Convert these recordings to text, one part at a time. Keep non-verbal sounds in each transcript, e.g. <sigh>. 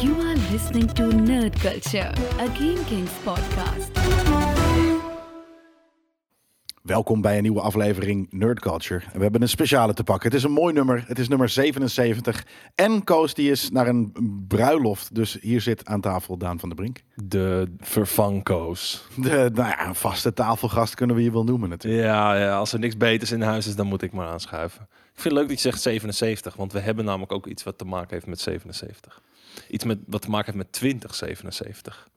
You are listening to Nerd Culture, a Game Kings podcast. Welkom bij een nieuwe aflevering Nerd Culture. En we hebben een speciale te pakken. Het is een mooi nummer. Het is nummer 77. En Koos die is naar een bruiloft. Dus hier zit aan tafel Daan van der Brink. De vervangkoos. De nou ja, een vaste tafelgast kunnen we je wel noemen natuurlijk. Ja, ja, als er niks beters in huis is, dan moet ik maar aanschuiven. Ik vind het leuk dat je zegt 77, want we hebben namelijk ook iets wat te maken heeft met 77. Iets met, wat te maken heeft met 2077.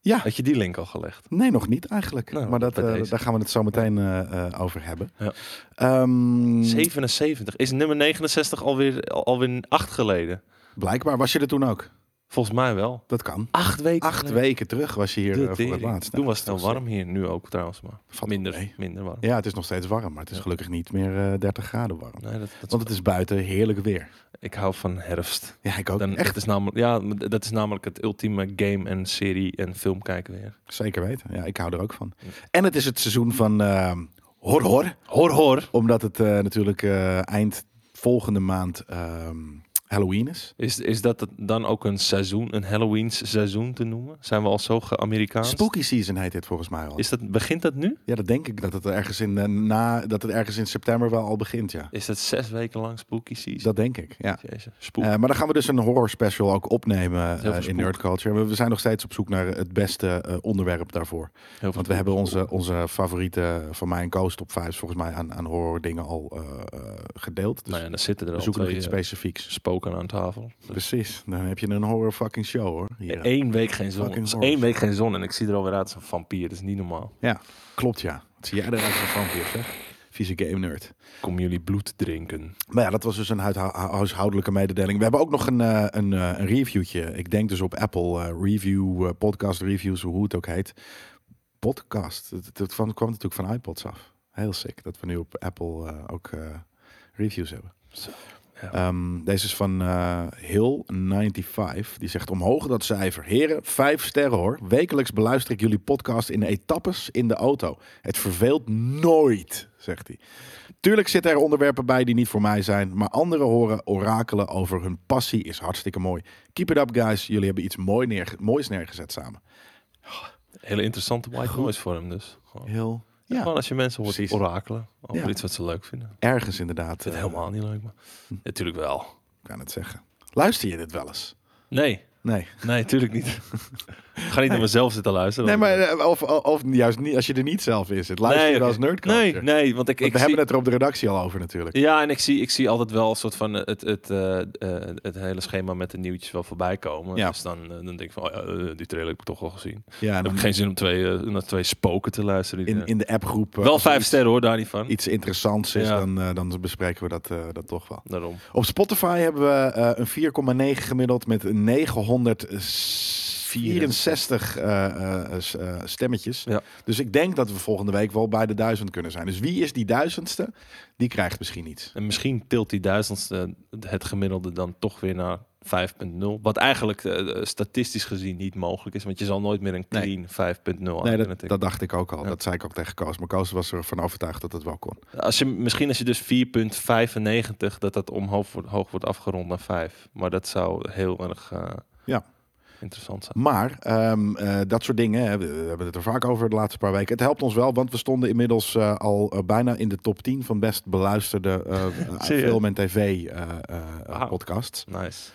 Ja, Had je die link al gelegd? nee nog niet eigenlijk. Nou, maar dat, eh, daar gaan we het zo meteen eh, eh, over hebben. Ja. Ehm, 77. Is nummer 69 alweer, al- alweer acht geleden? blijkbaar was je er toen ook. Volgens mij wel. Dat kan. Acht weken Acht geleden. weken terug was je hier De eh, voor het laatst. Toen was het wel warm hier, nu ook trouwens, maar Valt minder, mee. minder warm. Ja, het is nog steeds warm, maar het is gelukkig niet meer eh 30 graden warm. Nee, dat, dat Want het is buiten heerlijk weer. ik hou van herfst. Ja, ik ook. Dan, Echt dat, is namelijk, ja, dat is namelijk het ultieme game en serie en film kijken weer. Zeker weten. Ja, ik hou er ook van. En het is het seizoen van ehm horror. Hoor, hoor. Omdat het eh, natuurlijk eh, eind volgende maand ehm, Halloween is. Is, is dat dan ook een seizoen, een Halloween seizoen te noemen? Zijn we al zo ge-Amerikaans? Spooky season heet dit volgens mij al. Is dat, begint dat nu? Ja, dat denk ik dat het ergens in, eh, na, dat het ergens in september wel al begint, ja. Is dat zes weken lang spooky season? Dat denk ik, ja. Jezus, spook. Eh, maar dan gaan we dus een horror special ook opnemen eh, in spook. Nerd Culture. We- We zijn nog steeds op zoek naar het beste onderwerp daarvoor. Want we hebben onze, onze favoriete van mij en Koos top 5 volgens mij aan, aan horror dingen al gedeeld. Dus nou ja, dan zitten er we zoeken nog iets specifieks. Aan tafel. Precies, dan heb je een horror fucking show hoor. Hier. Eén week geen zon. Één week geen zon en ik zie er alweer uit als een vampier. Dat is niet normaal. Ja, klopt ja. Wat zie jij eruit als een vampier zeg? Vieze game nerd. Kom jullie bloed drinken. Maar ja, dat was dus een huishoudelijke mededeling. We hebben ook nog een, eh, een, eh, een reviewtje. Ik denk dus op Apple eh, review, eh, podcast reviews, hoe het ook heet. Podcast. Het kwam, natuurlijk van iPods af. Heel sick dat we nu op Apple eh, ook eh, reviews hebben. Zo, ja. Ehm, deze is van eh Hill95. Die zegt omhoog dat cijfer. Heren, vijf sterren hoor. Wekelijks beluister ik jullie podcast in etappes in de auto. Het verveelt nooit, zegt hij. Tuurlijk zitten er onderwerpen bij die niet voor mij zijn. Maar anderen horen orakelen over hun passie is hartstikke mooi. Keep it up guys. Jullie hebben iets mooi neerge- moois neergezet samen. Hele interessante white noise voor hem dus. Gewoon, Heel, ja. gewoon als je mensen hoort Precies. orakelen over Ja. iets wat ze leuk vinden. Ergens inderdaad. het eh, helemaal niet leuk, maar natuurlijk wel. Ik kan het zeggen. Luister je dit wel eens? Nee, Nee. nee, natuurlijk niet. <laughs> ga niet naar mezelf zitten luisteren. Nee, maar eh, eh, of, eh, of, juist niet, als je er niet zelf in zit. Luister nee, je als nerdculture. Nee, nee, want ik, ik we hebben het er op de redactie al over natuurlijk. Ja, en ik zie, ik zie altijd wel een soort van het, het, het hele schema met de nieuwtjes wel voorbij komen. Ja. Dus dan, dan denk ik van, oh die trailer heb ik toch al gezien. Ja, dan heb ik geen zin om twee, naar twee spoken te luisteren. in, in de appgroep. wel vijf sterren hoor, daar niet van. Iets interessants is, dan, dan bespreken we dat, dat toch wel. Daarom. Op Spotify hebben we een 4,9 gemiddeld met 900 64 eh, eh, eh, stemmetjes. Dus ik denk dat we volgende week wel bij de duizend kunnen zijn. Dus wie is die duizendste? Die krijgt misschien iets. En misschien tilt die duizendste het gemiddelde dan toch weer naar 5.0. Wat eigenlijk statistisch gezien niet mogelijk is. Want je zal nooit meer een clean nee. 5.0 Nee, dat, dacht ik ook al. Dat zei ik ook tegen Koos. Maar Koos was ervan overtuigd dat het wel kon. Als je, misschien als je dus 4.95, dat dat omhoog wordt, hoog wordt afgerond naar 5. Maar dat zou heel erg... Ja interessant. Maar ehm, eh, dat soort dingen, hè, we, we hebben het er vaak over de laatste paar weken. Het helpt ons wel, want we stonden inmiddels eh, al eh, bijna in de top 10 van best beluisterde <laughs> film- en tv-podcasts. Nice.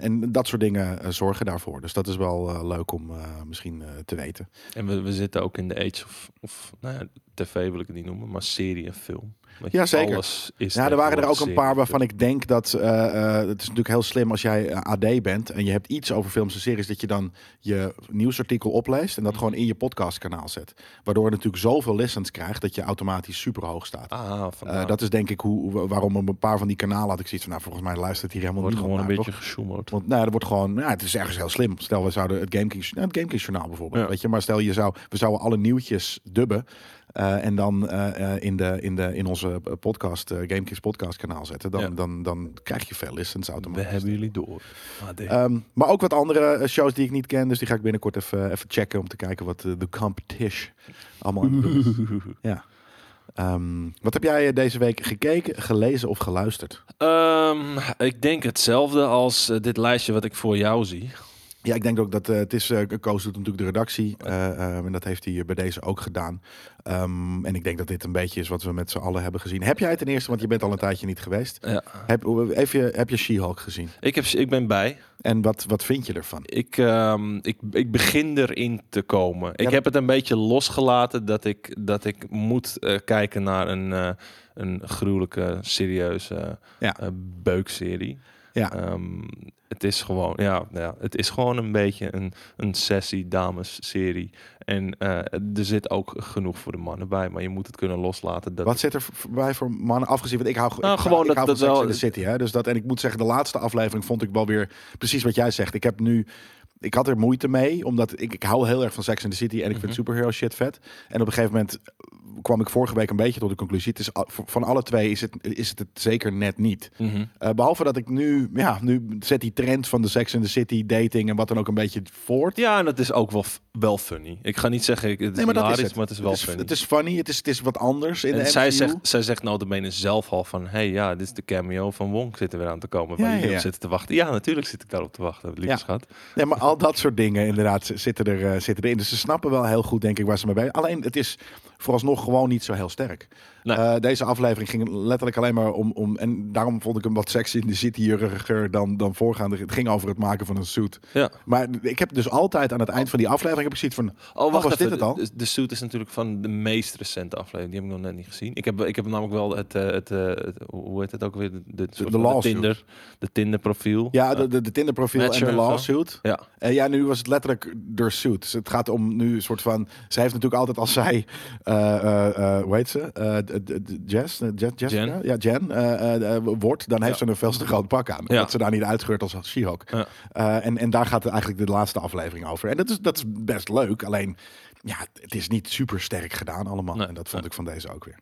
En dat soort dingen zorgen daarvoor. Dus dat is wel leuk om misschien te weten. En we, we zitten ook in de age of, of nou ja, tv wil ik het niet noemen, maar serie en film. Ja, zeker. Ja, er waren er ook een paar waarvan ik denk dat eh, eh, het is natuurlijk heel slim als jij eh, AD bent en je hebt iets over films en series dat je dan je nieuwsartikel opleest en dat gewoon in je podcastkanaal zet. Waardoor je natuurlijk zoveel listens krijgt dat je automatisch super hoog staat. Ah, dat is denk ik hoe, waarom een paar van die kanalen had ik zoiets van, nou volgens mij luistert hier helemaal wordt niemand gewoon een naar, beetje gesjoemeld. Want nou, er wordt gewoon, nou, het is ergens heel slim. Stel, we zouden het GameKings, nou, het GameKings journaal bijvoorbeeld, Ja. weet je, maar stel je zou, we zouden alle nieuwtjes dubben eh, en dan eh, eh, in, de, in, de, in onze podcast, eh GameKings podcast kanaal zetten, dan, Ja. dan, dan krijg je veel listens We automatisch. hebben jullie door. AD. Ehm, maar ook wat andere shows die ik niet ken, dus die ga ik binnenkort even, even checken om te kijken wat de competition allemaal. <laughs> Ja. Ehm, wat heb jij deze week gekeken, gelezen of geluisterd? Ehm, ik denk hetzelfde als dit lijstje wat ik voor jou zie. Ja, ik denk ook dat eh, het is. eh Koos doet natuurlijk de redactie. eh, en dat heeft hij bij deze ook gedaan. Ehm, en ik denk dat dit een beetje is wat we met z'n allen hebben gezien. Heb jij ten eerste, want je bent al een tijdje niet geweest. Ja. Heb, heb je, heb je She-Hulk gezien? Ik, heb, ik ben bij. En wat, wat vind je ervan? Ik, ehm, ik, ik begin erin te komen. Ik heb het een beetje losgelaten dat ik, dat ik moet kijken naar een, een gruwelijke, serieuze Ja. beukserie. Ja. Ehm, het is gewoon, ja, ja, het is gewoon een beetje een, een sessie dames serie. En eh, er zit ook genoeg voor de mannen bij, maar je moet het kunnen loslaten. Dat Wat zit er bij voor mannen afgezien? Want ik hou, Nou, ik, gewoon ik dat- hou dat van Sex wel- in the City. Hè? Dus dat, en ik moet zeggen, de laatste aflevering vond ik wel weer precies wat jij zegt. Ik heb nu... Ik had er moeite mee, omdat ik, ik hou heel erg van Sex in the City en ik vind Mhm. superhero shit vet. En op een gegeven moment kwam ik vorige week een beetje tot de conclusie. Het is, van alle twee is het, is het het zeker net niet. Mhm. Eh, behalve dat ik nu, ja, nu zet die trend van de Sex in the City, dating en wat dan ook een beetje voort. Ja, en dat is ook wel, wel funny. Ik ga niet zeggen, ik- het is Nee, maar dat is het. maar het is wel het, is, funny. het is funny, het is, het is wat anders in de en zij MCU. zegt, zij zegt notabene zelf al van... hey, ja, dit is de cameo van Wong zit er weer aan te komen. Ja, waar ja, jullie ja. op zitten te wachten. Ja, natuurlijk zit ik daarop te wachten, lieve Ja. schat. Nee, maar al dat soort dingen inderdaad zitten, er, eh, zitten erin. Dus ze snappen wel heel goed, denk ik, waar ze mee bij Alleen, het is vooralsnog gewoon niet zo heel sterk. Nee. Eh, deze aflevering ging letterlijk alleen maar om, om... En daarom vond ik hem wat sexy in de city dan, dan voorgaande. Het ging over het maken van een suit. Ja. Maar ik heb dus altijd aan het eind van die aflevering... heb ik zoiets van... Oh, wacht was even. dit het al? De, de suit is natuurlijk van de meest recente aflevering. Die heb ik nog net niet gezien. Ik heb, ik heb namelijk wel het, eh, het, eh, het- hoe heet het ook weer? De, de, de lawsuit. Tinder, de Tinder profiel. Ja, de, de, de Tinder profiel en de lawsuit. Ja. En ja, nu was het letterlijk de suit. Dus het gaat om nu een soort van... Zij heeft natuurlijk altijd als zij... hoe heet ze? Eh, Jess? Eh, Je- Jessica? Jen. Ja, Jen. eh, wordt, dan heeft ze een veel te groot pak aan. Ja. Dat ze daar niet uitgeurt als She-Hulk. Eh, en, en daar gaat het eigenlijk de laatste aflevering over. En dat is, dat is best leuk. Alleen, ja, het is niet super sterk gedaan allemaal. Nee. En dat vond ik van deze ook weer.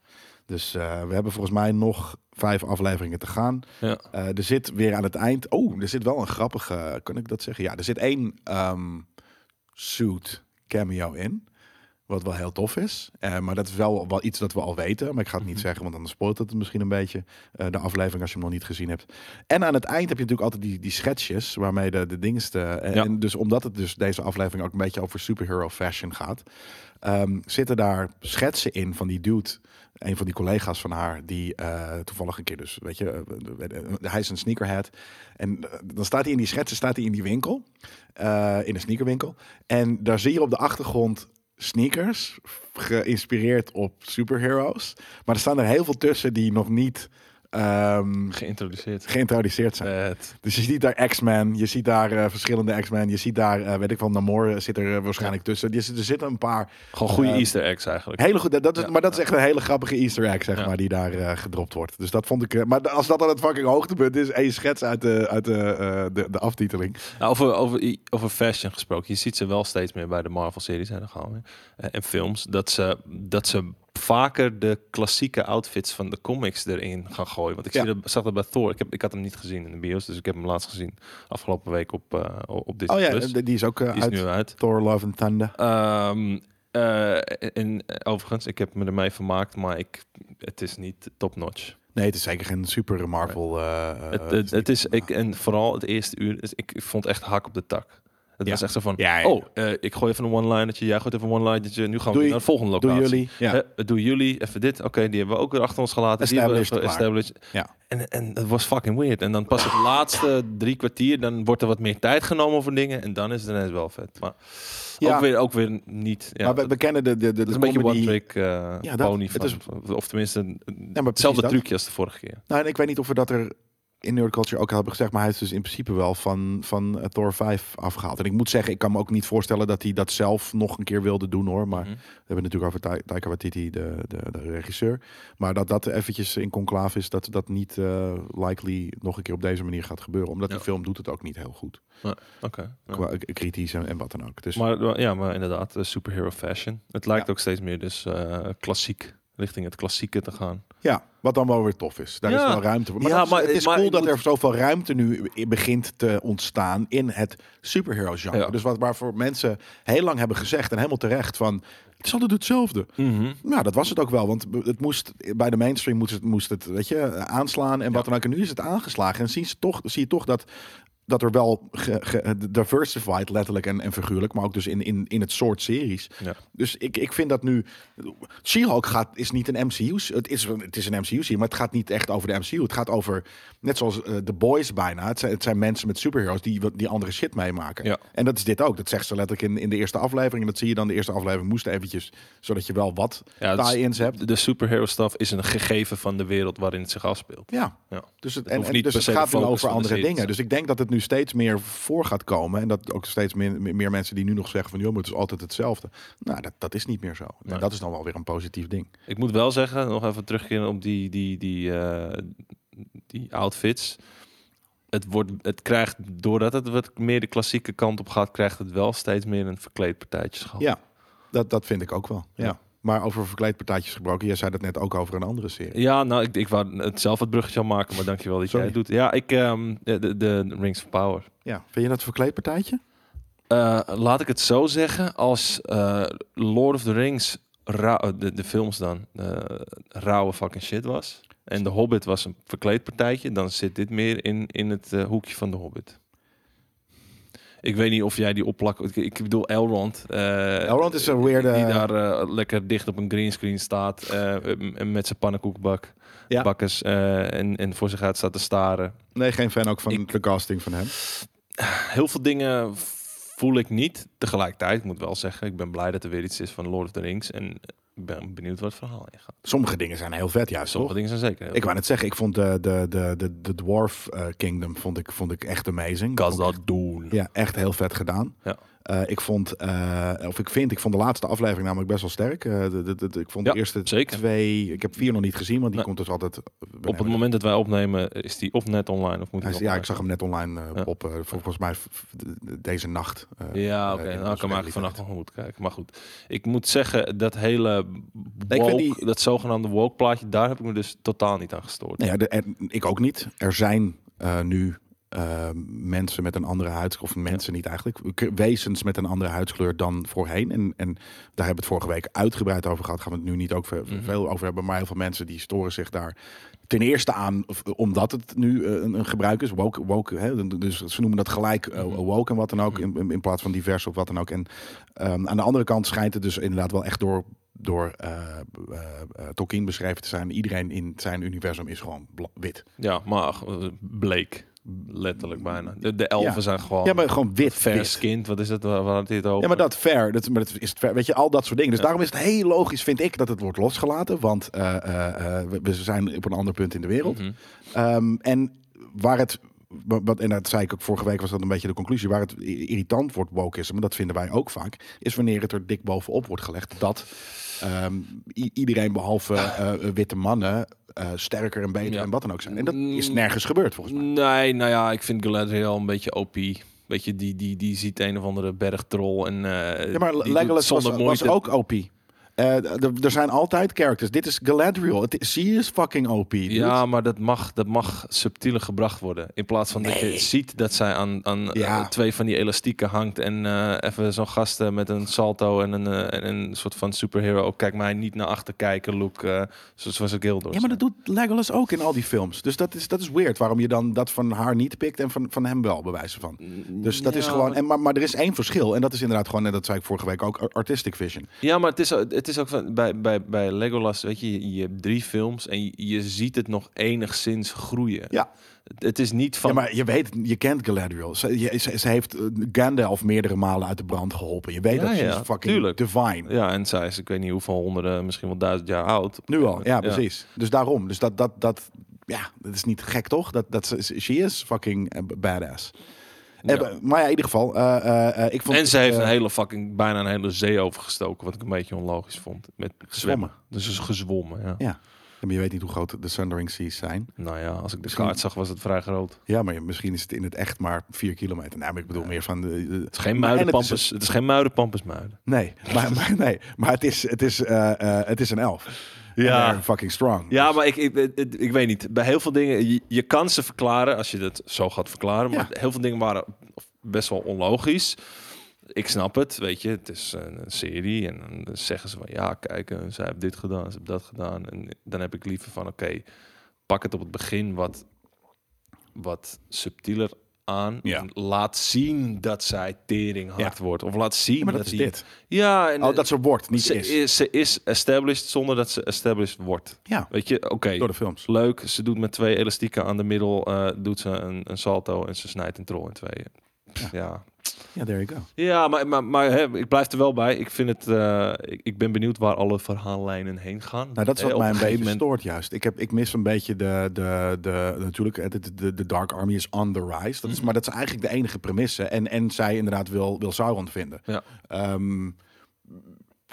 Dus we hebben volgens mij nog vijf afleveringen te gaan. Ja. Eh, er zit weer aan het eind. Oh, er zit wel een grappige. Kan ik dat zeggen? Ja, er zit één ehm, suit cameo in. Wat wel heel tof is. Eh, maar dat is wel, wel iets dat we al weten. Maar ik ga het niet Mhm. zeggen, want dan spoilt het misschien een beetje. eh, de aflevering als je hem nog niet gezien hebt. En aan het eind heb je natuurlijk altijd die, die schetsjes. Waarmee de, de dingen. En, Ja. en dus omdat het dus deze aflevering ook een beetje over superhero fashion gaat. ehm, zitten daar schetsen in van die dude. Een van die collega's van haar, die eh, toevallig een keer dus, weet je, eh, eh, hij is een sneakerhead. En eh, dan staat hij in die schetsen, staat hij in die winkel, eh, in een sneakerwinkel. En daar zie je op de achtergrond sneakers, geïnspireerd op superheroes. Maar er staan er heel veel tussen die nog niet ehm, Geïntroduceerd. geïntroduceerd zijn. Vet. Dus je ziet daar X-Men, je ziet daar eh, verschillende X-Men, je ziet daar, eh, weet ik van, Namor zit er eh, waarschijnlijk tussen. Je, er zitten een paar Gewoon goede Eh, easter eggs eigenlijk. hele goed, dat is, Ja. maar dat is echt een hele grappige Easter egg, zeg Ja. maar, die daar eh, gedropt wordt. Dus dat vond ik, eh, maar als dat dan het fucking hoogtepunt is, één schets uit de, uit de, eh, de, de aftiteling. Nou, over, over, over fashion gesproken. Je ziet ze wel steeds meer bij de Marvel-series. gaan we weer. Eh, en films. Dat ze, dat ze vaker de klassieke outfits van de comics erin gaan gooien. Want ik Ja. zie dat, zag dat bij Thor. Ik, heb, ik had hem niet gezien in de bios. Dus ik heb hem laatst gezien afgelopen week op, eh op dit Oh ja, die die is ook eh, Die is uit nu uit. Thor, Love and Thunder. Ehm, eh, en overigens, ik heb me ermee vermaakt, maar ik, het is niet top-notch. Nee, het is zeker geen super Marvel. Het, het, het is, ik, en vooral het eerste uur, ik vond echt hak op de tak. Het Ja. was echt zo van, Ja, ja. oh, eh, ik gooi even een one-linertje, jij gooit even een one-linertje, nu gaan we naar de volgende Doen locatie. jullie? Ja. Doen jullie even dit? Oké, die hebben we ook weer achter ons gelaten. Die hebben we Established, klaar. established. Ja. En, en het was fucking weird. En dan pas het <laughs> laatste drie kwartier, dan wordt er wat meer tijd genomen voor dingen. En dan is het ineens wel vet. Maar Ja. ook, weer, ook weer niet. Ja, maar we, kennen de, de, de, dat is de een beetje one-trick eh Ja, dat- pony. Van, is- of tenminste, hetzelfde dat. trucje als de vorige keer. Nou, en ik weet niet of we dat er in Nerd Culture ook al hebben gezegd, maar hij is dus in principe wel van, van eh, Thor 5 afgehaald. En ik moet zeggen, ik kan me ook niet voorstellen dat hij dat zelf nog een keer wilde doen hoor. Maar Mhm. we hebben natuurlijk over Ta- Taika Waititi, de, de, de regisseur. Maar dat dat eventjes in conclave is, dat dat niet eh, likely nog een keer op deze manier gaat gebeuren. Omdat die film doet het ook niet heel goed. Oké. ja. Qua k- kritisch en, en wat dan ook. Dus Maar ja, maar inderdaad, eh, superhero fashion. Het lijkt ook steeds meer dus eh, klassiek richting het klassieke te gaan. Ja, wat dan wel weer tof is. Daar Ja. is wel ruimte voor. Maar, Ja, dat is- maar- het is maar cool dat moet- er zoveel ruimte nu begint te ontstaan in het superhero genre. Ja. Dus wat waarvoor mensen heel lang hebben gezegd en helemaal terecht van het is altijd hetzelfde. Nou, dat was het ook wel, want het moest bij de mainstream moest het, moest het weet je, aanslaan en wat dan ook. En nu is het aangeslagen en zien ze toch, zie je toch dat dat er wel diversified, letterlijk en, en figuurlijk, maar ook dus in, in, in het soort series. Ja. Dus ik, ik vind dat nu. She-Hulk gaat, is niet een MCU. Het is, het is een MCU, maar het gaat niet echt over de MCU. Het gaat over, net zoals eh, The Boys bijna. Het zijn, het zijn mensen met superheroes die, wat- die andere shit meemaken. Ja. En dat is dit ook. Dat zegt ze letterlijk in, in de eerste aflevering. En dat zie je dan. De eerste aflevering moest eventjes, zodat je wel wat Ja, tie-ins hebt. De superhero stuff is een gegeven van de wereld waarin het zich afspeelt. Ja. Ja. Dus het, en, en- niet dus het gaat de focus over de andere dingen. Dus ik denk dat het nu steeds meer voor gaat komen. En dat ook steeds meer, meer mensen die nu nog zeggen van... joh, het is altijd hetzelfde. Nou, dat, dat is niet meer zo. En Nee. dat is dan wel weer een positief ding. Ik moet wel zeggen, nog even terugkeren op die, die, die, eh, die outfits. Het, wordt, het krijgt, doordat het wat meer de klassieke kant op gaat, krijgt het wel steeds meer een verkleedpartijtjeschap. Ja, dat, dat vind ik ook wel. Ja. Ja. Maar over verkleedpartijtjes gebroken. Jij zei dat net ook over een andere serie. Ja, nou, ik, ik wou het zelf het bruggetje al maken, maar dankjewel dat Sorry. jij het doet. Ja, ik, ehm, de, de, de Rings of Power. Ja. Vind je dat een verkleedpartijtje? Eh, laat ik het zo zeggen, als eh, Lord of the Rings, eh, de, de films dan, rauwe fucking shit was. En de Hobbit was een verkleedpartijtje, dan zit dit meer in, in het hoekje van de Hobbit. Ik weet niet of jij die opplak... Ik, ik bedoel Elrond. eh, Elrond is een weirde- Die daar eh, lekker dicht op een greenscreen staat. eh, met zijn pannenkoekbak. Ja. Bakkers. en, en voor zich uit staat te staren. Nee, geen fan ook van Ik- de casting van hem. Heel veel dingen voel ik niet. Tegelijkertijd, ik moet wel zeggen, ik ben blij dat er weer iets is van Lord of the Rings. En ben benieuwd wat het verhaal in gaat. Sommige dingen zijn heel vet, juist Sommige toch? dingen zijn zeker heel Ik wou net zeggen, ik vond de, de, de, de, de Dwarf eh, Kingdom vond ik, vond ik echt amazing. Kan ik dat doen. Ja, echt heel vet gedaan. Ja. Eh, ik vond, eh, of ik vind, ik vond de laatste aflevering namelijk best wel sterk. Eh, de, de, de- ik vond Ja, de eerste zeker. twee, ik heb vier nog niet gezien, want die komt dus altijd. Op het moment dat wij opnemen, is die of net online of moet Hij is- ja, ik zag hem net online Ja. op, volgens mij deze nacht. Ja, oké. in nou, ik kan maar realiteit. vannacht nog goed kijken. Maar goed, ik moet zeggen, dat hele ik woke, die- dat zogenaamde woke plaatje, daar heb ik me dus totaal niet aan gestoord. Ja, de, ik ook niet. Er zijn nu eh, mensen met een andere huidskleur, of mensen niet eigenlijk, wezens met een andere huidskleur dan voorheen. En, en daar hebben we het vorige week uitgebreid over gehad. Gaan we het nu niet ook Mhm. veel over hebben. Maar heel veel mensen die storen zich daar ten eerste aan, omdat het nu eh, een, een gebruik is. Woke, woke hè? dus ze noemen dat gelijk Mhm. woke en wat dan ook, in, in, in plaats van divers of wat dan ook. En ehm, aan de andere kant schijnt het dus inderdaad wel echt door door eh Tolkien beschreven te zijn. Iedereen in zijn universum is gewoon wit. Ja, maar bleek. Letterlijk bijna. De, de elfen Ja. zijn gewoon... Ja, maar gewoon wit. wit. skinned, wat is het? Waar had het over? Ja, maar dat fair. Dat, maar dat is het fair. Weet je, al dat soort dingen. Dus Ja. daarom is het heel logisch, vind ik, dat het wordt losgelaten. Want eh, eh, eh, we, we zijn op een ander punt in de wereld. Mhm. Ehm, en waar het, wa- wat, en dat zei ik ook vorige week, was dat een beetje de conclusie. Waar het irritant wordt, wokeisme, dat vinden wij ook vaak, is wanneer het er dik bovenop wordt gelegd dat ehm, iedereen behalve eh, witte mannen eh, sterker en beter Ja. en wat dan ook zijn. En dat is nergens gebeurd volgens mij. Nee, nou ja, ik vind Galadriel een beetje OP. Weet je, die, die, die ziet een of andere bergtrol en eh Ja, maar Legolas was, was ook OP. Eh, er zijn altijd characters. Dit is Galadriel. Het is, she is fucking OP. dude. Ja, maar dat mag, dat mag subtieler gebracht worden. In plaats van dat je ziet dat zij aan, aan Ja. eh, twee van die elastieken hangt. En eh, even zo'n gast eh, met een salto en een, en een soort van superhero. Ook kijk mij niet naar achter kijken, look. zoals door. Ja, maar dat doet Legolas ook in al die films. Dus dat is, dat is weird. Waarom je dan dat van haar niet pikt en van, van hem wel, bij wijze van. Dus dat is gewoon. En, maar, maar er is één verschil. En dat is inderdaad gewoon, en dat zei ik vorige week ook, artistic vision. Ja, maar het is, het is ook van, bij, bij, bij Legolas, weet je, je, hebt drie films en je, je ziet het nog enigszins groeien. Ja. Het, het is niet van... Ja, maar je weet, je kent Galadriel. Ze, je- ze, ze heeft eh, Gandalf meerdere malen uit de brand geholpen. Je weet Ja, dat ze ja, is fucking tuurlijk. divine. Ja, en zij is, ik weet niet hoeveel honderden, misschien wel duizend jaar oud. Nu al, ja, precies. Dus daarom. Dus dat, dat, dat, ja, dat is niet gek, toch? Dat, dat, ze- she is fucking eh, badass. Ja. maar ja, in ieder geval. eh, ik vond, En ze heeft een hele fucking, bijna een hele zee overgestoken, wat ik een beetje onlogisch vond. Met zwemmen. Dus ze is gezwommen, ja. Ja. Maar je weet niet hoe groot de Sundering Seas zijn. Nou ja, als ik de Misschien- kaart zag, was het vrij groot. Ja, maar misschien is het in het echt maar 4 kilometer. Nou, maar ik bedoel meer van de. de- Het is geen het is- muidenpampus, het is geen muidenpampus muiden. Nee, maar, maar, nee, maar het is, het is, het is een elf. Ja. Fucking strong. Ja, Dus- maar ik, ik, ik, ik weet niet. Bij heel veel dingen, je, je kan ze verklaren als je het zo gaat verklaren. Maar heel veel dingen waren best wel onlogisch. Ik snap het, weet je. Het is een, een serie en dan zeggen ze van... Ja, kijk, eh, zij heeft dit gedaan, ze heeft dat gedaan. En dan heb ik liever van, oké, pak het op het begin wat, wat subtieler aan. Ja. Laat zien dat zij tering hard wordt. Of laat zien Ja, maar dat, dat is die- dit. Ja, en, Oh, dat ze wordt, niet ze is. is. Ze is established zonder dat ze established wordt. Ja, Weet je, oké. door de films. Leuk, ze doet met twee elastieken aan de middel, eh, doet ze een, een salto en ze snijdt een troll in tweeën. Ja, Ja, there you go. ja maar, maar, maar hè, ik blijf er wel bij. Ik, vind het, eh, ik, ik ben benieuwd waar alle verhaallijnen heen gaan. Nou, dat is wat op mij een beetje moment- stoort juist. Ik, heb, ik mis een beetje de, de, de natuurlijk, de, de, de Dark Army is on the rise. Dat is, Mhm. maar dat is eigenlijk de enige premisse. En, en zij inderdaad wil, wil Sauron vinden. Ja. Ehm,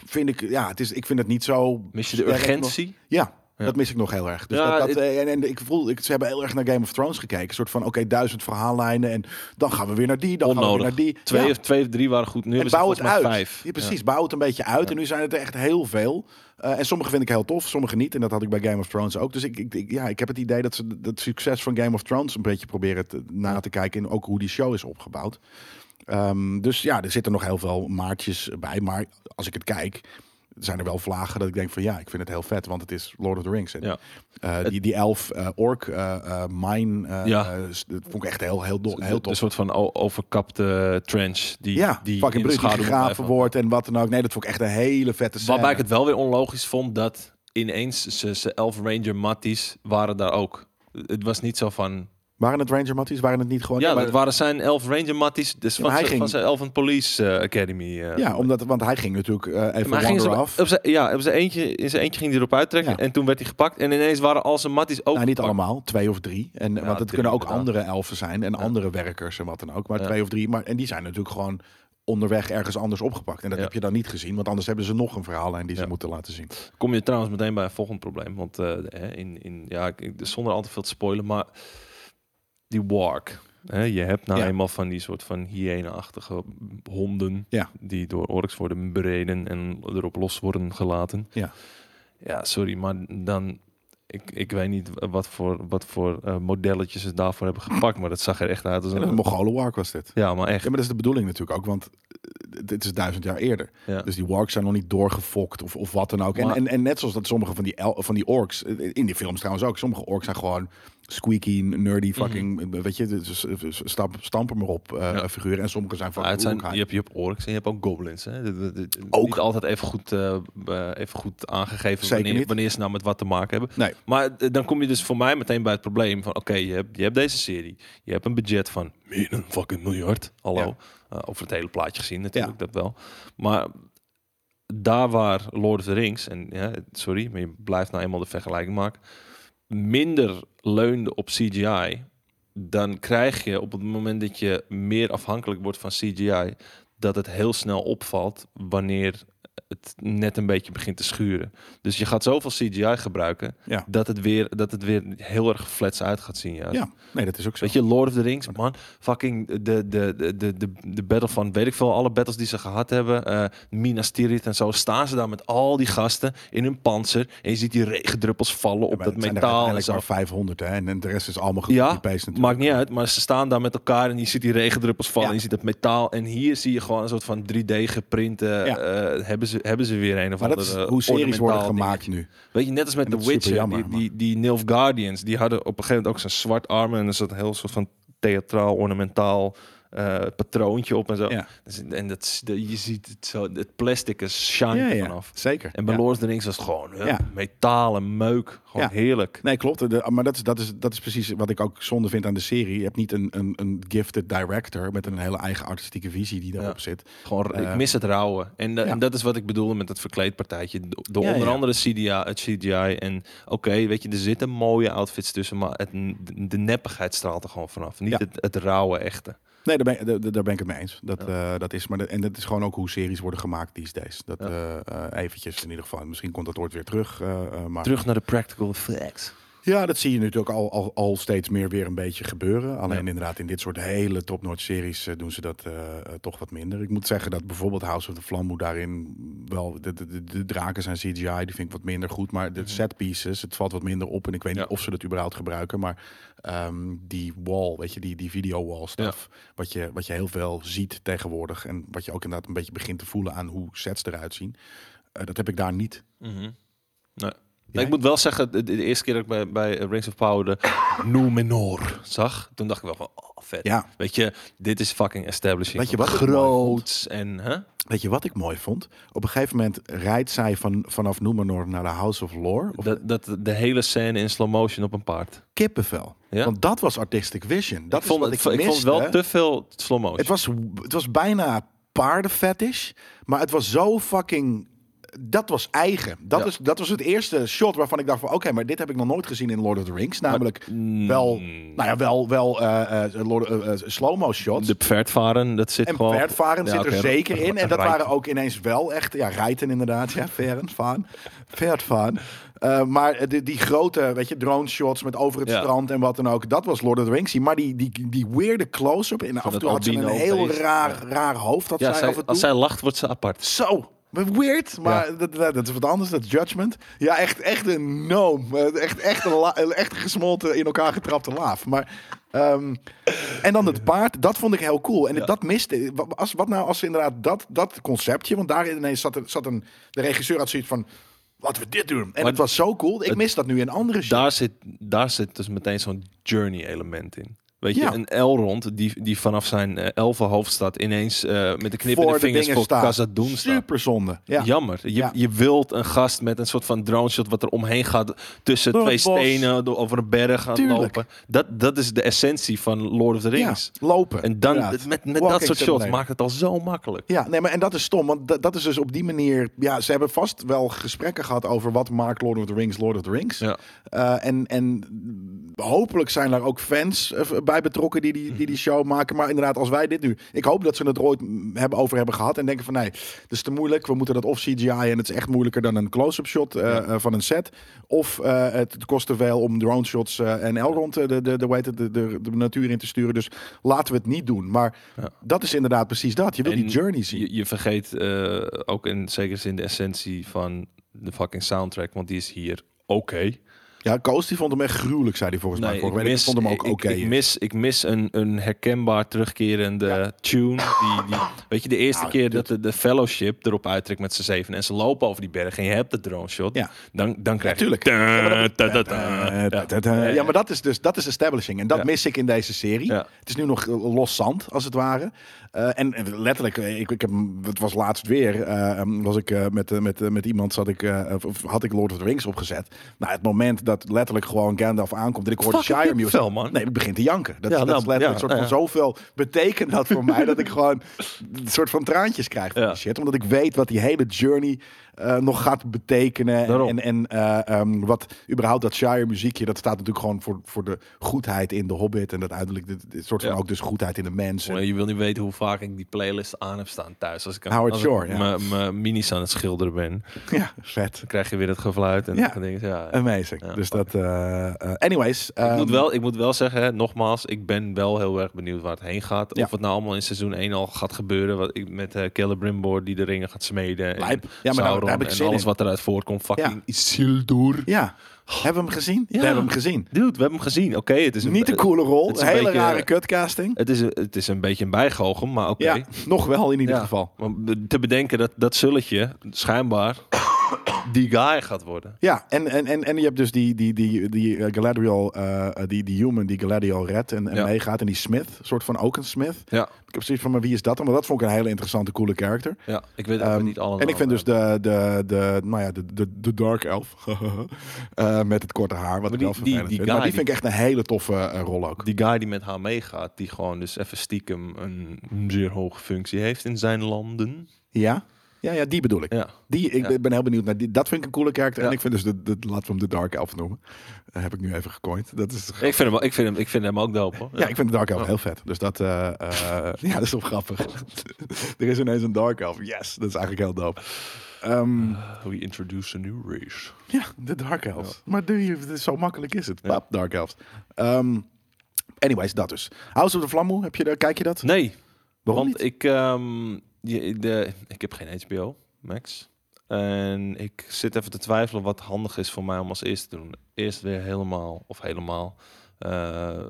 vind ik, ja, het is, ik vind het niet zo... Mis je de urgentie? Ja, Ja. dat mis ik nog heel erg. Dus Ja, dat, dat, eh, en, en ik voel, ik, ze hebben heel erg naar Game of Thrones gekeken. Een soort van, oké, duizend verhaallijnen en dan gaan we weer naar die, dan gaan we weer naar die. Twee, Ja. of, twee of drie waren goed. Nu En bouw het uit. vijf. Precies, bouw het een beetje uit. En nu zijn het er echt heel veel. Eh, en sommige vind ik heel tof, sommige niet. En dat had ik bij Game of Thrones ook. Dus ik, ik, ik- ja, ik heb het idee dat ze het succes van Game of Thrones een beetje proberen te, na te kijken. En ook hoe die show is opgebouwd. Ehm, dus ja, er zitten nog heel veel maatjes bij. Maar als ik het kijk, zijn er wel vlagen dat ik denk van ja, ik vind het heel vet. Want het is Lord of the Rings. En, Ja. eh, die, die elf eh, ork, eh mine, Ja. dat vond ik echt heel, heel, do- heel Een soort van overkapte trench die, ja, die fucking in gegraven wordt en wat dan ook. Nee, dat vond ik echt een hele vette scène. Waarbij ik het wel weer onlogisch vond dat ineens ze, ze elf Ranger Matties waren daar ook. Het was niet zo van... Waren het Ranger Matties? Waren het niet gewoon... Ja, maar- dat waren zijn elf Ranger Matties. Dus Ja, van, hij zijn- van ging- zijn Elven Police eh, Academy. eh. ja, omdat, want hij ging natuurlijk eh, even maar hij ging af. op zijn, ja, op zijn eentje, in zijn eentje ging hij erop uittrekken. Ja. En toen werd hij gepakt. En ineens waren al zijn matties ook nou, niet allemaal, twee of drie. En, want het kunnen ook andere elfen zijn en andere werkers en wat dan ook. Maar twee of drie. Maar, en die zijn natuurlijk gewoon onderweg ergens anders opgepakt. En dat heb je dan niet gezien, want anders hebben ze nog een verhaallijn die ze moeten laten zien. Kom je trouwens meteen bij een volgend probleem. Want in, in, ja, ik- zonder al te veel te spoilen, maar die wark. Hè, je hebt nou Ja. eenmaal van die soort van hyena-achtige honden Ja. die door orks worden bereden en erop los worden gelaten. Ja. Ja, sorry, maar dan... Ik, ik weet niet wat voor, wat voor eh, modelletjes ze daarvoor hebben gepakt, maar dat zag er echt uit als En een een... Mongolen wark was dit. Ja, maar echt. Ja, maar dat is de bedoeling natuurlijk ook, want eh, dit is duizend jaar eerder. Ja. Dus die warks zijn nog niet doorgefokt of, of wat dan ook. Maar- en, en net zoals dat sommige van die, el- van die orks, eh, in die films trouwens ook, sommige orks zijn gewoon squeaky, nerdy, fucking, weet je, dus, eh, stamp, stampen maar op eh, Mhm. Ja. figuren. En sommige zijn Ja, fucking het zijn, je, hebt, je hebt orks en je hebt ook goblins. Hè? De- de- de- Ook. Niet altijd even goed, eh, eh, even goed aangegeven wanneer, ze nou met wat te maken hebben. Nee. Maar eh, dan kom je dus voor mij meteen bij het probleem van... Oké, je, hebt, je hebt deze serie. Je hebt een budget van meer dan fucking miljard. Hallo. Ja. Over het hele plaatje gezien natuurlijk, dat wel. Maar daar waar Lord of the Rings... En ja, sorry, maar je blijft nou eenmaal de vergelijking maken... minder leunde op CGI... dan krijg je op het moment dat je meer afhankelijk wordt van CGI... dat het heel snel opvalt wanneer het net een beetje begint te schuren. Dus je gaat zoveel CGI gebruiken... Ja. dat het weer, dat het weer heel erg flats uit gaat zien. Juist. Ja, nee, dat is ook zo. Weet je, Lord of the Rings, man. Fucking de, de, de, de, de, battle van, weet ik veel, alle battles die ze gehad hebben. eh Minas Tirith en zo. Staan ze daar met al die gasten in hun panzer. En je ziet die regendruppels vallen Ja, op dat er metaal. En zo. maar 500, hè. En, de rest is allemaal Ja, natuurlijk. Maakt niet uit, maar ze staan daar met elkaar en je ziet die regendruppels vallen. Ja. En je ziet het metaal. En hier zie je gewoon een soort van 3D geprinte. Eh, hebben, ze, hebben ze weer een of Maar dat andere is hoe series worden gemaakt dingetje. nu. Weet je, net als met The Witcher, jammer, die, die, die Nilfgaardians, die hadden op een gegeven moment ook zo'n zwart armen en er zat een heel soort van theatraal, ornamentaal eh, patroontje op en zo. Ja. Dus- En dat, je ziet het zo, het plastic is shine Ja, ja, vanaf. zeker. En bij Ja. Lord of the Rings was gewoon Ja. metalen meuk, gewoon heerlijk. Nee, klopt. De- maar dat is, dat, is, dat is precies wat ik ook zonde vind aan de serie. Je hebt niet een, een, een gifted director met een hele eigen artistieke visie die daarop zit. Gewoon, ik Eh, mis het rauwe. En, en dat is wat ik bedoelde met het verkleedpartijtje. Door onder andere CGI, het CGI. En oké, weet je, er zitten mooie outfits tussen, maar het, de, neppigheid straalt er gewoon vanaf. Niet het, het rauwe echte. Nee, daar ben, daar, daar ben ik het mee eens. Dat, eh, dat is, maar en dat is gewoon ook hoe series worden gemaakt these days. Dat Ja. eh, eh, eventjes in ieder geval. Misschien komt dat ooit weer terug. maar Terug naar de practical effects. Ja, dat zie je natuurlijk al, al, al steeds meer weer een beetje gebeuren. Alleen Ja. inderdaad, in dit soort hele top-notch series eh, doen ze dat eh, eh, toch wat minder. Ik moet zeggen dat bijvoorbeeld House of the Flamboe daarin wel... De, de, de, draken zijn CGI, die vind ik wat minder goed. Maar de set pieces, het valt wat minder op. En ik weet Ja. niet of ze dat überhaupt gebruiken. Maar ehm, die wall, weet je, die, die video wall stuff. Wat, je, wat je heel veel ziet tegenwoordig. En wat je ook inderdaad een beetje begint te voelen aan hoe sets eruit zien. dat heb ik daar niet. Mhm. Nee. Jij? ik moet wel zeggen, de, de eerste keer dat ik bij, bij Rings of Power de Numenor zag, toen dacht ik wel van, oh, vet. Ja. Weet je, dit is fucking establishing. Weet je wat Groots en, hè? Weet je wat ik mooi vond? Op een gegeven moment rijdt zij van, vanaf Numenor naar de House of Lore. Of Dat, dat, de hele scène in slow motion op een paard. kippenvel. Ja? Want dat was artistic vision. Dat ik, vond, wat het, ik, ik vond wel te veel slow motion. Het was, het was bijna paardenfetish. Maar het was zo fucking... Dat was eigen. Dat, Ja. is, dat was het eerste shot waarvan ik dacht van... Oké, maar dit heb ik nog nooit gezien in Lord of the Rings. Namelijk Mm, wel, nou ja, wel, wel eh, slow-mo shots. de paardvaren, dat zit En gewoon... paardvaren Ja, zit er zeker in. En <laughs> dat waren ook ineens wel echt... Ja, rijten inderdaad. Ja, veren, vaan. Eh, maar die, die grote, weet je, drone shots met over het Ja. strand en wat dan ook. Dat was Lord of the Rings. Maar die, die, die weirde close-up. En af en toe had ze een heel raar, raar hoofd. Dat Ja, zij- af en toe. als zij lacht, wordt ze apart. Zo. Weird, maar dat, dat, dat is wat anders. Dat is judgment. Ja, echt, echt een no. Echt, echt, een la- echt gesmolten, in elkaar getrapte laaf. Maar, ehm, en dan het paard, dat vond ik heel cool. En Ja. dat miste. Wat, als, wat nou als ze inderdaad dat, dat conceptje... Want daar ineens zat, er, zat een... De regisseur had zoiets van... Laten we dit doen. En Maar het was zo cool. Ik het- mis dat nu in andere shit. Daar zit, daar zit dus meteen zo'n journey element in. Weet je, Ja. een Elrond die, die vanaf zijn eh, elfenhoofdstad ineens eh, met de knippende Voor de vingers voor. Khazad-dûm staat. Super zonde. Ja. Jammer. Je, Ja. je wilt een gast met een soort van drone shot wat er omheen gaat tussen Door twee stenen, door, over een berg gaan Tuurlijk. lopen. Dat, dat is de essentie van Lord of the Ja, Rings. lopen. En dan inderdaad. met, met dat soort shots maakt het al zo makkelijk. Ja, nee, maar en dat is stom, want dat, is dus op die manier. Ja, ze hebben vast wel gesprekken gehad over wat maakt Lord of the Rings Lord of the Rings. Ja. Eh, en, en hopelijk zijn er ook fans eh, bij betrokken die die, die die show maken. Maar inderdaad, als wij dit nu, ik hoop dat ze het er ooit hebben over hebben gehad en denken van nee, dat is te moeilijk. We moeten dat of CGI en het is echt moeilijker dan een close-up shot eh, Ja. eh, van een set. Of eh, het, kost te veel om drone shots eh, en Elrond de, de, de, de, de, natuur in te sturen. Dus laten we het niet doen. Maar Ja. dat is inderdaad precies dat. Je wil die journey zien. Je, je vergeet ook in zekere zin de essentie van de fucking soundtrack, want die is hier oké. Ja, Koos die vond hem echt gruwelijk, zei hij volgens mij. Ik, mis, ik vond hem ook oké. ik, mis, ik mis een, een herkenbaar terugkerende Ja. tune. Die, die, weet je, de eerste Nou, keer dit- dat de, de fellowship erop uittrekt met z'n zeven en ze lopen over die berg en je hebt de drone shot, Ja. dan, dan krijg je... tuurlijk. Ta- Ja, maar dat- is dus dat is establishing. En dat mis ik in deze serie. Het is nu nog eh, los zand, als het ware. Eh, en, en letterlijk, eh, ik, ik heb, het was laatst weer, eh, um, was ik met, met, met iemand, zat ik, of- had ik Lord of the Rings opgezet. Nou, het moment dat letterlijk gewoon Gandalf aankomt en ik hoor de Fucking Shire music. man. Nee, ik begin te janken. Dat, Ja, dat is nou, letterlijk ja, een soort van zoveel betekent dat voor mij dat ik gewoon een soort van traantjes krijg van shit. Omdat ik weet wat die hele journey eh, nog gaat betekenen. En, Daarom. en, en eh, ehm, wat überhaupt dat Shire muziekje, dat staat natuurlijk gewoon voor, voor de goedheid in de Hobbit. En dat uiteindelijk dit, dit soort van Ja. ook dus goedheid in de mensen. Maar Je wil niet weten hoe vaak ik die playlist aan heb staan thuis. Als ik aan- Howard als ik Shore, ja. mijn- minis aan het schilderen ben. <laughs> Ja, vet. Dan krijg je weer het gefluit en Ja. ja. Amazing. Ja, dus dat, eh, anyways. Ik ehm, moet, wel, ik moet wel zeggen, hè, nogmaals, ik ben wel heel erg benieuwd waar het heen gaat. Ja. Of het nou allemaal in seizoen 1 al gaat gebeuren. Wat ik, met uh, Celebrimbor die de ringen gaat smeden. Lijp. En Ja, maar daar- Sauron daar heb ik en alles in. wat eruit voortkomt. Fucking Isildur. Ja. Hebben we hem gezien? Ja. We hebben hem gezien. Dude, we hebben hem gezien. Oké, het is een, Niet een coole rol. het is Een hele beetje- rare cutcasting. Het is, een- het is een beetje een bijgoochem, maar oké. Ja, nog wel in ieder Ja. geval. Te bedenken dat dat zulletje schijnbaar die guy gaat worden. Ja, en, en, en, en je hebt dus die, die, die, die eh, Galadriel, eh, eh, die, die human die Galadriel redt en, en Ja. meegaat. En die Smith, soort van ook een Smith. Ja, Ik heb zoiets van, maar wie is dat dan? Maar dat vond ik een hele interessante, coole character. ja ik weet Ehm, niet alle en ik vind dus de, de, de, nou ja, de, de, de Dark Elf <laughs> met het korte haar, wat Maar ik die- wel die vind. Maar guy die vind ik echt een hele toffe rol ook. Die guy die met haar meegaat, die gewoon dus even stiekem een zeer hoge functie heeft in zijn landen. Ja? Ja, ja, die bedoel ik. Ja. Die, ik Ja. ben heel benieuwd naar die. Dat vind ik een coole karakter. En ik vind dus, de, de, laten we hem de Dark Elf noemen. Eh, heb ik nu even gecoind. Dat is, Ik vind hem, ik vind hem, ik vind hem ook dope hoor. ja, ik vind de Dark Elf heel vet. Dus dat, eh, eh, <laughs> ja, dat is wel grappig. <laughs> er is ineens een Dark Elf. Yes, dat is eigenlijk heel dope. Ehm, We introduce a new race. ja, de Dark Elves. Maar doe je, zo makkelijk is het. Ja. Pap, Dark Elves. Ehm, anyways, dat dus. House of the Flammo, heb je daar, kijk je dat? Nee, Waarom want niet? ik, ehm, je, de, ik heb geen HBO Max. En ik zit even te twijfelen wat handig is voor mij om als eerste te doen. Eerst weer helemaal, of helemaal, eh,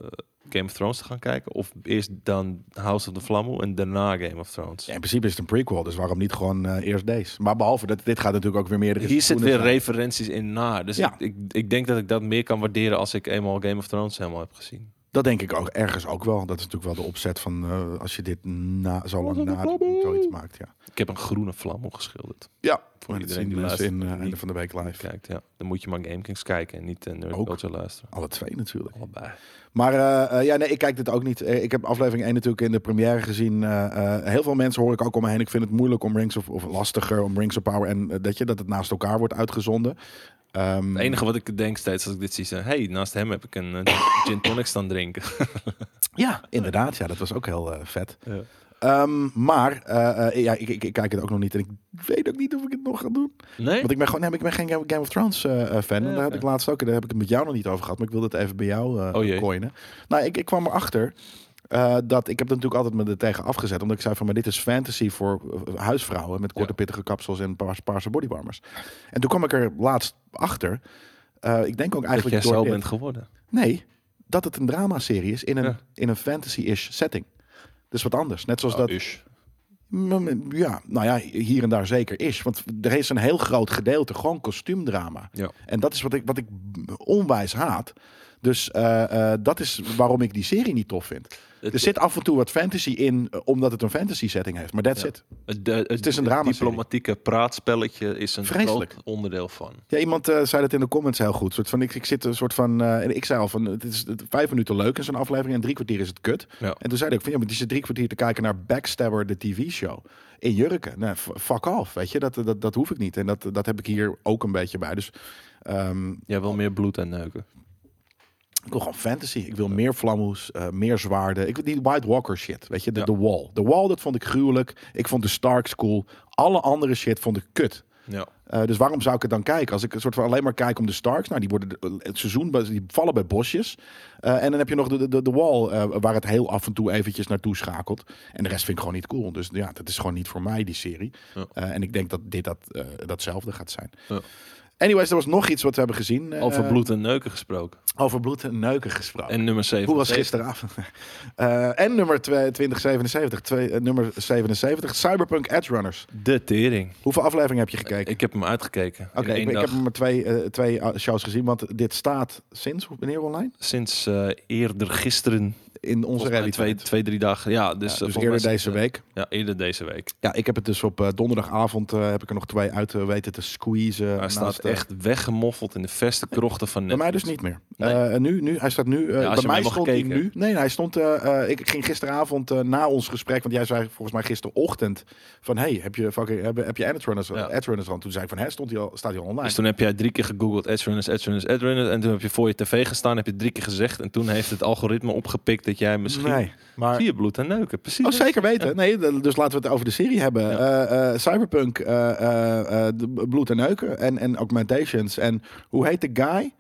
Game of Thrones te gaan kijken. Of eerst dan House of the Flammo en daarna Game of Thrones. Ja, in principe is het een prequel, dus waarom niet gewoon eh, eerst deze? Maar behalve dat dit gaat natuurlijk ook weer meerdere Hier zit seizoenen weer referenties in naar. Dus Ja. ik, ik, ik denk dat ik dat meer kan waarderen als ik eenmaal Game of Thrones helemaal heb gezien. Dat denk ik ook ergens ook wel. Dat is natuurlijk wel de opzet van eh, als je dit na, zo lang na zoiets maakt. Ja, Ik heb een groene vlam geschilderd. ja Voor iedereen die luistert, in die einde van de week live. Kijkt, ja. Dan moet je maar GameKings kijken en niet uh, Nerd Ook. Culture luisteren. Alle twee natuurlijk. Allebei. Maar ja, nee, ik kijk dit ook niet. Ik heb aflevering 1 natuurlijk in de première gezien. Eh, eh, heel veel mensen hoor ik ook om me heen. Ik vind het moeilijk om Rings of, of lastiger om Rings of Power en dat je dat het naast elkaar wordt uitgezonden. Ehm, Het enige wat ik denk steeds als ik dit zie, is... hey, naast hem heb ik een eh, <coughs> gin tonic staan drinken. <laughs> Ja, inderdaad. Ja, dat was ook heel eh, vet. Ja. Ehm, maar eh, eh, ja, ik, ik, ik kijk het ook nog niet en ik weet ook niet of ik het nog ga doen. Nee? Want ik ben gewoon, nee, ik ben geen Game of Thrones eh, eh, fan. Ja, en daar had ik laatst ook, daar heb ik het met jou nog niet over gehad, maar ik wilde het even bij jou eh Oh jee. coinen. Nou, ik, ik kwam erachter eh, dat ik heb er natuurlijk altijd me er tegen afgezet, omdat ik zei van, maar dit is fantasy voor eh, huisvrouwen met korte Ja. pittige kapsels en paarse, paarse bodywarmers. En toen kwam ik er laatst achter. eh, ik denk ook dat eigenlijk jij door zo bent geworden. Nee, dat het een dramaserie is in een, Ja. in een fantasy-ish setting. Dus wat anders. Net zoals Oh, dat. Ja, nou ja, hier en daar zeker is. Want er is een heel groot gedeelte gewoon kostuumdrama. Ja. En dat is wat ik, wat ik onwijs haat. Dus eh, eh, dat is waarom ik die serie niet tof vind. Het, Er zit af en toe wat fantasy in, eh, omdat het een fantasy setting heeft. Maar that's Ja. it. het, de- het, is een dramaserie. diplomatieke praatspelletje is een Vreselijk. groot onderdeel van. Ja, iemand zei dat in de comments heel goed. Soort van, ik, ik zit een soort van. en ik zei al van. Het is het- vijf minuten leuk in zo'n aflevering. En drie kwartier is het kut. Ja. En toen zei ik van. Ja, maar die zit drie kwartier te kijken naar Backstabber, de TV-show. In jurken. F- fuck off. Weet je, dat, dat, dat hoef ik niet. En dat, dat heb ik hier ook een beetje bij. Dus. ehm, Jij wil meer bloed en neuken. Ik wil gewoon fantasy. Ik wil meer flammoes, eh, meer zwaarden. Ik wil die White Walker shit. Weet je, de, Ja. de Wall. De Wall, dat vond ik gruwelijk. Ik vond de Starks cool. Alle andere shit vond ik kut. Ja. Eh, dus waarom zou ik het dan kijken? Als ik een soort van alleen maar kijk om de Starks, nou die worden de- het seizoen die vallen bij bosjes. Eh, en dan heb je nog de, de, de wall waar het heel af en toe eventjes naartoe schakelt. En de rest vind ik gewoon niet cool. Dus ja, dat is gewoon niet voor mij die serie. Ja. En ik denk dat dit dat, datzelfde gaat zijn. Ja. Anyways, er was nog iets wat we hebben gezien. eh, Over bloed en neuken gesproken. Over bloed en neuken gesproken. En nummer 7. Hoe was gisteravond? <laughs> Eh, en nummer twe- 2077, twee, eh, nummer 77, Cyberpunk Edge Runners. De tering. Hoeveel afleveringen heb je gekeken? Ik heb hem uitgekeken. Oké, ik, ik heb maar twee, twee shows gezien, want dit staat sinds wanneer online? Sinds eerder gisteren. In onze Reddit. twee, twee, drie dagen. Ja, dus, eh, dus eerder deze het, week. Ja, eerder deze week. Ja, ik heb het dus op eh, donderdagavond eh, heb ik er nog twee uit weten te squeezen. Hij naast, staat echt weggemoffeld in de verste krochten van Bij mij dus Netflix. niet meer. Nee. Nu, nu, hij staat nu. je bij mij stond hij nu. Nee, hij stond. ik ging gisteravond na ons gesprek, want jij zei volgens mij gisterochtend van, hey, heb je fucking, heb, heb je Edge Runners, Ja. Edge Runners aan? Toen zei ik van, hè, stond hij al, staat hij al online? Dus toen heb jij drie keer gegoogeld Edge Runners, Edge Runners, Edge Runners. En toen heb je voor je tv gestaan, heb je drie keer gezegd. En toen heeft het algoritme opgepikt dat jij misschien... nee, maar Zie je bloed en neuken, precies. Oh, zeker weten. Nee, dus laten we het over de serie hebben. Ja. Eh, eh, Cyberpunk, eh, de bloed en neuken en, en augmentations. En hoe heet de guy?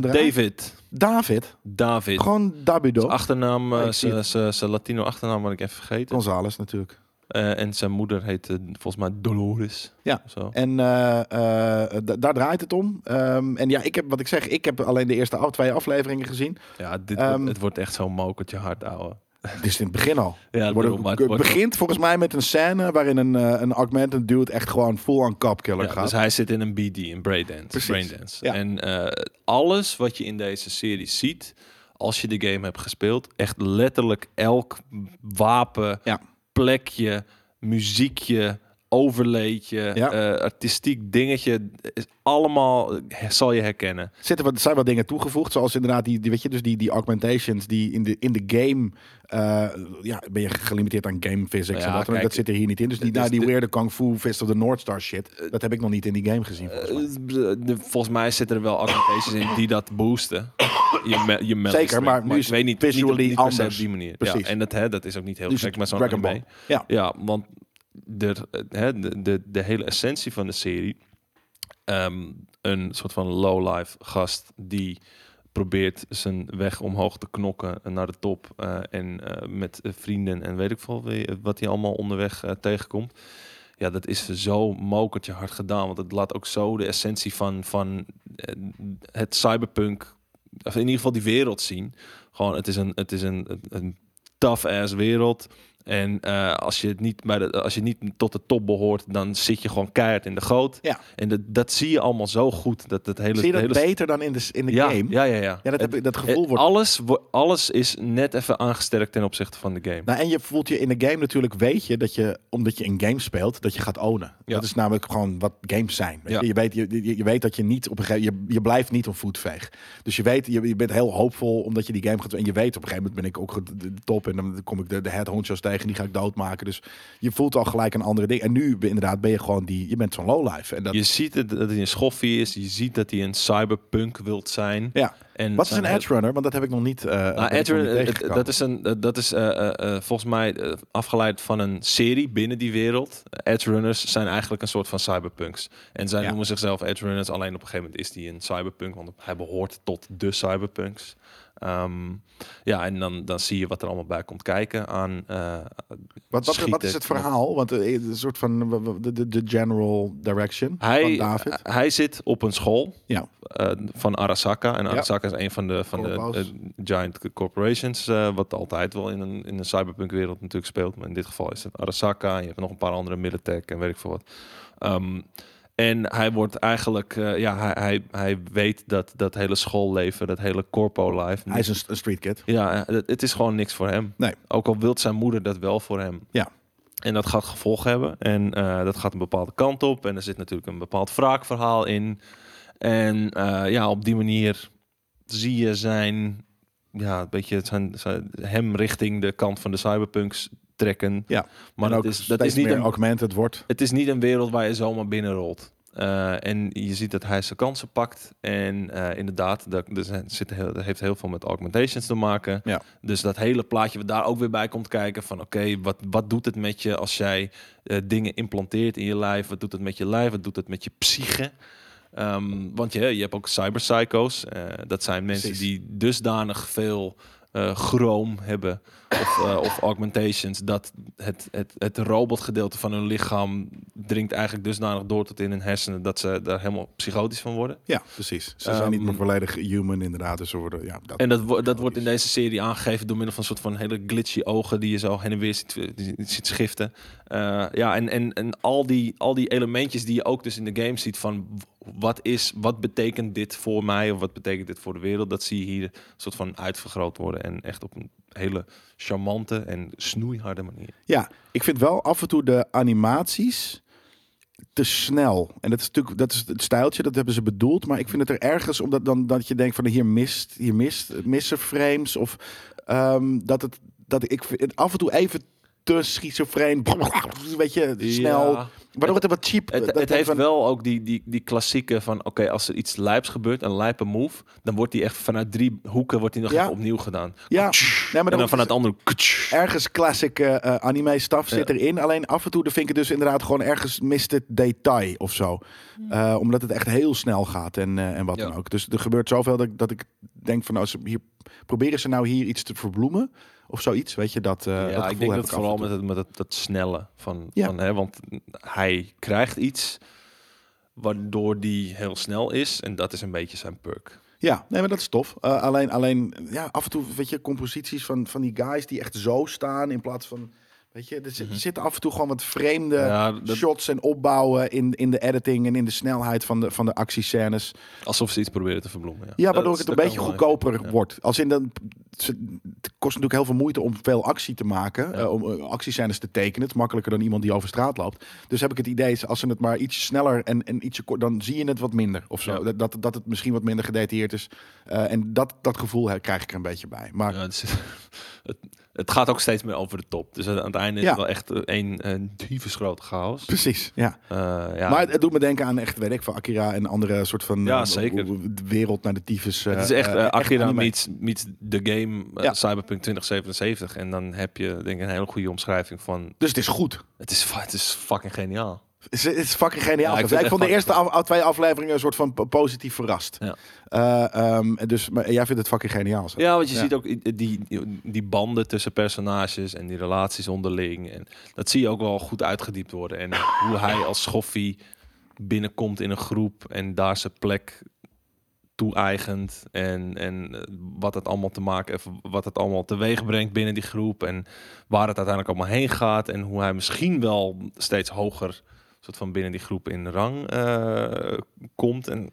David. David. David. Gewoon Dabido. Zijn achternaam, zijn- Latino achternaam had ik even vergeten. Gonzales natuurlijk. Eh, en zijn moeder heet volgens mij Dolores. Ja. Zo. En eh, eh, daar draait het om. Ehm, en ja, ik heb wat ik zeg, ik heb alleen de eerste twee afleveringen gezien. Ja, dit Ehm, wordt, het wordt echt zo'n mokertje hard, ouwe. <laughs> Dit is in het begin al. Ja, Het, wordt- het het begint volgens mij met een scène waarin een, een augmented dude echt gewoon full on kapkiller Ja, gaat. dus hij zit in een BD, een braindance. Braindance. Ja. En alles wat je in deze serie ziet, als je de game hebt gespeeld, echt letterlijk elk wapen, Ja. Plekje, muziekje, overleedje, Ja. eh, artistiek dingetje, is allemaal eh, zal je herkennen. Zitten wat, zijn wat dingen toegevoegd, zoals inderdaad die, die weet je, dus die, die augmentations die in de, in de game, eh, ja, ben je gelimiteerd aan game physics Ja, en kijk, dat zit er hier niet in. Dus die, nou, die de- weirde Kung Fu Fist of the North Star shit, dat heb ik nog niet in die game gezien. volgens mij. De- volgens mij zitten er wel augmentations in die dat boosten. Je, je Zeker, maar is ik weet niet, visually niet, niet anders. op die manier. Precies. Ja, en dat, hè, dat is ook niet heel Dus gek met zo'n anime. Ja. Ja, want de, de, de, de hele essentie van de serie, ehm, een soort van low-life gast die probeert zijn weg omhoog te knokken naar de top eh, en eh, met eh, vrienden en weet ik veel wat hij allemaal onderweg eh, tegenkomt. Ja, dat is zo mokertje hard gedaan, want het laat ook zo de essentie van, van eh, het cyberpunk, of in ieder geval die wereld zien. Gewoon, het is een, het is een, een tough-ass wereld. En eh, als, je niet bij de, als je niet tot de top behoort, dan zit je gewoon keihard in de goot. Ja. En dat, dat zie je allemaal zo goed. Dat, dat hele, Zie je dat hele beter dan in de, in de ja, game? Ja, ja, ja. Ja, dat, heb dat gevoel het- wordt... alles, alles is net even aangesterkt ten opzichte van de game. Nou, en je voelt je in de game natuurlijk, weet je dat je, omdat je een game speelt, dat je gaat ownen. Ja. Dat is namelijk gewoon wat games zijn. Weet je? Je, weet, je, je, weet dat je niet op een gegeven je, je blijft niet op voetveeg. Dus je weet, je, je bent heel hoopvol omdat je die game gaat. En je weet op een gegeven moment ben ik ook de, top en dan kom ik de, de head honchos tegen, die ga ik doodmaken. Dus je voelt al gelijk een andere ding. En nu inderdaad ben je gewoon die, je bent zo'n lowlife. En dat, Je ziet het, dat hij een schoffie is. Je ziet dat hij een cyberpunk wilt zijn. ja. En Wat is een edge runner? Want dat heb ik nog niet. eh Nou, Edge Runner, dat is, een, eh, dat is eh, volgens mij afgeleid van een serie binnen die wereld. Edge Runners zijn eigenlijk een soort van cyberpunks. En zij Ja. noemen zichzelf Edge Runners. Alleen op een gegeven moment is die een cyberpunk, want hij behoort tot de cyberpunks. Ehm, ja, en dan, dan zie je wat er allemaal bij komt kijken aan eh, Wat, wat, is het verhaal? Want eh, een soort van de, de, de general direction van David. hij zit op een school Ja. eh, van Arasaka. En Ja. Arasaka is een van de, van de giant corporations, wat altijd wel in een, in een cyberpunk wereld natuurlijk speelt. Maar in dit geval is het Arasaka. Je hebt nog een paar andere Militech en weet ik veel wat. Ehm, en hij wordt eigenlijk, eh, ja, hij, hij, hij weet dat dat hele schoolleven, dat hele corpo life. Hij is een, st- een street kid. Ja, eh, het, het is gewoon niks voor hem. Nee. Ook al wil zijn moeder dat wel voor hem. Ja. En dat gaat gevolg hebben. En eh, dat gaat een bepaalde kant op. En er zit natuurlijk een bepaald wraakverhaal in. En ja, op die manier zie je zijn, ja, een beetje zijn, zijn, hem richting de kant van de cyberpunks trekken. Ja. Maar dat is, dat is niet meer een augmented wordt. het is niet een wereld waar je zomaar binnenrolt. Eh, en je ziet dat hij zijn kansen pakt. En eh, inderdaad, dat, dus zit heel, dat heeft heel veel met augmentations te maken. Ja. Dus dat hele plaatje wat daar ook weer bij komt kijken. Van oké, wat, wat doet het met je als jij eh, dingen implanteert in je lijf? Wat doet het met je lijf? Wat doet het met je psyche? Ehm, want je, je hebt ook cyberpsycho's. Dat zijn mensen Precies. die dusdanig veel eh chroom hebben of, eh, of augmentations dat het, het, het robotgedeelte van hun lichaam dringt eigenlijk dusdanig door tot in hun hersenen dat ze daar helemaal psychotisch van worden. Ja, precies. Ze zijn niet Ehm, meer volledig human inderdaad. Dus ze worden, ja, dat, En dat, wo- dat wordt in deze serie aangegeven door middel van een soort van hele glitchy ogen die je zo heen en weer ziet, ziet schiften. Eh, ja, en, en, en al, die, al die elementjes die je ook dus in de game ziet van wat is, wat betekent dit voor mij of wat betekent dit voor de wereld, dat zie je hier een soort van uitvergroot worden en echt op een hele charmante en snoeiharde manier. ja, ik vind wel af en toe de animaties te snel. En dat is natuurlijk dat is het stijltje, dat hebben ze bedoeld. Maar ik vind het er ergens, omdat dan dat je denkt van hier mist, hier mist, missen frames. Of ehm, dat het, dat ik af en toe even te schizofreen. <laughs> Weet je, snel. Ja. Waardoor het er wat cheap... Het, dat- het heeft van- wel ook die, die, die klassieke van, oké, als er iets lijps gebeurt, een lijpe move, dan wordt die echt vanuit drie hoeken wordt die nog Ja. even opnieuw gedaan. Ja, nee, maar en dan vanuit de andere... ergens classic eh, anime stuff zit Ja. erin. Alleen af en toe vind ik het dus inderdaad gewoon ergens mist het detail of zo. Eh, omdat het echt heel snel gaat en, eh, en wat Ja. dan ook. Dus er gebeurt zoveel dat, ik- dat ik denk van nou, ze hier, proberen ze nou hier iets te verbloemen of zoiets. Weet je, dat, dat ja, ik denk dat vooral met het, met het, dat snelle van, Ja. van hè, want hij krijgt iets waardoor die heel snel is en dat is een beetje zijn perk. Ja, nee, maar dat is tof. Eh, alleen, alleen ja, af en toe weet je, composities van, van die guys die echt zo staan in plaats van Weet je, er zit- Mhm. zitten af en toe gewoon wat vreemde Ja, dat- shots en opbouwen in, in de editing en in de snelheid van de, van de actiescènes. Alsof ze iets proberen te verbloemen. Ja, Ja, waardoor het een beetje goedkoper ja. wordt. Als in dan, het kost natuurlijk heel veel moeite om veel actie te maken. Eh, om eh, actiescènes te tekenen. Het is makkelijker dan iemand die over straat loopt. Dus heb ik het idee, als ze het maar iets sneller en, en ietsje kort, dan zie je het wat minder. Of zo. Dat, dat, dat het misschien wat minder gedetailleerd is. Eh, en dat, dat gevoel krijg ik er een beetje bij. Maar Ja, het, is- <laughs> het, het gaat ook steeds meer over de top. Dus aan het einde is het wel echt een, een tyfus grote chaos. precies, ja. Eh, ja. Maar het, het doet me denken aan echt, weet ik, van Akira en andere soort van Ja, eh, zeker. de wereld naar de tyfus. het is eh, echt eh, eh, Akira meets, meets the game eh, Ja. Cyberpunk 2077. En dan heb je denk ik een hele goede omschrijving van... Dus het is goed. Het is, het is fucking geniaal. Het is, fucking geniaal. Ja, ik vond de eerste af, twee afleveringen een soort van po- positief verrast. Ja. Eh, ehm, dus, maar jij vindt het fucking geniaal. zo. Ja, want je Ja. ziet ook die, die banden tussen personages en die relaties onderling. En dat zie je ook wel goed uitgediept worden. En hoe hij als schoffie binnenkomt in een groep en daar zijn plek toe-eigent. En, en eh, wat het allemaal te maken heeft, wat het allemaal teweeg brengt binnen die groep. En waar het uiteindelijk allemaal heen gaat. En hoe hij misschien wel steeds hoger soort van binnen die groep in rang eh, komt. En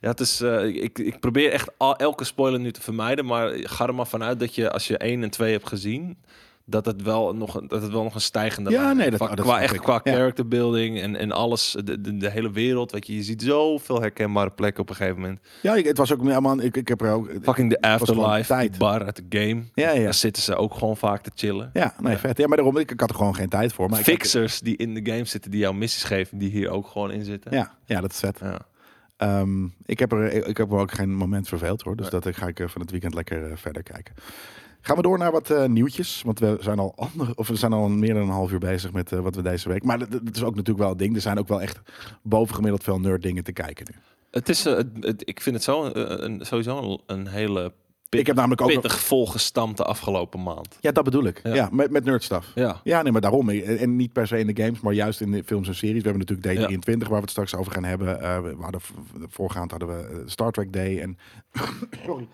ja, het is, eh, ik, ik probeer echt al, elke spoiler nu te vermijden, maar ga er maar vanuit dat je als je 1 en 2 hebt gezien, dat het wel nog, een- dat het wel nog een stijgende Ja, lijn nee, dat- qua, dat qua echt qua Ja. character building en, en alles, de, de, de hele wereld, weet je, je ziet zoveel herkenbare plekken op een gegeven moment. Ja, ik, het was ook helemaal. Ik, ik heb er ook. Fucking de afterlife, tijd. bar uit de game. Ja, ja. Daar zitten ze ook gewoon vaak te chillen. Ja, nee, vet. Ja, maar daarom, ik, ik had er gewoon geen tijd voor. Maar ik Fixers die in de game zitten, die jou missies geven, die hier ook gewoon in zitten. ja, ja, dat is vet. Ja. Ehm, ik, heb er, ik, ik heb er ook geen moment verveeld hoor. Dus dat ga ik eh, van het weekend lekker eh, verder kijken. Gaan we door naar wat eh, nieuwtjes. Want we zijn al ander, of we zijn al meer dan een half uur bezig met eh, wat we deze week. Maar dat, dat is ook natuurlijk wel een ding. Er zijn ook wel echt bovengemiddeld veel nerd dingen te kijken nu. Het is, eh, het, ik vind het zo, een, sowieso een, hele Ik heb namelijk ook nog- pittig volgestampte afgelopen maand. Ja, dat bedoel ik. Ja, Ja. met, met nerdstuff. Ja. Ja, nee, maar daarom. En niet per se in de games, maar juist in de films en series. We hebben natuurlijk D23, waar we het straks over gaan hebben. Eh, we hadden, voorgaand hadden we Star Trek Day. En <coughs> Sorry.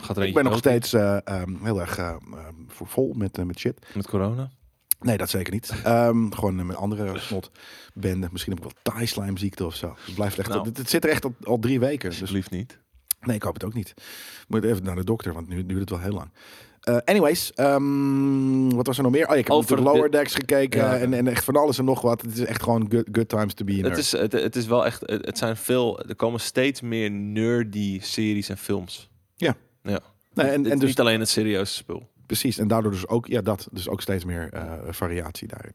Gaat er ik ben nog steeds eh, ehm, heel erg eh, ehm, vol met, eh, met shit. met corona? Nee, dat zeker niet. Ehm, gewoon met andere snot benden. Misschien heb ik wel Thai-slime ziekte of zo. Het blijft echt. Nou. Het, het zit er echt al, al drie weken. Dus Alsjeblieft niet. Nee, ik hoop het ook niet. Moet even naar de dokter, want nu duurt het wel heel lang. Eh, anyways, ehm, wat was er nog meer? Oh, ik heb Over Lower de- Decks gekeken Ja. en, en echt van alles en nog wat. Het is echt gewoon good, good times to be in. Het is, het, het is wel echt, het, zijn veel, er komen steeds meer nerdy series en films. Ja. Ja. Nee, en, dus niet alleen het serieuze spul. precies. En daardoor dus ook, ja, dat. Dus ook steeds meer eh, variatie daarin.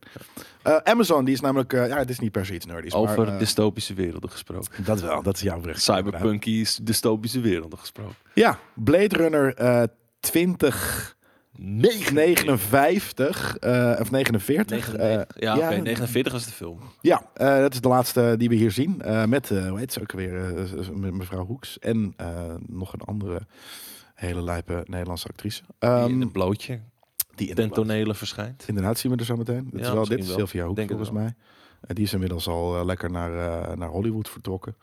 Eh, Amazon, die is namelijk, ja, het is niet per se iets nerdies. Over maar, dystopische werelden gesproken. dat wel, dat is jouw bericht. inderdaad. Cyberpunkies, dystopische werelden gesproken. Ja, Blade Runner eh 2059, eh of 49. 99. eh, ja, ja. oké, 49 was de film. Ja, eh, dat is de laatste die we hier zien. met, hoe heet ze ook weer, mevrouw Hoeks. En nog een andere hele lijpe Nederlandse actrice. Ehm, in een blootje die in ten tonele verschijnt. Inderdaad, zien we er zo meteen. Dit Ja, is wel dit, wel. Sylvia Hoek Denk volgens mij. Die is inmiddels al lekker naar, naar Hollywood vertrokken.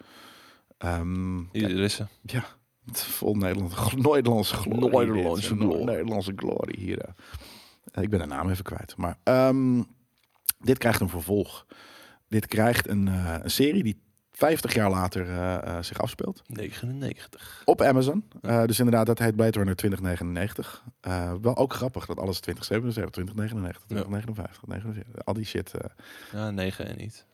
Ehm, is ze. ja, vol Nederland, <laughs> Nederlandse glorie. Nederlandse glorie. Nederlandse glorie hier. eh. Ik ben de naam even kwijt. Maar ehm, dit krijgt een vervolg. Dit krijgt een, eh, een serie die 50 jaar later eh, eh, zich afspeelt. 99. Op Amazon. Eh, dus inderdaad, dat heet Blade Runner 2099. Eh, wel ook grappig dat alles 2077, 2099, 2059, 49, al die shit Ja, 9 en niet.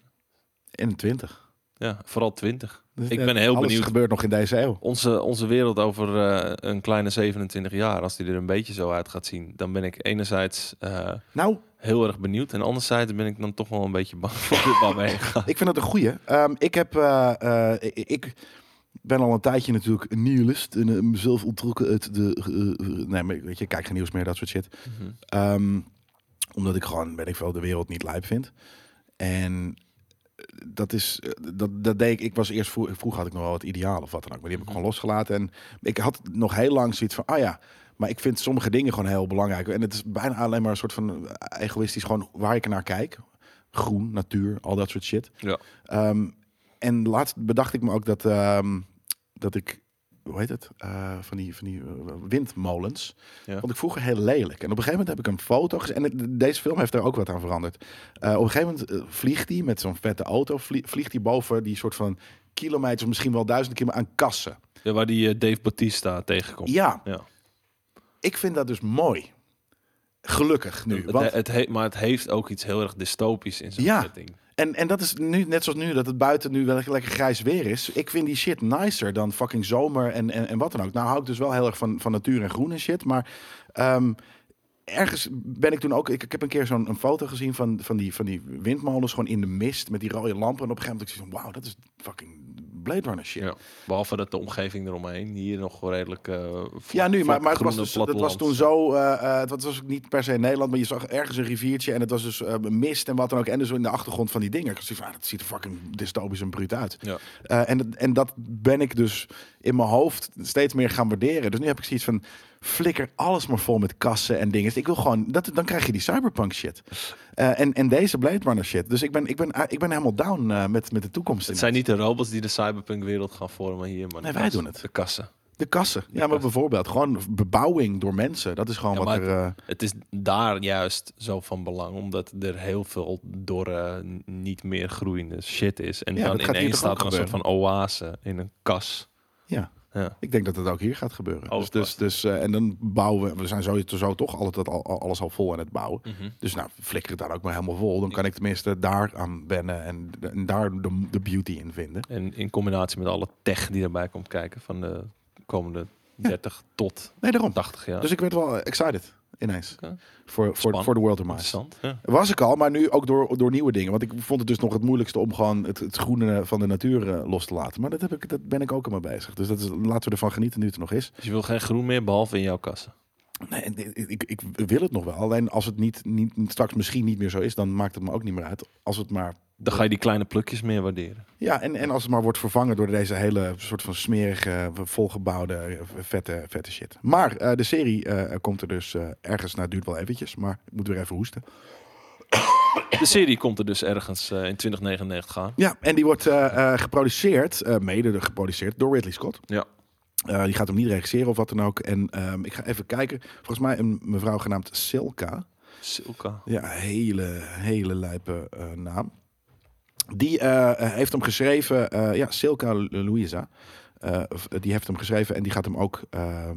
de 20. Ja, vooral 20. Dus, Ik ben heel alles benieuwd. gebeurt nog in deze eeuw. Onze, onze wereld over eh, een kleine 27 jaar, als die er een beetje zo uit gaat zien, dan ben ik enerzijds eh, Nou, heel erg benieuwd. En anderzijds ben ik dan toch wel een beetje bang voor dit waar mee gaat. <laughs> ik vind het een goeie. Ehm, ik heb, eh, ik, ben al een tijdje natuurlijk een nihilist en mezelf onttrokken uit de, nee, maar weet je, kijk geen nieuws meer, dat soort shit. Mhm. Ehm, omdat ik gewoon, weet ik veel, de wereld niet lijp vind. En dat is, eh, dat, dat deed ik, ik was eerst, vroeg, vroeger had ik nog wel wat ideaal of wat dan ook. Maar die heb ik gewoon losgelaten. En ik had nog heel lang zoiets van, ah ja, maar ik vind sommige dingen gewoon heel belangrijk. En het is bijna alleen maar een soort van egoïstisch, gewoon waar ik naar kijk. Groen, natuur, al dat soort shit. Ja. Ehm, en laatst bedacht ik me ook dat, ehm, dat ik hoe heet het? Eh, van die, van die eh, windmolens. Ja. Vond ik vroeger heel lelijk. En op een gegeven moment heb ik een foto gezien. En het- deze film heeft er ook wat aan veranderd. Eh, op een gegeven moment vliegt hij met zo'n vette auto. vlie- vliegt hij boven die soort van kilometers, misschien wel duizenden kilometer aan kassen. Ja, waar die Dave Bautista tegenkomt. Ja, Ja. ik vind dat dus mooi. Gelukkig nu. Het, Want, het he- maar het heeft ook iets heel erg dystopisch in zijn Ja. setting. En, en dat is nu, net zoals nu, dat het buiten nu wel lekker grijs weer is. Ik vind die shit nicer dan fucking zomer en, en, en wat dan ook. Nou hou ik dus wel heel erg van, van natuur en groen en shit. Maar ehm, ergens ben ik toen ook... Ik, ik heb een keer zo'n een foto gezien van, van, die, van die windmolens gewoon in de mist met die rode lampen. En op een gegeven moment ik zoiets van, wauw, dat is fucking Blade Runner shit. Ja. Behalve dat de omgeving eromheen hier nog redelijk. vlak- Ja, nu, maar, maar het, was dus, het was toen zo. eh, het was ook niet per se in Nederland, maar je zag ergens een riviertje en het was dus mist en wat dan ook. En dus in de achtergrond van die dingen. Ik dacht, van, ah, dat ziet er fucking dystopisch en bruut uit. Ja. En, dat- en dat ben ik dus in mijn hoofd steeds meer gaan waarderen. Dus nu heb ik zoiets van. Flikker alles maar vol met kassen en dingen. Ik wil gewoon. Dat, dan krijg je die cyberpunk shit. Eh, en, en deze Blade Runner shit. Dus ik ben, ik ben, ik ben helemaal down eh, met, met de toekomst. Het zijn niet de robots die de cyberpunk wereld gaan vormen hier, maar Nee, wij kassen. doen het. De kassen. De kassen. Ja, maar bijvoorbeeld gewoon bebouwing door mensen. Dat is gewoon Ja, wat er. eh, Het is daar juist zo van belang, omdat er heel veel dorre, n- niet meer groeiende shit is. En Ja, dan ineens staat er een soort van oase in een kas. ja. Ja. Ik denk dat het ook hier gaat gebeuren. Oh, dus, dus, dus, eh, en dan bouwen we. We zijn sowieso toch altijd al, al- alles al vol aan het bouwen. Mhm. Dus nou, flikker het daar ook maar helemaal vol. Dan kan ik tenminste daar aan wennen en, en daar de, de beauty in vinden. En in combinatie met alle tech die erbij komt kijken van de komende 30 tot Nee, daarom. 80 jaar. Dus ik werd wel excited ineens. Oké. Voor, voor, voor de World of. Ja. Was ik al, maar nu ook door, door nieuwe dingen. Want ik vond het dus nog het moeilijkste om gewoon het, het groene van de natuur eh, los te laten. Maar dat, heb ik, dat ben ik ook allemaal bezig. Dus dat is, laten we ervan genieten nu het er nog is. Dus je wil geen groen meer, behalve in jouw kassen. Nee, ik, ik wil het nog wel. Alleen als het niet, niet, straks misschien niet meer zo is, dan maakt het me ook niet meer uit. Als het maar. Dan ga je die kleine plukjes meer waarderen. Ja, en, en als het maar wordt vervangen door deze hele soort van smerige, volgebouwde, vette, vette shit. Maar eh, de serie eh, komt er dus eh, ergens, nou duurt wel eventjes, maar ik moet weer even hoesten. De serie komt er dus ergens in 2099 aan. Ja, en die wordt geproduceerd, mede geproduceerd door Ridley Scott. Ja. Die gaat hem niet regisseren of wat dan ook. En ehm, ik ga even kijken. Volgens mij een mevrouw genaamd Silka. Silka. Ja, hele, hele lijpe naam. Die eh, eh, heeft hem geschreven, eh, ja, Silka Louisa. Die heeft hem geschreven en die gaat hem ook ehm,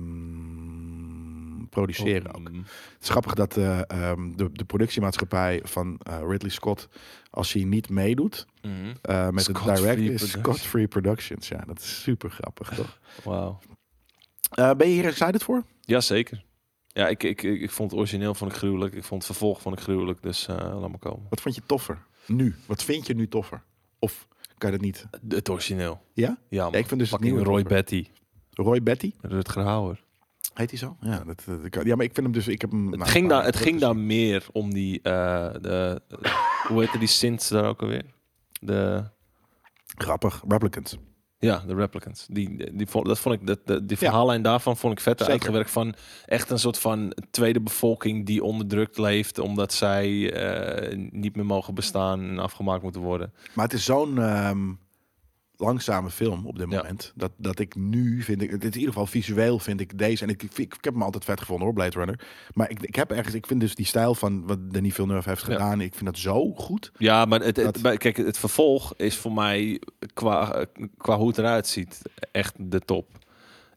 produceren. Ook. Oh, mm. Het is grappig dat eh, ehm, de, de productiemaatschappij van Ridley Scott, als hij niet meedoet Mhm. eh, met Scott het direct, Free is. Scott Free Productions. Ja, dat is super grappig, toch? Wauw. Ben je hier excited voor? Ja, zeker. Ja, ik, ik, ik, ik vond het origineel vond ik gruwelijk. Ik vond het vervolg vond ik gruwelijk. Dus laat maar komen. Wat vond je toffer? Nu? Wat vind je nu toffer? Of kan je dat niet? Het origineel. Ja? Ja, man. ik vind dus het nieuwe Roy toffer. Betty. Roy Betty? Rutger Hauer. Heet hij zo? Ja, dat, ja, maar ik vind hem dus... Ik heb hem, Het nou, ging, daar, het ging daar teruggezien. meer om die... eh, de, hoe heette die synths daar ook alweer? De... Grappig. Replicants. Ja, de replicants. Die, die, vond, dat vond ik, dat, die Ja. verhaallijn daarvan vond ik vet uitgewerkt. Van echt een soort van tweede bevolking die onderdrukt leeft. Omdat zij eh, niet meer mogen bestaan en afgemaakt moeten worden. Maar het is zo'n ehm, langzame film op dit Ja. moment. Dat, dat ik nu vind ik... Het is in ieder geval visueel vind ik deze... En ik, ik, ik heb hem altijd vet gevonden hoor, Blade Runner. Maar ik, ik heb ergens... Ik vind dus die stijl van wat Denis Villeneuve heeft Ja. gedaan... Ik vind dat zo goed. Ja, maar het, Dat- kijk, het vervolg is voor mij qua, qua hoe het eruit ziet echt de top.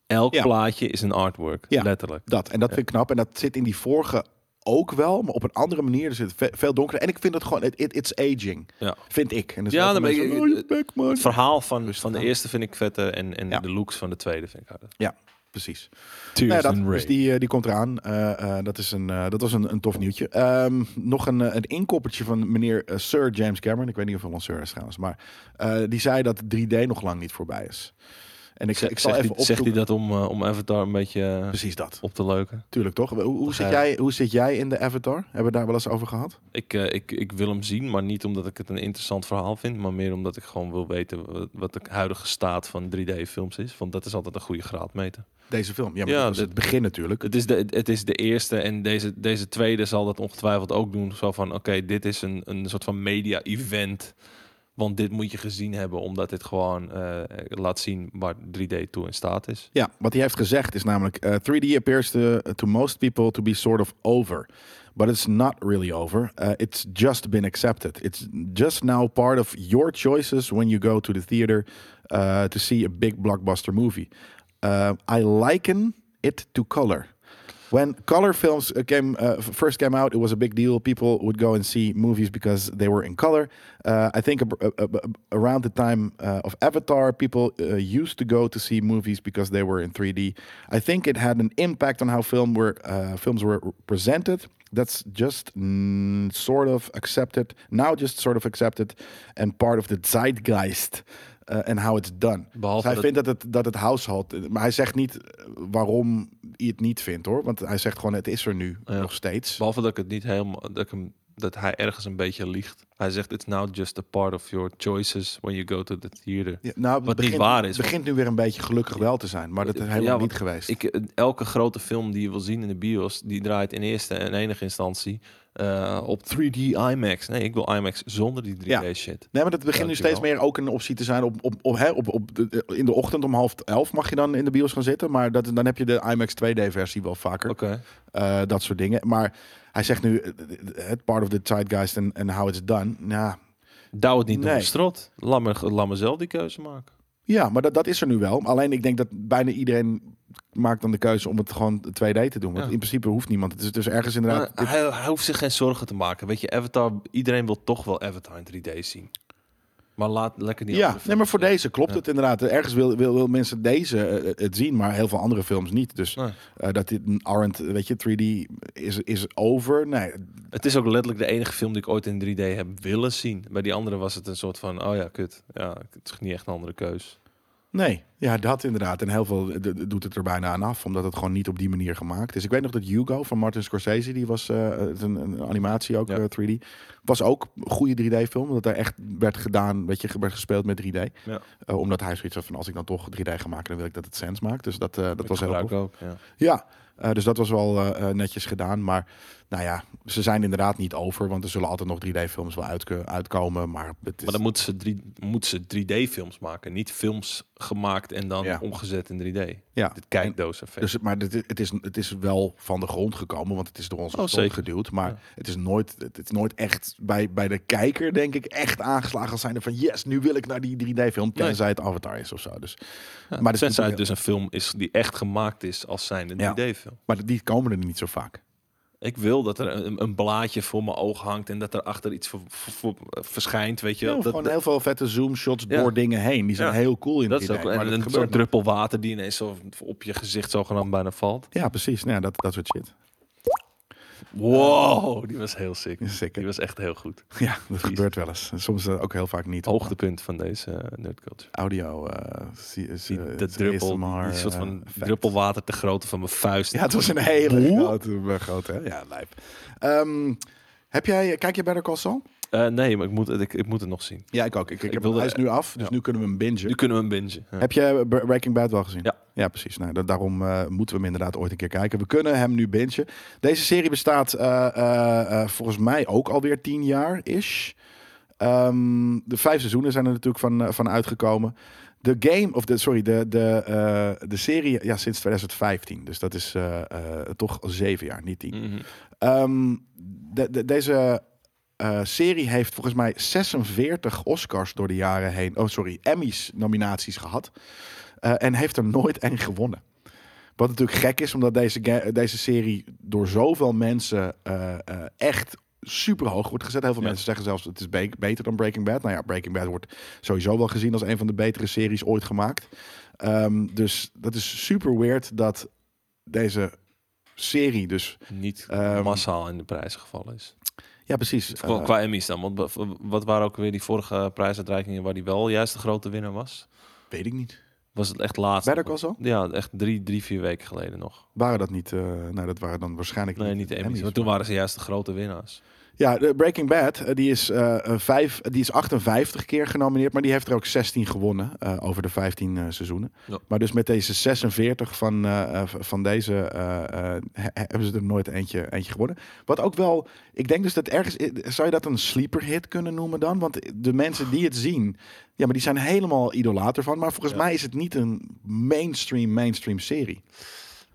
Elk Ja. plaatje is een artwork, Ja. letterlijk. Dat. En dat vind ik knap. En dat zit in die vorige ook wel, maar op een andere manier. Er zit ve- veel donkerder. En ik vind het gewoon, it, it- it's aging, Ja. vind ik. En dus Ja, dan ben oh, je bek, man. Het verhaal van, Rustig van de aan. eerste vind ik vetter en, en Ja. de looks van de tweede vind ik harder. Ja, precies. Tears Nou dat, dus die, eh, die komt eraan. Eh, eh, dat, is een, eh, dat was een, een tof nieuwtje. Ehm, nog een, een inkoppertje van meneer Sir James Cameron. Ik weet niet of hij een Sir is trouwens. Maar eh, die zei dat 3D nog lang niet voorbij is. En ik, Zeg- ik zal zegt even hij- Zegt hij dat om, eh, om Avatar een beetje Precies dat. op te leuken? Tuurlijk toch? Hoe, hoe, zit jij, hoe zit jij in de Avatar? Hebben we daar wel eens over gehad? Ik, eh, ik, ik wil hem zien, maar niet omdat ik het een interessant verhaal vind, maar meer omdat ik gewoon wil weten wat, wat de huidige staat van 3D-films is. Want dat is altijd een goede graadmeter. Deze film. Ja, maar Ja, dat was dit- het begin natuurlijk. Het is de, het is de eerste en deze, deze tweede zal dat ongetwijfeld ook doen. Zo van, oké, dit is een, een soort van media-event Want dit moet je gezien hebben, omdat dit gewoon eh, laat zien waar 3D toe in staat is. Ja, wat hij heeft gezegd is namelijk: eh, 3D appears to, most people to be sort of over. But it's not really over. Uh, it's just been accepted. It's just now part of your choices when you go to the theater to see a big blockbuster movie. I liken it to color. When color films uh, came uh, first came out, it was a big deal. People would go and see movies because they were in color. Uh, I think ab- ab- ab- around the time uh, of Avatar, people uh, used to go to see movies because they were in 3D. I think it had an impact on how film were uh, films were presented. That's just mm, sort of accepted now, just sort of accepted, and part of the zeitgeist. Uh, and how it's done. Behalve Dus hij dat- vindt dat het, dat het household... Maar hij zegt niet eh, waarom hij het niet vindt, hoor. Want hij zegt gewoon, het is er nu Ja. nog steeds. Behalve dat ik het niet helemaal, dat, ik hem, dat hij ergens een beetje liegt. Hij zegt, it's now just a part of your choices when you go to the theater. Ja, nou, het Wat niet begint, waar is, Het begint nu weer een beetje gelukkig wel te zijn. Maar dat is helemaal niet geweest. Ik, eh, elke grote film die je wil zien in de bios, die draait in eerste en enige instantie eh, op 3D IMAX. Nee, ik wil IMAX zonder die 3D Ja. shit. Nee, maar dat begint nu steeds meer ook een optie te zijn. Op, op, op, hè, op, op de, in de ochtend om half elf mag je dan in de bios gaan zitten. Maar dat, dan heb je de IMAX 2D-versie wel vaker. Oké. Eh, dat soort dingen. Maar hij zegt nu, eh, het part of the zeitgeist en and how it's done. Ja, Douw het niet door Nee. de strot. Laat me, laat me zelf die keuze maken. ja maar dat, dat is er nu wel. Alleen ik denk dat bijna iedereen maakt dan de keuze om het gewoon 2D te doen. Want Ja. in principe hoeft niemand. Het is dus ergens inderdaad... Hij, hij hoeft zich geen zorgen te maken. Weet je, Avatar, iedereen wil toch wel Avatar in 3D zien. Maar laat lekker die ja, nee, maar voor deze klopt Ja. het inderdaad. Ergens wil, wil, wil mensen deze eh, het zien, maar heel veel andere films niet. Dus Nee. eh, dat dit aren't, weet je, 3D is, is over. Nee, Het is ook letterlijk de enige film die ik ooit in 3D heb willen zien. Bij die andere was het een soort van, oh ja, kut. Ja, het is niet echt een andere keus. Nee, ja, dat inderdaad. En heel veel eh, doet het er bijna aan af, omdat het gewoon niet op die manier gemaakt is. Ik weet nog dat Hugo van Martin Scorsese, die was eh, een, een animatie ook, Ja. eh, 3D, was ook een goede 3D-film. Dat er echt werd gedaan, weet je, werd gespeeld met 3D. Ja. Omdat hij zoiets had van, als ik dan toch 3D ga maken, dan wil ik dat het sens maakt. Dus dat, dat Ik was heel ook, ja. Ja, dus dat was wel netjes gedaan. Maar nou ja, ze zijn inderdaad niet over. Want er zullen altijd nog 3D-films wel uitkomen. Maar het is... Maar dan moeten ze, drie, moeten ze 3D-films maken. Niet films gemaakt en dan Ja. omgezet in 3D. ja. Dit kijkdoos-effect. Dus, maar dit, het, is, het is wel van de grond gekomen, want het is door ons Oh, grond geduwd. Maar Ja. het, is nooit, het is nooit echt bij, bij de kijker, denk ik, echt aangeslagen als zijn van yes, nu wil ik naar die 3D-film, Nee. tenzij het Avatar is of zo. Dus, Ja, maar tenzij het dus een film is die echt gemaakt is als zijn een Ja. 3D-film. maar die komen er niet zo vaak. Ik wil dat er een, een blaadje voor mijn oog hangt en dat er achter iets voor, voor- voor- verschijnt, weet je Ja, dat, gewoon dat, heel veel vette zoomshots Ja. door dingen heen. Die zijn Ja. heel cool in dat is 3D. ook maar en dat een soort druppel water die ineens zo op je gezicht zogenaamd bijna valt. Ja, precies. Nou, dat, dat soort shit. Wow, die was heel sick. Sick? Die was echt heel goed. Ja, dat gebeurt wel eens. En Soms eh, ook heel vaak niet. Hoogtepunt van deze uh, nerdculture. Audio. eh zie- Die, de druppel, die, ASMR, die soort van effect. druppel water te grootte van mijn vuist. Ja, het was een hele grote, grote hè? Ja, lijp. Ehm, heb jij, kijk je Better Call Saul? Eh, nee, maar ik moet, het- ik, ik moet het nog zien. Ja, ik ook. Ik, ik, Ik heb, wilde- hij is nu af, dus ja. nu kunnen we hem bingen. Nu kunnen we hem bingen. Ja. Heb je Bre- Breaking Bad wel gezien? Ja. Ja, precies. Nou, da- daarom eh, moeten we hem inderdaad ooit een keer kijken. We kunnen hem nu bingen. Deze serie bestaat eh, eh, eh, volgens mij ook alweer tien jaar is. de vijf seizoenen zijn er natuurlijk van, eh, van uitgekomen. De game, of de, sorry, de, de, eh, de serie, ja, sinds 2015. Dus dat is eh, eh, toch zeven jaar, niet tien. Mhm. Ehm, de, de- deze eh, serie heeft volgens mij 46 Oscars door de jaren heen. Oh, sorry, Emmys nominaties gehad. Eh, en heeft er nooit één gewonnen. Wat natuurlijk gek is, omdat deze, deze serie door zoveel mensen eh, echt super hoog wordt gezet. Heel veel Ja. mensen zeggen zelfs het is be- beter dan Breaking Bad. Nou ja, Breaking Bad wordt sowieso wel gezien als een van de betere series ooit gemaakt. Ehm, dus dat is super weird dat deze serie dus... Niet Ehm, massaal in de prijzen gevallen is. Ja, precies. Qua, Eh, qua Emmys dan. Want wa- wat waren ook weer die vorige prijsuitreikingen waar die wel juist de grote winnaar was? weet ik niet. Was het echt laatst? Better Call Saul? Ja, echt drie, drie, vier weken geleden nog. Waren dat niet... eh nou, dat waren dan waarschijnlijk Nee, niet de Emmys. Emmys, Want toen maar- waren ze juist de grote winnaars. Ja, de Breaking Bad, eh, die is, eh, vijf, die is 58 keer genomineerd, maar die heeft er ook 16 gewonnen eh, over de 15 eh, seizoenen. Ja. Maar dus met deze 46 van, van deze he- hebben ze er nooit eentje, eentje gewonnen. Wat ook wel, ik denk dus dat ergens, zou je dat een sleeper hit kunnen noemen dan? Want de mensen die het zien, ja, maar die zijn helemaal idolaat ervan. Maar volgens Ja. mij is het niet een mainstream, mainstream serie.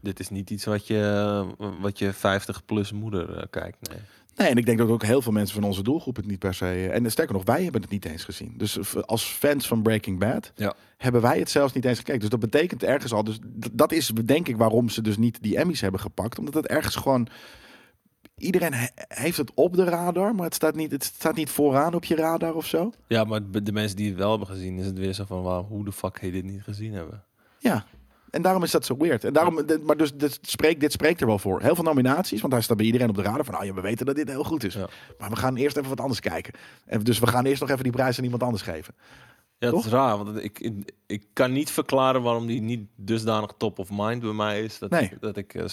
Dit is niet iets wat je, wat je 50 plus moeder kijkt. Nee. Nee, en ik denk dat ook heel veel mensen van onze doelgroep het niet per se. eh, En sterker nog, wij hebben het niet eens gezien. Dus als fans van Breaking Bad Ja. hebben wij het zelfs niet eens gekeken. Dus dat betekent ergens al. Dus dat is denk ik waarom ze dus niet die Emmys hebben gepakt. Omdat het ergens gewoon. Iedereen he- heeft het op de radar, maar het staat, niet, het staat niet vooraan op je radar of zo. Ja, maar de mensen die het wel hebben gezien, is het weer zo van, wauw, hoe de fuck heet dit niet gezien hebben? Ja. En daarom is dat zo weird. En daarom, dit- maar dus dit spreekt, dit spreekt er wel voor. Heel veel nominaties, want daar staat bij iedereen op de radar van, nou ja, we weten dat dit heel goed is. Ja. Maar we gaan eerst even wat anders kijken. En dus we gaan eerst nog even die prijs aan iemand anders geven. Ja, Toch? het is raar, want ik, ik, kan niet verklaren waarom die niet dusdanig top of mind bij mij is. Dat, Nee. dat ik, eh,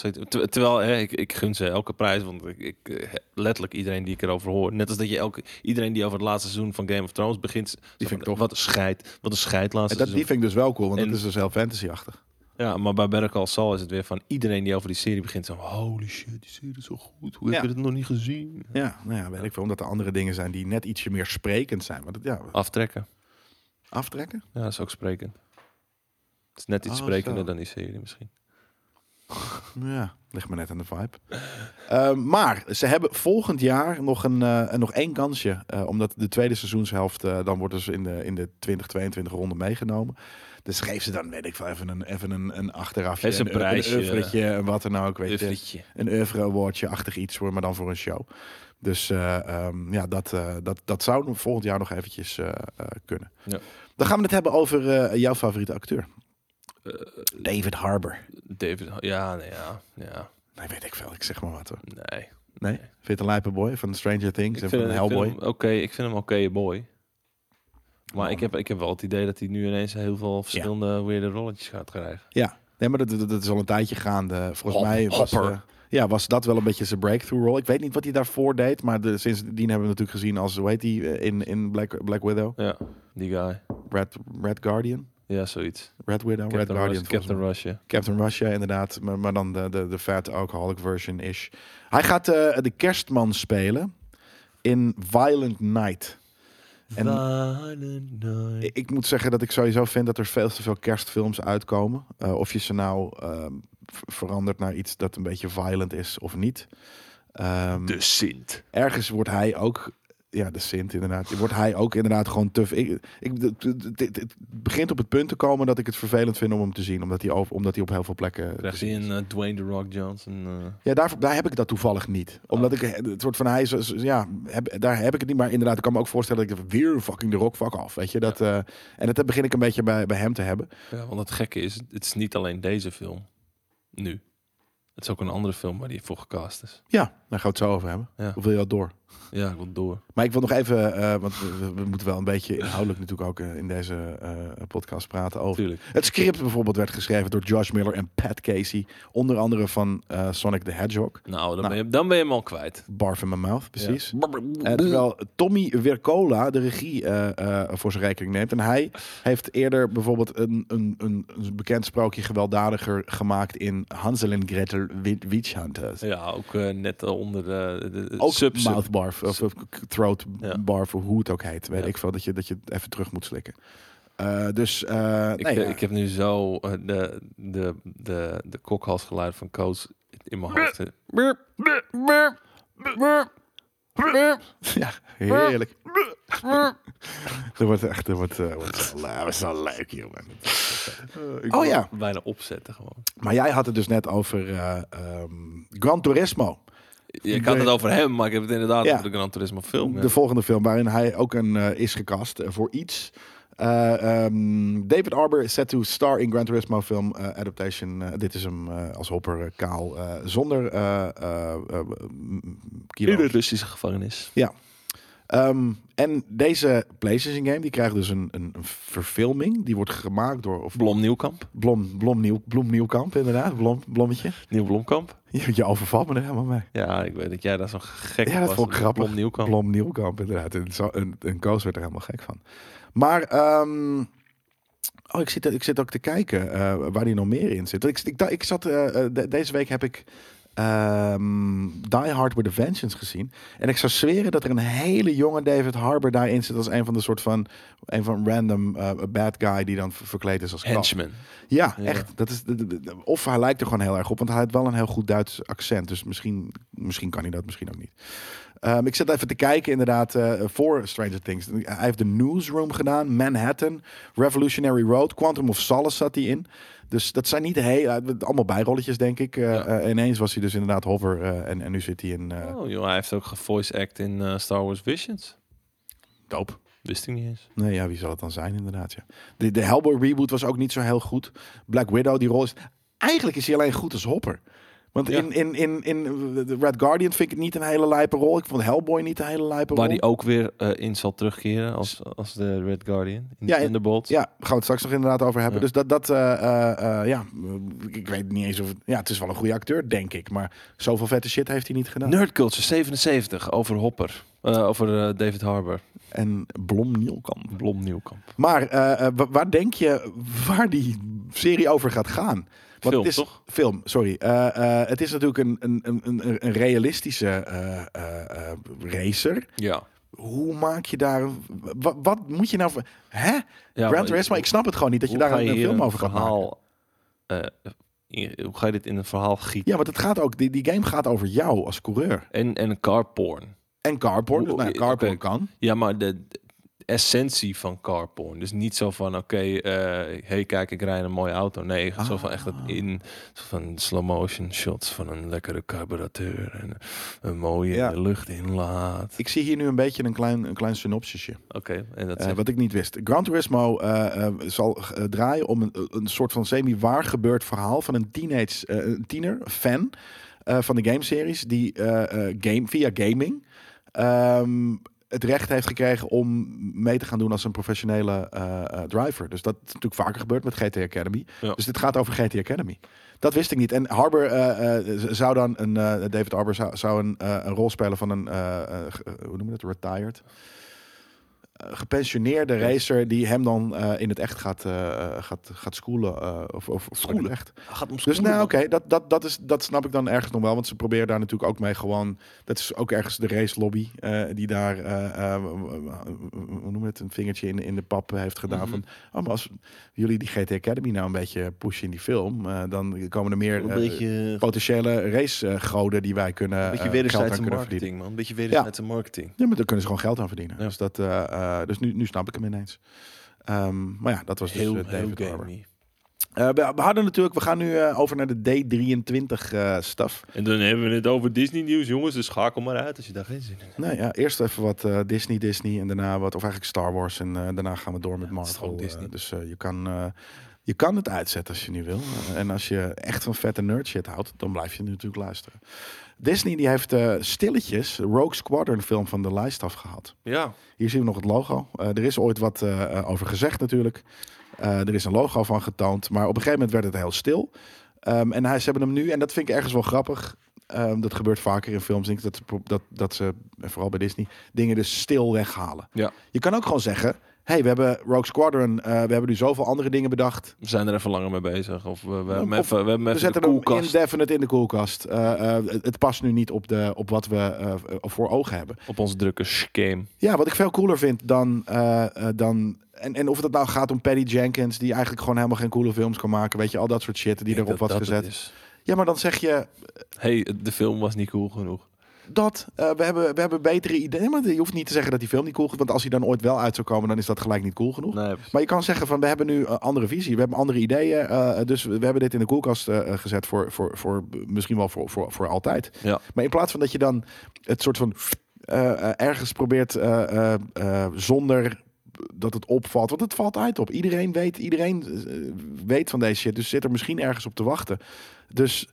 terwijl hè, ik, ik gun ze elke prijs, want ik, ik eh, letterlijk iedereen die ik erover hoor, net als dat je elke iedereen die over het laatste seizoen van Game of Thrones begint, zo vind ik tof. Wat een scheid, wat een scheid laatste En dat, die seizoen. vind ik dus wel cool, want En- dat is dus heel fantasy-achtig. Ja, maar bij Better Call Saul is het weer van iedereen die over die serie begint, zo holy shit, die serie is zo goed, hoe heb je het nog niet gezien? Ja, nou ja, weet ik veel. Omdat er andere dingen zijn die net ietsje meer sprekend zijn. Maar dat, ja, Aftrekken, aftrekken? ja, dat is ook sprekend. Het is net iets Oh, sprekender zo. dan die serie misschien. <laughs> Ja, ligt me net aan de vibe. Ehm, maar ze hebben volgend jaar nog, een, eh, nog één kansje. eh, omdat de tweede seizoenshelft, eh, dan wordt dus in de, in de 2022 ronde meegenomen. Dus geef ze dan, weet ik veel, even een, even een, een achterafje. Een prijsje. Een oeuvretje, en wat dan ook. Weet je. Een oeuvre awardje-achtig iets, voor, maar dan voor een show. Dus eh, ehm, ja, dat, eh, dat, dat zou volgend jaar nog eventjes eh, eh, kunnen. Ja. Dan gaan we het hebben over eh, jouw favoriete acteur. Eh, David Harbour. David, ja, nee, ja, ja, Nee, weet ik veel. Ik zeg maar wat hoor. nee. Nee? Vind je het een lijpe boy van Stranger Things en van Hellboy? Oké, ik vind hem oké boy. Maar ik, heb, ik heb wel het idee dat hij nu ineens heel veel verschillende weirde rolletjes gaat krijgen. Ja. Nee, maar dat, dat, dat is al een tijdje gaande. Volgens Hop- mij was, eh, ja, was dat wel een beetje zijn breakthrough rol. Ik weet niet wat hij daarvoor deed, maar de, sindsdien hebben we natuurlijk gezien als, hoe heet hij, eh, in, in Black, Black Widow? Ja, die guy. Red, Red Guardian? Ja, zoiets. Red Widow? Red Captain, Guardian. Rush, volgens mij. Captain Russia. Captain Russia, inderdaad. Maar, maar dan de, de, de fat alcoholic version is. Hij gaat eh, de kerstman spelen in Violent Night. En-. Ik, moet zeggen dat ik sowieso vind dat er veel te veel kerstfilms uitkomen. Eh, of je ze nou ehm, verandert naar iets dat een beetje violent is of niet. Ehm, De Sint. ergens wordt hij ook, ja, de Sint inderdaad, wordt hij ook inderdaad gewoon te. Ik, ik, het- begint op het punt te komen dat ik het vervelend vind om hem te zien, omdat hij, over, omdat hij op heel veel plekken. Krijgt hij een eh, Dwayne The Rock Johnson. eh, Ja, daar, daar heb ik dat toevallig niet. Omdat ik het soort van hij is, ja, heb, daar heb ik het niet. Maar inderdaad, ik kan me ook voorstellen dat ik weer fucking de rock fuck af, weet je. Dat, eh, en dat begin ik een beetje bij, bij hem te hebben. ja, want het gekke is, het is niet alleen deze film. Nu. Het is ook een andere film waar die voor gecast is. Ja, daar gaan we het zo over hebben. Ja. Of wil je dat door? Ja, ik wil door. Maar ik wil nog even, eh, want we, moeten wel een beetje inhoudelijk natuurlijk ook eh, in deze eh, podcast praten over. Tuurlijk. Het script bijvoorbeeld werd geschreven door Josh Miller en Pat Casey. Onder andere van Sonic the Hedgehog. Nou, dan, Nou. Ben, je, dan ben je hem al kwijt. Barf in my mouth, precies. Ja. Terwijl Tommy Wirkola de regie voor zijn rekening neemt. En hij heeft eerder bijvoorbeeld een, een, een, een bekend sprookje gewelddadiger gemaakt in Hansel en Gretel Wi- Witch Hunters. Ja, ook net onder de, de, de Ook sub, sub. Of, of throat barf, of hoe het ook heet. Weet ik veel, dat je, dat je het even terug moet slikken. Eh, dus, eh, Ik, nee, ja. ik heb nu zo eh, de, de, de, de kokhalsgeluid van Koos in mijn hoofd. ja, heerlijk. <laughs> Er wordt echt, er wordt, wordt zo, le- wordt zo leuk, jongen. Ik Oh ja. Bijna opzetten gewoon. Maar jij had het dus net over ehm, Gran Turismo. Ja, ik had het over hem, maar ik heb het inderdaad Ja. over de Gran Turismo film. ja. De volgende film waarin hij ook een, eh, is gecast eh, voor iets. Eh, ehm, David Arbor is set to star in Gran Turismo film adaptation. Dit is hem als hopper kaal zonder m- In de Russische gevangenis. Eh, Ehm, en deze PlayStation game die krijgt dus een, een, een verfilming. Die wordt gemaakt door of Blom Nieuwkamp. Blom, Blom, Nieuw, Bloem Nieuwkamp, inderdaad. Blom, Blommetje. Nieuw Blomkamp. <laughs> Je, je overvalt me er helemaal mee. Ja, ik weet dat jij daar zo'n gek Ja, dat was. vond ik grappig. Blom Nieuwkamp. Blom Nieuwkamp, inderdaad. En, zo, en, en Koos werd er helemaal gek van. Maar, ehm, oh, ik zit, ik zit ook te kijken eh, waar die nog meer in zit. Ik, ik, ik zat, eh, eh, de- deze week heb ik ehm, Die Hard with a Vengeance gezien. En ik zou zweren dat er een hele jonge David Harbour daarin zit als een van de soort van, een van random eh, bad guy die dan ver- verkleed is als. Henchman. Ja, Ja. echt. Dat is, of hij lijkt er gewoon heel erg op, want hij heeft wel een heel goed Duits accent. Dus misschien, misschien kan hij dat, misschien ook niet. Ehm, ik zit even te kijken inderdaad eh, voor Stranger Things. Hij heeft de Newsroom gedaan, Manhattan, Revolutionary Road, Quantum of Solace zat hij in. Dus dat zijn niet heel, allemaal bijrolletjes denk ik. Eh, Ja. eh, ineens was hij dus inderdaad Hover eh, en, en nu zit hij in Oh joh, hij heeft ook gevoice act in Star Wars Visions. Dope. Wist ik niet eens. Nee, ja, wie zal het dan zijn inderdaad, ja. De, de Hellboy reboot was ook niet zo heel goed. Black Widow, die rol is... Eigenlijk is hij alleen goed als Hopper. Want in, in, in, in The Red Guardian vind ik het niet een hele lijpe rol. Ik vond Hellboy niet een hele lijpe Waar rol. die ook weer eh, in zal terugkeren als, als de Red Guardian. In Ja, Thunderbolt. Ja, gaan we het straks nog inderdaad over hebben. Dus dat, dat eh, eh, ja, ik weet niet eens of... het- Ja, het is wel een goede acteur, denk ik. Maar zoveel vette shit heeft hij niet gedaan. Nerd Culture 77 over Hopper. Over David Harbour. En Blom Nieuwkamp. Blom Nieuwkamp. Maar wa- waar denk je waar die serie over gaat gaan? Film, het is, toch? Film, sorry. Eh, eh, het is natuurlijk een, een, een, een, een realistische eh, racer. Ja. Hoe maak je daar... Wat, wat moet je nou... voor- Hè? ja Gran maar Turismo, ik snap het gewoon niet dat je daar een, film over gaat maken. verhaal, in- hoe ga je dit in een verhaal gieten? Ja, want het gaat ook... Die, die game gaat over jou als coureur. En, en carporn. En carporn. Dus, nou, carporn kan. Ja, maar de essentie van carporn. Dus niet zo van, oké, eh, hey, kijk, ik rij in een mooie auto. Nee, zo van echt het Ah. in van slow motion shots van een lekkere carburateur en een mooie Ja. de lucht inlaat. Ik zie hier nu een beetje een klein, een klein synopsisje. Oké, en dat Eh, wat ik niet wist. Gran Turismo eh, zal draaien om een, een soort van semi-waar gebeurd verhaal van een teenage, een tiener, fan van de gameseries, die eh, eh, game, via gaming ehm, het recht heeft gekregen om mee te gaan doen als een professionele eh, eh, driver. Dus dat is natuurlijk vaker gebeurd met GT Academy. Ja. Dus dit gaat over GT Academy. Dat wist ik niet. En Harbour eh, zou dan een David Harbour zou, zou een, een rol spelen van een hoe noem je dat? Retired gepensioneerde racer die hem dan uh, in het echt gaat, uh, gaat, gaat schoolen. Uh, of, of schoolen. Echt. Gaat om dus nou, oké, okay, dat, dat, dat, is, dat snap ik dan ergens nog wel. Want ze proberen daar natuurlijk ook mee gewoon. Dat is ook ergens de race lobby die daar, hoe noem je het, een vingertje in, in de pap heeft gedaan. Mhm. Mm -hmm. Van, oh, maar als jullie die GT Academy nou een beetje pushen in die film, dan komen er meer beetje, potentiële racegoden die wij kunnen. Een beetje wederzijdse marketing, man. Een beetje wederzijdse ja. marketing. Ja, maar daar kunnen ze gewoon geld aan verdienen. Ja. Dus, dat, dus nu, nu snap ik hem ineens. Um, maar ja, dat was heel, dus David heel Harbour. Uh, we, we, hadden natuurlijk, we gaan nu uh, over naar de D23 uh, staf. En dan hebben we het over Disney nieuws, jongens. Dus schakel maar uit als je daar geen zin in hebt. Nee, ja, eerst even wat uh, Disney, Disney en daarna wat, of eigenlijk Star Wars. En uh, daarna gaan we door met Marvel. Disney. dus je kan, uh, je kan het uitzetten als je nu wil. Uh, en als je echt van vette nerd shit houdt, dan blijf je natuurlijk luisteren. Disney die heeft uh, stilletjes Rogue Squadron film van de lijst afgehaald. Ja. Hier zien we nog het logo. Uh, er is ooit wat uh, over gezegd natuurlijk. Er is een logo van getoond. Maar op een gegeven moment werd het heel stil. Um, en hij, ze hebben hem nu, en dat vind ik ergens wel grappig. Um, dat gebeurt vaker in films. Denk ik, dat, dat, dat ze, vooral bij Disney, dingen dus stil weghalen. Ja. Je kan ook gewoon zeggen, hey, we hebben Rogue Squadron, uh, we hebben nu zoveel andere dingen bedacht. We zijn er even langer mee bezig. Of we, we, hebben, Of, even, we hebben we even zetten de koelkast. hem indefinite in de koelkast. Uh, uh, het, het, past nu niet op, de, op wat we voor ogen hebben. Op ons drukke scheme. Ja, wat ik veel cooler vind dan... dan en, en of het nou gaat om Patty Jenkins, die eigenlijk gewoon helemaal geen coole films kan maken. Weet je, al dat soort shit die erop was gezet. Ja, maar dan zeg je... hey, de film was niet cool genoeg dat. Uh, we, hebben, we hebben betere ideeën. Maar je hoeft niet te zeggen dat die film niet cool is. Want als hij dan ooit wel uit zou komen, dan is dat gelijk niet cool genoeg. Nee, maar je kan zeggen van we hebben nu een andere visie. We hebben andere ideeën. Uh, dus we hebben dit in de koelkast uh, gezet voor, voor, voor misschien wel voor, voor, voor altijd. Ja. Maar in plaats van dat je dan het soort van ergens probeert zonder dat het opvalt. Want het valt uit op. Iedereen weet, iedereen weet van deze shit. Dus zit er misschien ergens op te wachten. Dus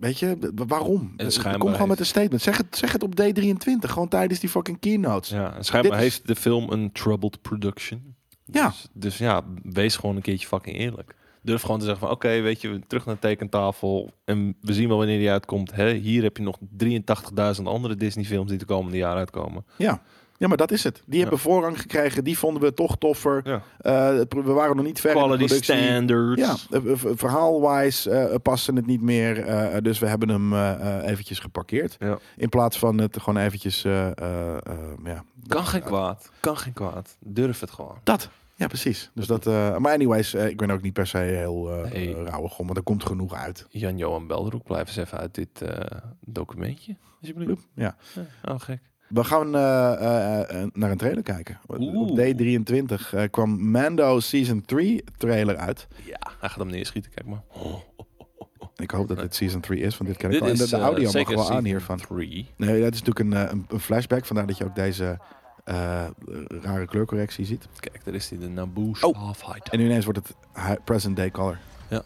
weet je, waarom? En Eh, schijnbaar Kom gewoon heeft- met een statement. Zeg het, zeg het op D23, gewoon tijdens die fucking keynotes. Ja, en schijnbaar Dit is- heeft de film een troubled production. Ja. Dus, dus ja, wees gewoon een keertje fucking eerlijk. Durf gewoon te zeggen van, oké, weet je, terug naar de tekentafel. En we zien wel wanneer die uitkomt. Hè, hier heb je nog 83.000 andere Disney films die de komende jaren uitkomen. Ja. Ja, maar dat is het. Die hebben voorrang gekregen, die vonden we toch toffer. Ja. Eh, we waren nog niet ver in de Quality productie. standards. Ja, eh, v- verhaalwise eh paste het niet meer. eh, dus we hebben hem eh, eh, eventjes geparkeerd. Ja. In plaats van het gewoon eventjes... eh, eh, eh, ja, Kan geen kwaad. Kan geen kwaad. Durf het gewoon. Dat. Ja, precies. Dus dat, eh, maar anyways, eh, ik ben ook niet per se heel eh Nee. eh, rauwig om, want er komt genoeg uit. Jan-Johan Belderoek, blijf eens even uit dit eh, documentje. Alsjeblieft. Ja. Ja, Oh, gek. We gaan eh, eh, eh, naar een trailer kijken. Oeh. Op D23 eh, kwam Mando Season 3 trailer uit. Ja, hij gaat hem neerschieten, kijk maar. Ik hoop dat dit Season 3 is, want dit ken ik Dit wel. En de, is de audio mag wel aan hiervan. three. Nee, dat is natuurlijk een, een, een flashback. Vandaar dat je ook deze rare kleurcorrectie ziet. Kijk, daar is hij, de Naboo Oh. En nu ineens wordt het present day color. Ja.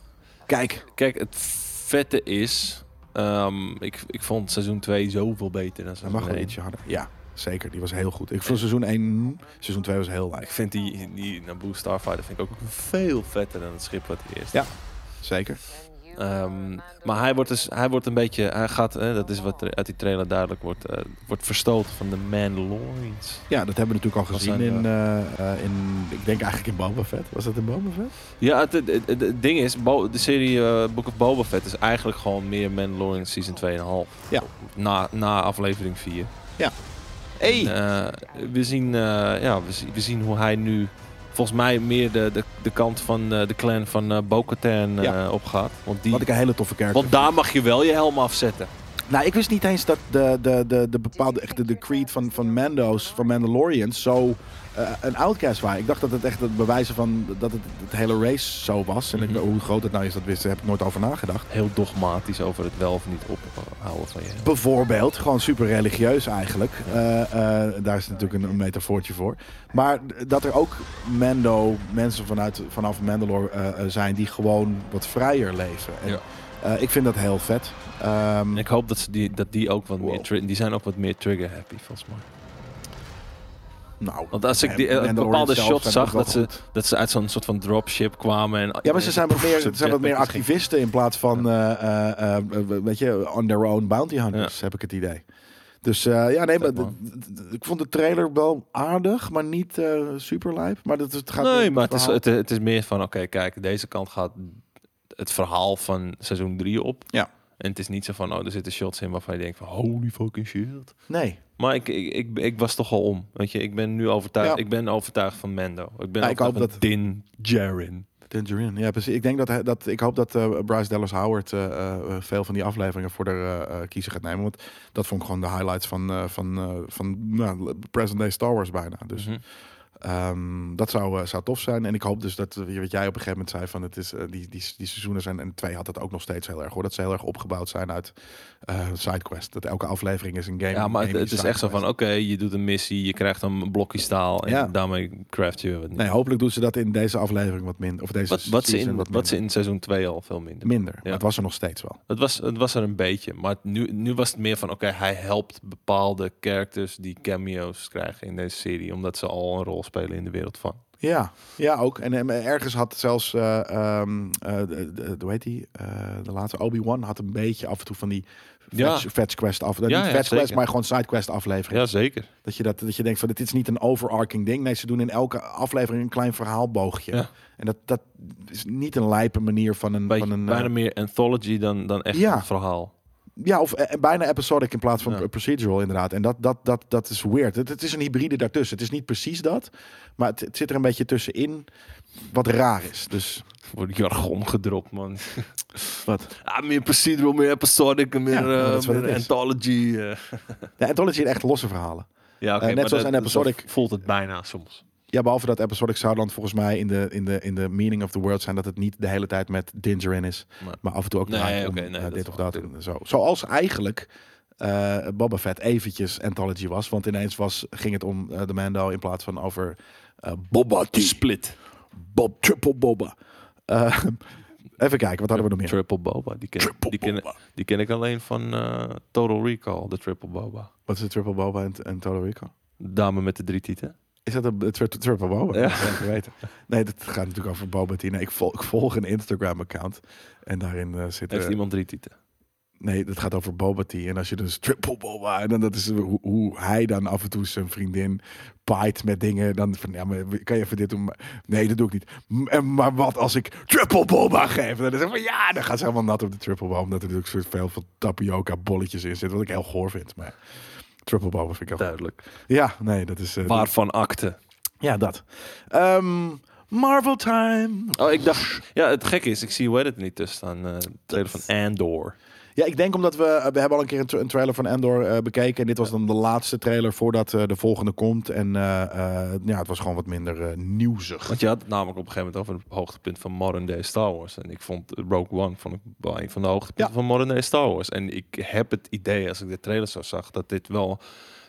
Kijk. Kijk, het vette is... ehm, ik, ik vond seizoen 2 zoveel beter dan Hij seizoen mag wel 1. ietsje harder. Ja, zeker. Die was heel goed. Ik vond seizoen 1, seizoen 2 was heel Ik lijf. vind die, die Naboo Starfighter vind ik ook veel vetter dan het schip wat eerst Ja. Zeker. Ehm, maar hij wordt, dus, hij wordt een beetje, hij gaat, hè, dat is wat uit die trailer duidelijk wordt, eh, wordt verstoten van de Mandalorians. Ja, dat hebben we natuurlijk al gezien zijn in, eh, eh, in, ik denk eigenlijk in Boba Fett. Was dat in Boba Fett? Ja, het, het, het- het ding is, Bo- de serie eh, Book of Boba Fett is eigenlijk gewoon meer Mandalorian season 2,5. Ja. Na, na aflevering 4. Ja. En, eh, we, zien, ja, we, zien, we zien hoe hij nu volgens mij meer de, de, de kant van eh, de clan van eh Bo-Katan eh, Ja. opgaat. Want, die, Wat ik een hele toffe character want daar mag je wel je helm afzetten. Nou, ik wist niet eens dat de, de, de, de bepaalde, echt de, de creed van, van Mando's, van Mandalorians, zo eh, een outcast waren. Ik dacht dat het echt het bewijzen van dat het, het hele race zo was. En ik- Mhm. hoe groot het nou is, dat wist, daar heb ik nooit over nagedacht. Heel dogmatisch over het wel of niet ophouden van je. Bijvoorbeeld, gewoon super religieus eigenlijk. Eh, eh, daar is natuurlijk een, een metafoortje voor. Maar dat er ook Mando, mensen vanuit, vanaf Mandalore zijn die gewoon wat vrijer leven. En, Ja. ik vind dat heel vet. Ehm, ik hoop dat, ze die, dat die ook wat Wow. meer die zijn ook wat meer trigger happy volgens mij. Nou, Want als ik die, eh, bepaalde shots zag dat ze, goed. dat ze uit zo'n soort van dropship kwamen. En, Ja, maar ze zijn wat <laughs> meer, Ze zijn wat meer activisten in plaats van, eh, eh, weet je, on their own bounty hunters, heb ik het idee. Dus ja, nee, maar ik vond de trailer wel aardig, maar niet eh super lijp. Maar dat, het gaat Nee, maar het is, het is meer van, oké, kijk, deze kant gaat het verhaal van seizoen 3 op. Ja. En het is niet zo van, oh, er zitten shots in waarvan je denkt van, holy fucking shit. Nee, Maar ik, ik, ik, ik was toch al om. Weet je, ik ben nu overtuigd. Ja. Ik ben overtuigd van Mando. Ik ben Ja, ik hoop dat- Din. Tangerine. Ja, precies. Ik denk dat, hij, dat ik hoop dat eh, Bryce Dallas Howard eh, eh, veel van die afleveringen voor de kiezer gaat nemen. Want dat vond ik gewoon de highlights van, van, van nou, present day Star Wars bijna. Dus Mhm. Ehm, dat zou, eh, zou tof zijn. En ik hoop dus dat, eh, wat jij op een gegeven moment zei, van het is, eh, die, die, die seizoenen zijn, en twee had het ook nog steeds heel erg hoor, dat ze heel erg opgebouwd zijn uit sidequest. Dat elke aflevering is een game. Ja, maar het, het is echt zo van, oké, je doet een missie, je krijgt een blokje staal en Ja. daarmee craft je wat, Nee, hopelijk doen ze dat in deze aflevering wat minder. Of deze wat, wat, ze in, wat wat ze in seizoen 2 al veel minder. minder. Maar het was er nog steeds wel. Het was, het was er een beetje, maar nu, nu was het meer van, oké, hij helpt bepaalde characters die cameo's krijgen in deze serie, omdat ze al een rol spelen in de wereld van. Ja, ja ook. En eh, ergens had zelfs, eh ehm eh, de, de- hoe heet die? Eh, de laatste Obi-Wan had een beetje af en toe van die Ja. fetch, quest af. Ja, niet ja, fetch quest, maar gewoon sidequest aflevering. Ja, zeker. Dat je, dat, dat je denkt van dit is niet een overarching ding. Nee, ze doen in elke aflevering een klein verhaalboogje. Ja. En dat, dat is niet een lijpe manier van een... Beetje, van een bijna meer anthology dan, dan echt Ja. een verhaal. Ja, of eh, bijna episodic in plaats van Ja. procedural inderdaad. En dat, dat, dat, dat is weird. Het, het is een hybride daartussen. Het is niet precies dat. Maar het, het zit er een beetje tussenin wat raar is. Dus Wordt jargon gedropt, man. <laughs> wat? Ah, meer procedural, meer episodic, meer, maar eh, dat is wat meer het is. anthology. eh. Ja, Anthology zijn echt losse verhalen. Ja, oké. Net maar zoals dat- zo episodic- voelt het bijna soms. Ja, behalve dat episodic zou dan volgens mij in de, in, de, in de meaning of the world zijn dat het niet de hele tijd met Dinger in is. Nee. Maar af en toe ook Nee, draait om, nee, eh, dit of dat. En zo. Zoals eigenlijk eh Boba Fett eventjes anthology was. Want ineens was, ging het om eh, de Mando in plaats van over Boba T. Split. Bob Triple Boba. <laughs> Even kijken, wat hadden we nog meer? Triple Boba. Die ken, Triple die, ken, die ken ik alleen van eh, Total Recall, de Triple Boba. Wat is de Triple Boba en, en Total Recall? Dame met de drie tieten. Is dat een, een tri- Triple Boba? Ja. Dat weten. Nee, dat gaat natuurlijk over Boba Tea. Nee, ik, volg, ik volg een Instagram-account en daarin eh zit... Heeft eh, iemand drie tieten? Nee, dat gaat over Boba Tea. En als je dus triple Boba... En dan dat is hoe, hoe hij dan af en toe zijn vriendin paait met dingen. Dan van, ja, maar kan je even dit doen? Maar- Nee, dat doe ik niet. M- Maar wat als ik triple Boba geef? Dan is het van, ja, dan gaat ze helemaal nat op de triple Boba. Omdat er natuurlijk veel van tapioca bolletjes in zit. Wat ik heel goor vind. Maar triple Boba vind ik heel Duidelijk. Ja, nee, dat is... eh, Waarvan akte? Ja, dat. Ehm, Marvel Time. Oh, ik dacht... Ja, het gekke is, ik zie het niet tussen staan. eh trailer van Andor. Ja, ik denk omdat we... We hebben al een keer een, tra- een trailer van Endor eh, bekeken. En dit was dan de laatste trailer voordat eh, de volgende komt. En eh, eh, ja, het was gewoon wat minder eh, nieuwsig. Want je had namelijk op een gegeven moment over het hoogtepunt van modern day Star Wars. En ik vond Rogue One vond ik wel een van de hoogtepunten Ja. van modern day Star Wars. En ik heb het idee, als ik de trailer zo zag, dat dit wel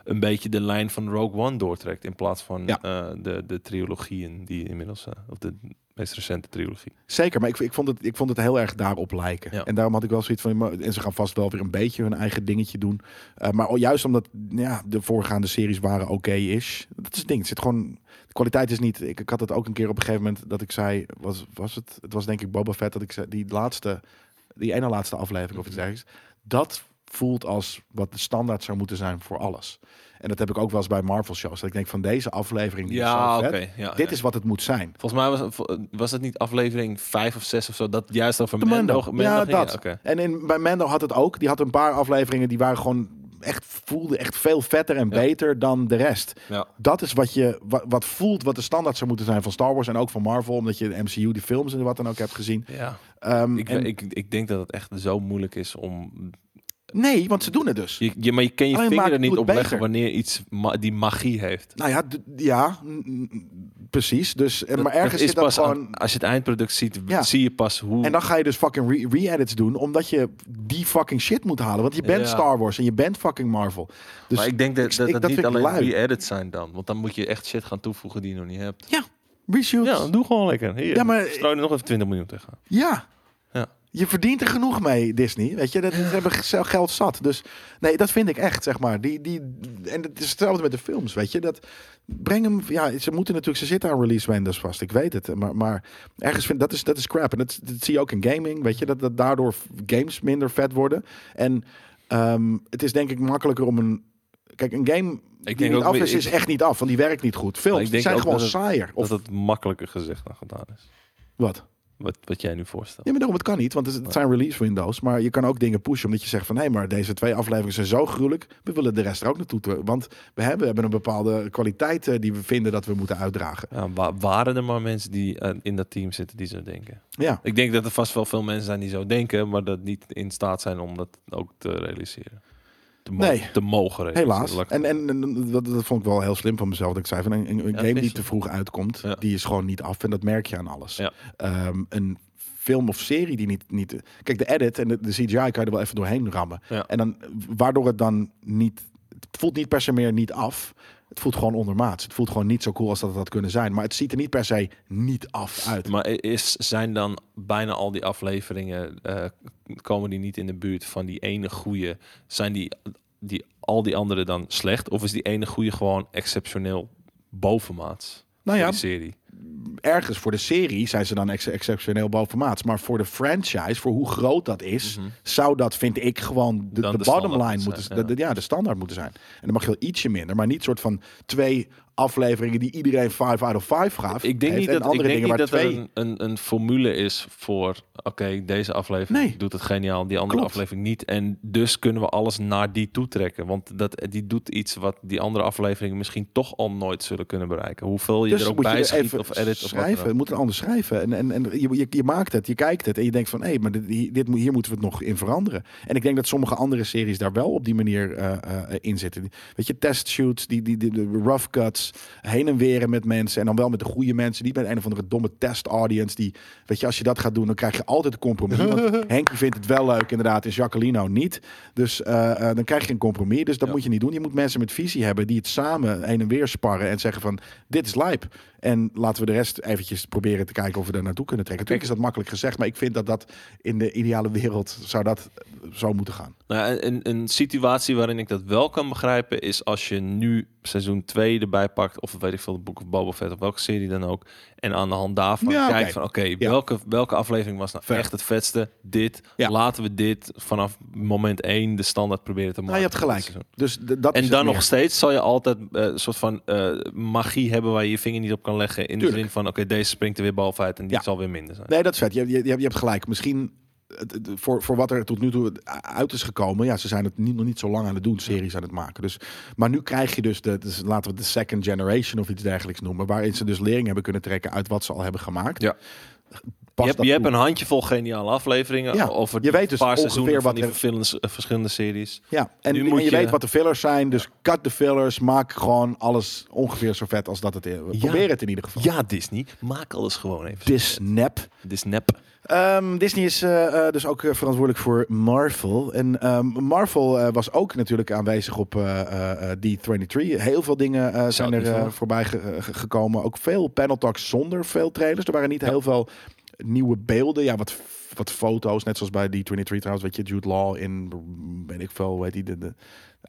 een beetje de lijn van Rogue One doortrekt. In plaats van Ja. eh, de, de trilogieën die inmiddels, eh, of de meest recente trilogie. Zeker, maar ik, ik, vond het, ik vond het heel erg daarop lijken. Ja. En daarom had ik wel zoiets van... En ze gaan vast wel weer een beetje hun eigen dingetje doen. Eh, maar juist omdat ja, de voorgaande series waren oké-ish. Dat is het ding. Het zit gewoon... De kwaliteit is niet... Ik, ik had het ook een keer op een gegeven moment dat ik zei... Was, was het? Het was denk ik Boba Fett dat ik zei... Die laatste... Die ene laatste aflevering of iets dergelijks. Dat voelt als wat de standaard zou moeten zijn voor alles. En dat heb ik ook wel eens bij Marvel shows. Dat ik denk van deze aflevering... die is zo vet. Ja, Dit ja. is wat het moet zijn. Volgens mij was het, was het niet aflevering 5 of 6 of zo, dat juist over Mando. Mando Ja, ging? dat. oké. En in, bij Mando had het ook. Die had een paar afleveringen die waren gewoon echt voelde echt veel vetter en beter dan de rest. Ja. Dat is wat je wat, wat voelt, wat de standaard zou moeten zijn van Star Wars en ook van Marvel, omdat je de MCU, die films en wat dan ook hebt gezien. ja. Ehm, Ik, en- ik, ik denk dat het echt zo moeilijk is om nee, want ze doen het dus. Je, je, maar je kan je Alleen vinger er niet op leggen wanneer iets ma- die magie heeft. Nou ja, ja, mm, mm, precies. Dus, Dat- maar dat ergens is zit dat pas aan- gewoon. als je het eindproduct ziet, Ja. zie je pas hoe. En dan ga je dus fucking re- re-edits doen, omdat je die fucking shit moet halen. Want je bent Ja. Star Wars en je bent fucking Marvel. Dus maar ik denk dat ik- dat, ik- dat niet alleen re-edits zijn dan. Want dan moet je echt shit gaan toevoegen die je nog niet hebt. ja, reshoots. Ja, doe gewoon lekker. Hier, Ja, maar- strooi er nog even 20 miljoen tegen. Ja. Je verdient er genoeg mee, Disney. Weet je, dat ze hebben ge- geld zat. Dus nee, dat vind ik echt, zeg maar. Die, die, en het is hetzelfde met de films, weet je. Dat, breng hem, ja, ze moeten natuurlijk, ze zitten aan release windows vast. Ik weet het. Maar, maar ergens vind dat is, dat is crap. En dat, dat zie je ook in gaming, weet je. Dat, dat daardoor games minder vet worden. En ehm, het is denk ik makkelijker om een... Kijk, een game die denk niet ook af is, is ik- echt niet af. Want die werkt niet goed. Films ik die denk zijn gewoon dat het- saaier. Of dat het makkelijker gezegd dan gedaan is. wat? Wat, wat jij nu voorstelt. Ja, maar daarom, het kan niet, want het, het zijn release windows. Maar je kan ook dingen pushen omdat je zegt van... hé, maar deze twee afleveringen zijn zo gruwelijk. We willen de rest er ook naartoe. toe- Want we hebben, we hebben een bepaalde kwaliteit eh, die we vinden dat we moeten uitdragen. Ja, wa- waren er maar mensen die eh, in dat team zitten die zo denken? Ja, Ik denk dat er vast wel veel mensen zijn die zo denken, maar dat niet in staat zijn om dat ook te realiseren. Te, mo- Nee. te mogen helaas. En, en, en dat, dat vond ik wel heel slim van mezelf. Dat ik zei van een, een, een Ja, game die te vroeg uitkomt... Ja. die is gewoon niet af. En dat merk je aan alles. Ja. Ehm, een film of serie die niet... niet kijk, de edit en de, de CGI kan je er wel even doorheen rammen. En dan, waardoor het dan niet... Het voelt niet per se meer niet af. Het voelt gewoon ondermaats. Het voelt gewoon niet zo cool als dat het had kunnen zijn. Maar het ziet er niet per se niet af uit. Maar is, zijn dan bijna al die afleveringen, eh, komen die niet in de buurt van die ene goede? Zijn die, die al die andere dan slecht? Of is die ene goede gewoon exceptioneel bovenmaats? Nou ja, serie. Ergens voor de serie zijn ze dan ex- exceptioneel bovenmaats. Maar voor de franchise, voor hoe groot dat is, Mhm. zou dat, vind ik, gewoon de, Dan de de bottom line moeten zijn, de- ja, de standaard moeten zijn. En dan mag je wel ietsje minder, maar niet soort van twee afleveringen die iedereen 5 out of 5 gaf. Ik denk niet dat, ik andere denk dingen niet dat twee. er een, een, een formule is voor, oké, deze aflevering Nee. doet het geniaal, die andere Klopt. aflevering niet. En dus kunnen we alles naar die toe trekken. Want dat, die doet iets wat die andere afleveringen misschien toch al nooit zullen kunnen bereiken. Hoeveel je Dus er ook bij schiet of edit of schrijven. Het moet er anders schrijven. En, en, en je, je, je maakt het, je kijkt het en je denkt van, hé, maar dit, hier- dit, moet- hier moeten we het nog in veranderen. En ik denk dat sommige andere series daar wel op die manier eh, eh, in zitten. Weet je, testshoots, die, die, die, de rough cuts, heen en weer met mensen en dan wel met de goede mensen, niet met een of andere domme test audience. Die, weet je, als je dat gaat doen, dan krijg je altijd een compromis. Want <laughs> Henkie vindt het wel leuk, inderdaad, en Jacqueline niet. Dus eh, eh, dan krijg je een compromis. Dus dat Ja. moet je niet doen. Je moet mensen met visie hebben die het samen heen en weer sparren en zeggen van, dit is lijp. En laten we de rest eventjes proberen te kijken of we daar naartoe kunnen trekken. Natuurlijk is dat makkelijk gezegd, maar ik vind dat dat in de ideale wereld zou dat eh, zo moeten gaan. Nou, een, een situatie waarin ik dat wel kan begrijpen is als je nu seizoen 2 erbij pakt, of weet ik veel, de Boek of Boba Fett of welke serie dan ook, en aan de hand daarvan Ja, kijkt van oké, welke, welke aflevering was nou echt het vetste? Dit, Ja. laten we dit vanaf moment 1 de standaard proberen te maken. Nou, je hebt gelijk. Dus dat En dan nog steeds zal je altijd eh, een soort van eh, magie hebben waar je je vinger niet op kan leggen. In Tuurlijk. de zin van, oké, deze springt er weer bovenuit en die Ja. zal weer minder zijn. Nee, dat is vet. Je, je, je hebt- gelijk. Misschien voor, voor wat er tot nu toe uit is gekomen. Ja, ze zijn het niet, nog niet zo lang aan het doen, series aan het maken. Dus, maar nu krijg je dus, de, dus laten we de second generation of iets dergelijks noemen. Waarin ze dus lering hebben kunnen trekken uit wat ze al hebben gemaakt. Ja. Je hebt, je hebt een handjevol geniale afleveringen Ja, over je weet dus paar seizoenen van wat die er- verschillende, verschillende series. Ja, en, Nu en moet je, je- weet wat de fillers zijn. Dus cut de fillers. Maak gewoon alles ongeveer zo vet als dat het is. Ja. Probeer het in ieder geval. Ja, Disney, maak alles gewoon even. Disney. Disney. Ehm, Disney is eh, eh, dus ook eh, verantwoordelijk voor Marvel. En ehm, Marvel was ook natuurlijk aanwezig op eh, D23. Heel veel dingen zijn er voorbij ge- ge- gekomen. Ook veel panel talks zonder veel trailers. Er waren niet heel veel nieuwe beelden. Ja, wat, wat foto's. Net zoals bij D23 trouwens. Weet je, Jude Law in, weet ik veel, weet die, de, de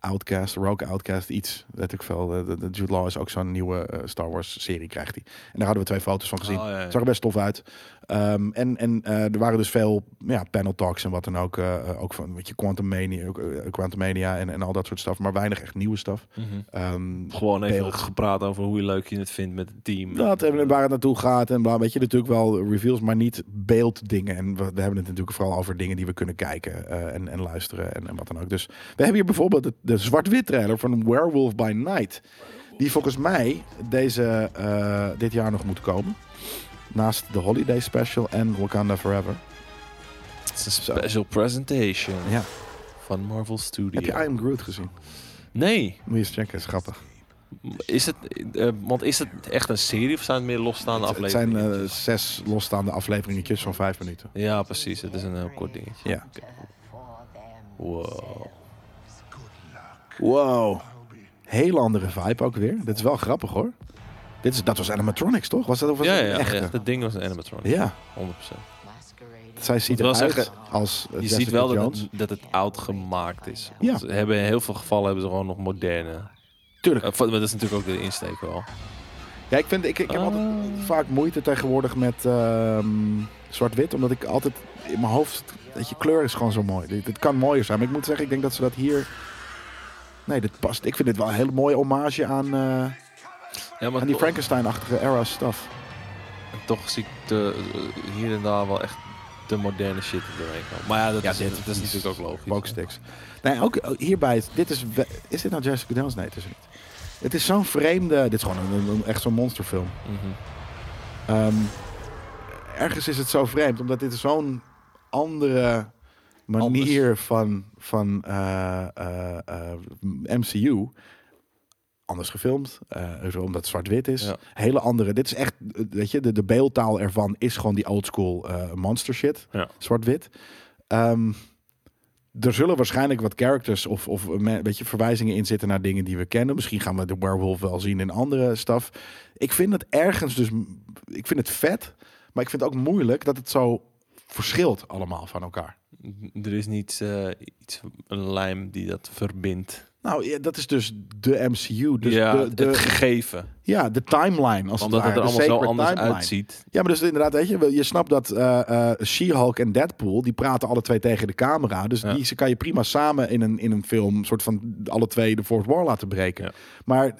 Outcast, Rogue Outcast, iets. Weet ik veel. De, de, de Jude Law is ook zo'n nieuwe eh, Star Wars serie, krijgt hij. En daar hadden we twee foto's van gezien. Oh, ja, ja. Zag er best tof uit. Ehm, en en eh, er waren dus veel ja, panel talks en wat dan ook. eh, ook van weet je, Quantum Mania, Quantum Mania en, en al dat soort stuff. Maar weinig echt nieuwe stuff. Ehm, Gewoon even Beeld. gepraat over hoe leuk je het vindt met het team. dat en waar het naartoe gaat en bla. Weet je, natuurlijk wel reveals, maar niet beelddingen. En we, we hebben het natuurlijk vooral over dingen die we kunnen kijken en, en luisteren en, en wat dan ook. Dus we hebben hier bijvoorbeeld de, de zwart-wit trailer van Werewolf by Night. Die volgens mij deze, eh, dit jaar nog moet komen. Naast de Holiday Special en Wakanda Forever. Het is een special presentation Ja. van Marvel Studios. Heb je I Am Groot gezien? Nee, Moet je eens checken, is grappig. is het, eh, want is het echt een serie of zijn het meer losstaande Het, het zijn afleveringen? eh, zes losstaande afleveringetjes van vijf minuten. ja, precies. Het is een heel kort dingetje. Ja. Wow. Wow. Hele andere vibe ook weer. Dit is wel grappig hoor. Dit is, dat was animatronics toch? Was dat of was Ja, dat ja, een echte? ja, dat ding was een animatronic. Ja. 100%. Zij ziet eruit zeggen, als eh, Je Jessica ziet wel dat het, dat het oud gemaakt is. Ja. Ze hebben in heel veel gevallen hebben ze gewoon nog moderne. Tuurlijk. Uh, maar dat is natuurlijk ook de insteek wel. Ja, ik, vind, ik, ik heb Ah. altijd vaak moeite tegenwoordig met ehm, zwart-wit. Omdat ik altijd in mijn hoofd... Weet je, kleur is gewoon zo mooi. Dit, dit kan mooier zijn. Maar ik moet zeggen, ik denk dat ze dat hier... Nee, dit past. Ik vind dit wel een hele mooie hommage aan, eh, Ja, maar aan die Frankenstein-achtige era stuff. toch zie ik de, eh, hier en daar wel echt de moderne shit er doorheen komen. Maar ja, dat, Ja, is, dit dat is natuurlijk ook logisch. Pokesticks. Nee, ook hierbij, dit is, is dit nou Jessica Jones? Nee, het is het niet. Het is zo'n vreemde, dit is gewoon een, een- echt zo'n monsterfilm. Mhm. Ehm, ergens is het zo vreemd, omdat dit zo'n andere manier van, van eh, eh, eh, MCU. Anders gefilmd, zo omdat het zwart-wit is. Ja. Hele andere. Dit is echt, weet je, de, de beeldtaal ervan is gewoon die oldschool eh monster shit. Ja. Zwart-wit. Ehm, er zullen waarschijnlijk wat characters of, of een beetje verwijzingen in zitten naar dingen die we kennen. Misschien gaan we de werewolf wel zien in andere staf. Ik vind het ergens dus, ik vind het vet, maar ik vind het ook moeilijk dat het zo verschilt allemaal van elkaar. Er is niet eh, iets, een lijm die dat verbindt. Nou, ja, dat is dus de MCU. Dus ja, de, de, het gegeven. ja, de timeline. Als Omdat het, het er allemaal zo anders timeline. uitziet. Ja, maar dus inderdaad, weet je, je snapt dat eh, She-Hulk en Deadpool, die praten alle twee tegen de camera. Dus Ja. die ze kan je prima samen in een, in een film, soort van alle twee de Fourth War laten breken. Ja. Maar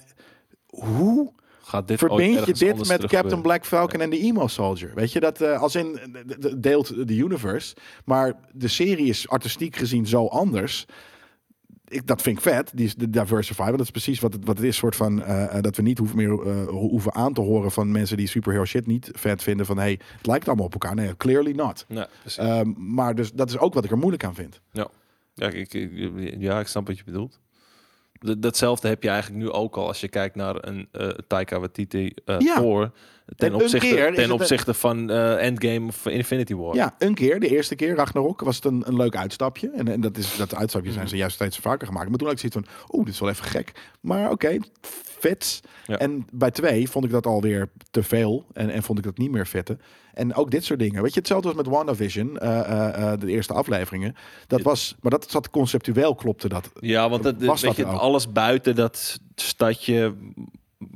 hoe Gaat dit verbind je dit met Captain gebeuren? Black Falcon en de Emo Soldier? Weet je, dat eh, als in, eh, de- de- deelt de universe, maar de serie is artistiek gezien zo anders. Ik, dat vind ik vet, die is de diversify. Want dat is precies wat het, wat het is, soort van eh, eh, dat we niet hoeven meer eh, ho- hoeven aan te horen van mensen die superhero shit niet vet vinden. Van hey, het lijkt allemaal op elkaar. Nee, clearly not. Ja. Ehm, maar dus dat is ook wat ik er moeilijk aan vind. ja, ik, ik, ja, ik snap wat je bedoelt. Datzelfde heb je eigenlijk nu ook al als je kijkt naar een eh Taika Waititi Ja. Thor. Ten opzichte, ten opzichte van eh, Endgame of Infinity War. Ja, een keer, de eerste keer, Ragnarok, was het een, een leuk uitstapje. En, en dat, is, dat uitstapje zijn ze Mhm. juist steeds vaker gemaakt. Maar toen had ik zoiets van, oeh, dit is wel even gek. Maar oké, vet. Ja. En bij twee vond ik dat alweer te veel. En, en vond ik dat niet meer vetten. En ook dit soort dingen. Weet je, hetzelfde was met WandaVision, eh eh, de eerste afleveringen. Dat was, maar dat zat conceptueel, klopte dat. Ja, want het, Was weet dat je, alles buiten dat stadje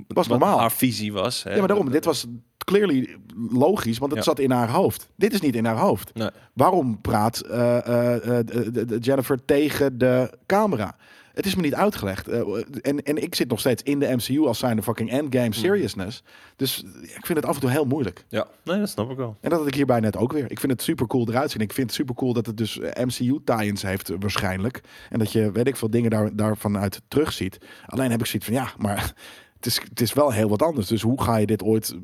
was normaal. haar visie was. Hè? Ja, maar daarom, dit was clearly logisch, want het Ja. zat in haar hoofd. Dit is niet in haar hoofd. Nee. Waarom praat eh, eh, eh, Jennifer tegen de camera? Het is me niet uitgelegd. En, en ik zit nog steeds in de MCU als zijn de fucking endgame seriousness. Dus ik vind het af en toe heel moeilijk. Ja, nee, dat snap ik wel. En dat had ik hierbij net ook weer. Ik vind het super cool eruit zien. Ik vind het super cool dat het dus MCU tie-ins heeft waarschijnlijk. En dat je, weet ik veel, dingen daar, daarvan uit terugziet. Alleen heb ik zoiets van, ja, maar het is, het is wel heel wat anders. Dus hoe ga je dit ooit,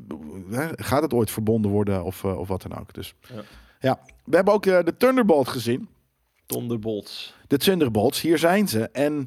hè, gaat het ooit verbonden worden of, eh, of wat dan ook. Dus Ja. ja, we hebben ook eh, de Thunderbolt gezien. Thunderbolts. De Thunderbolts, hier zijn ze. En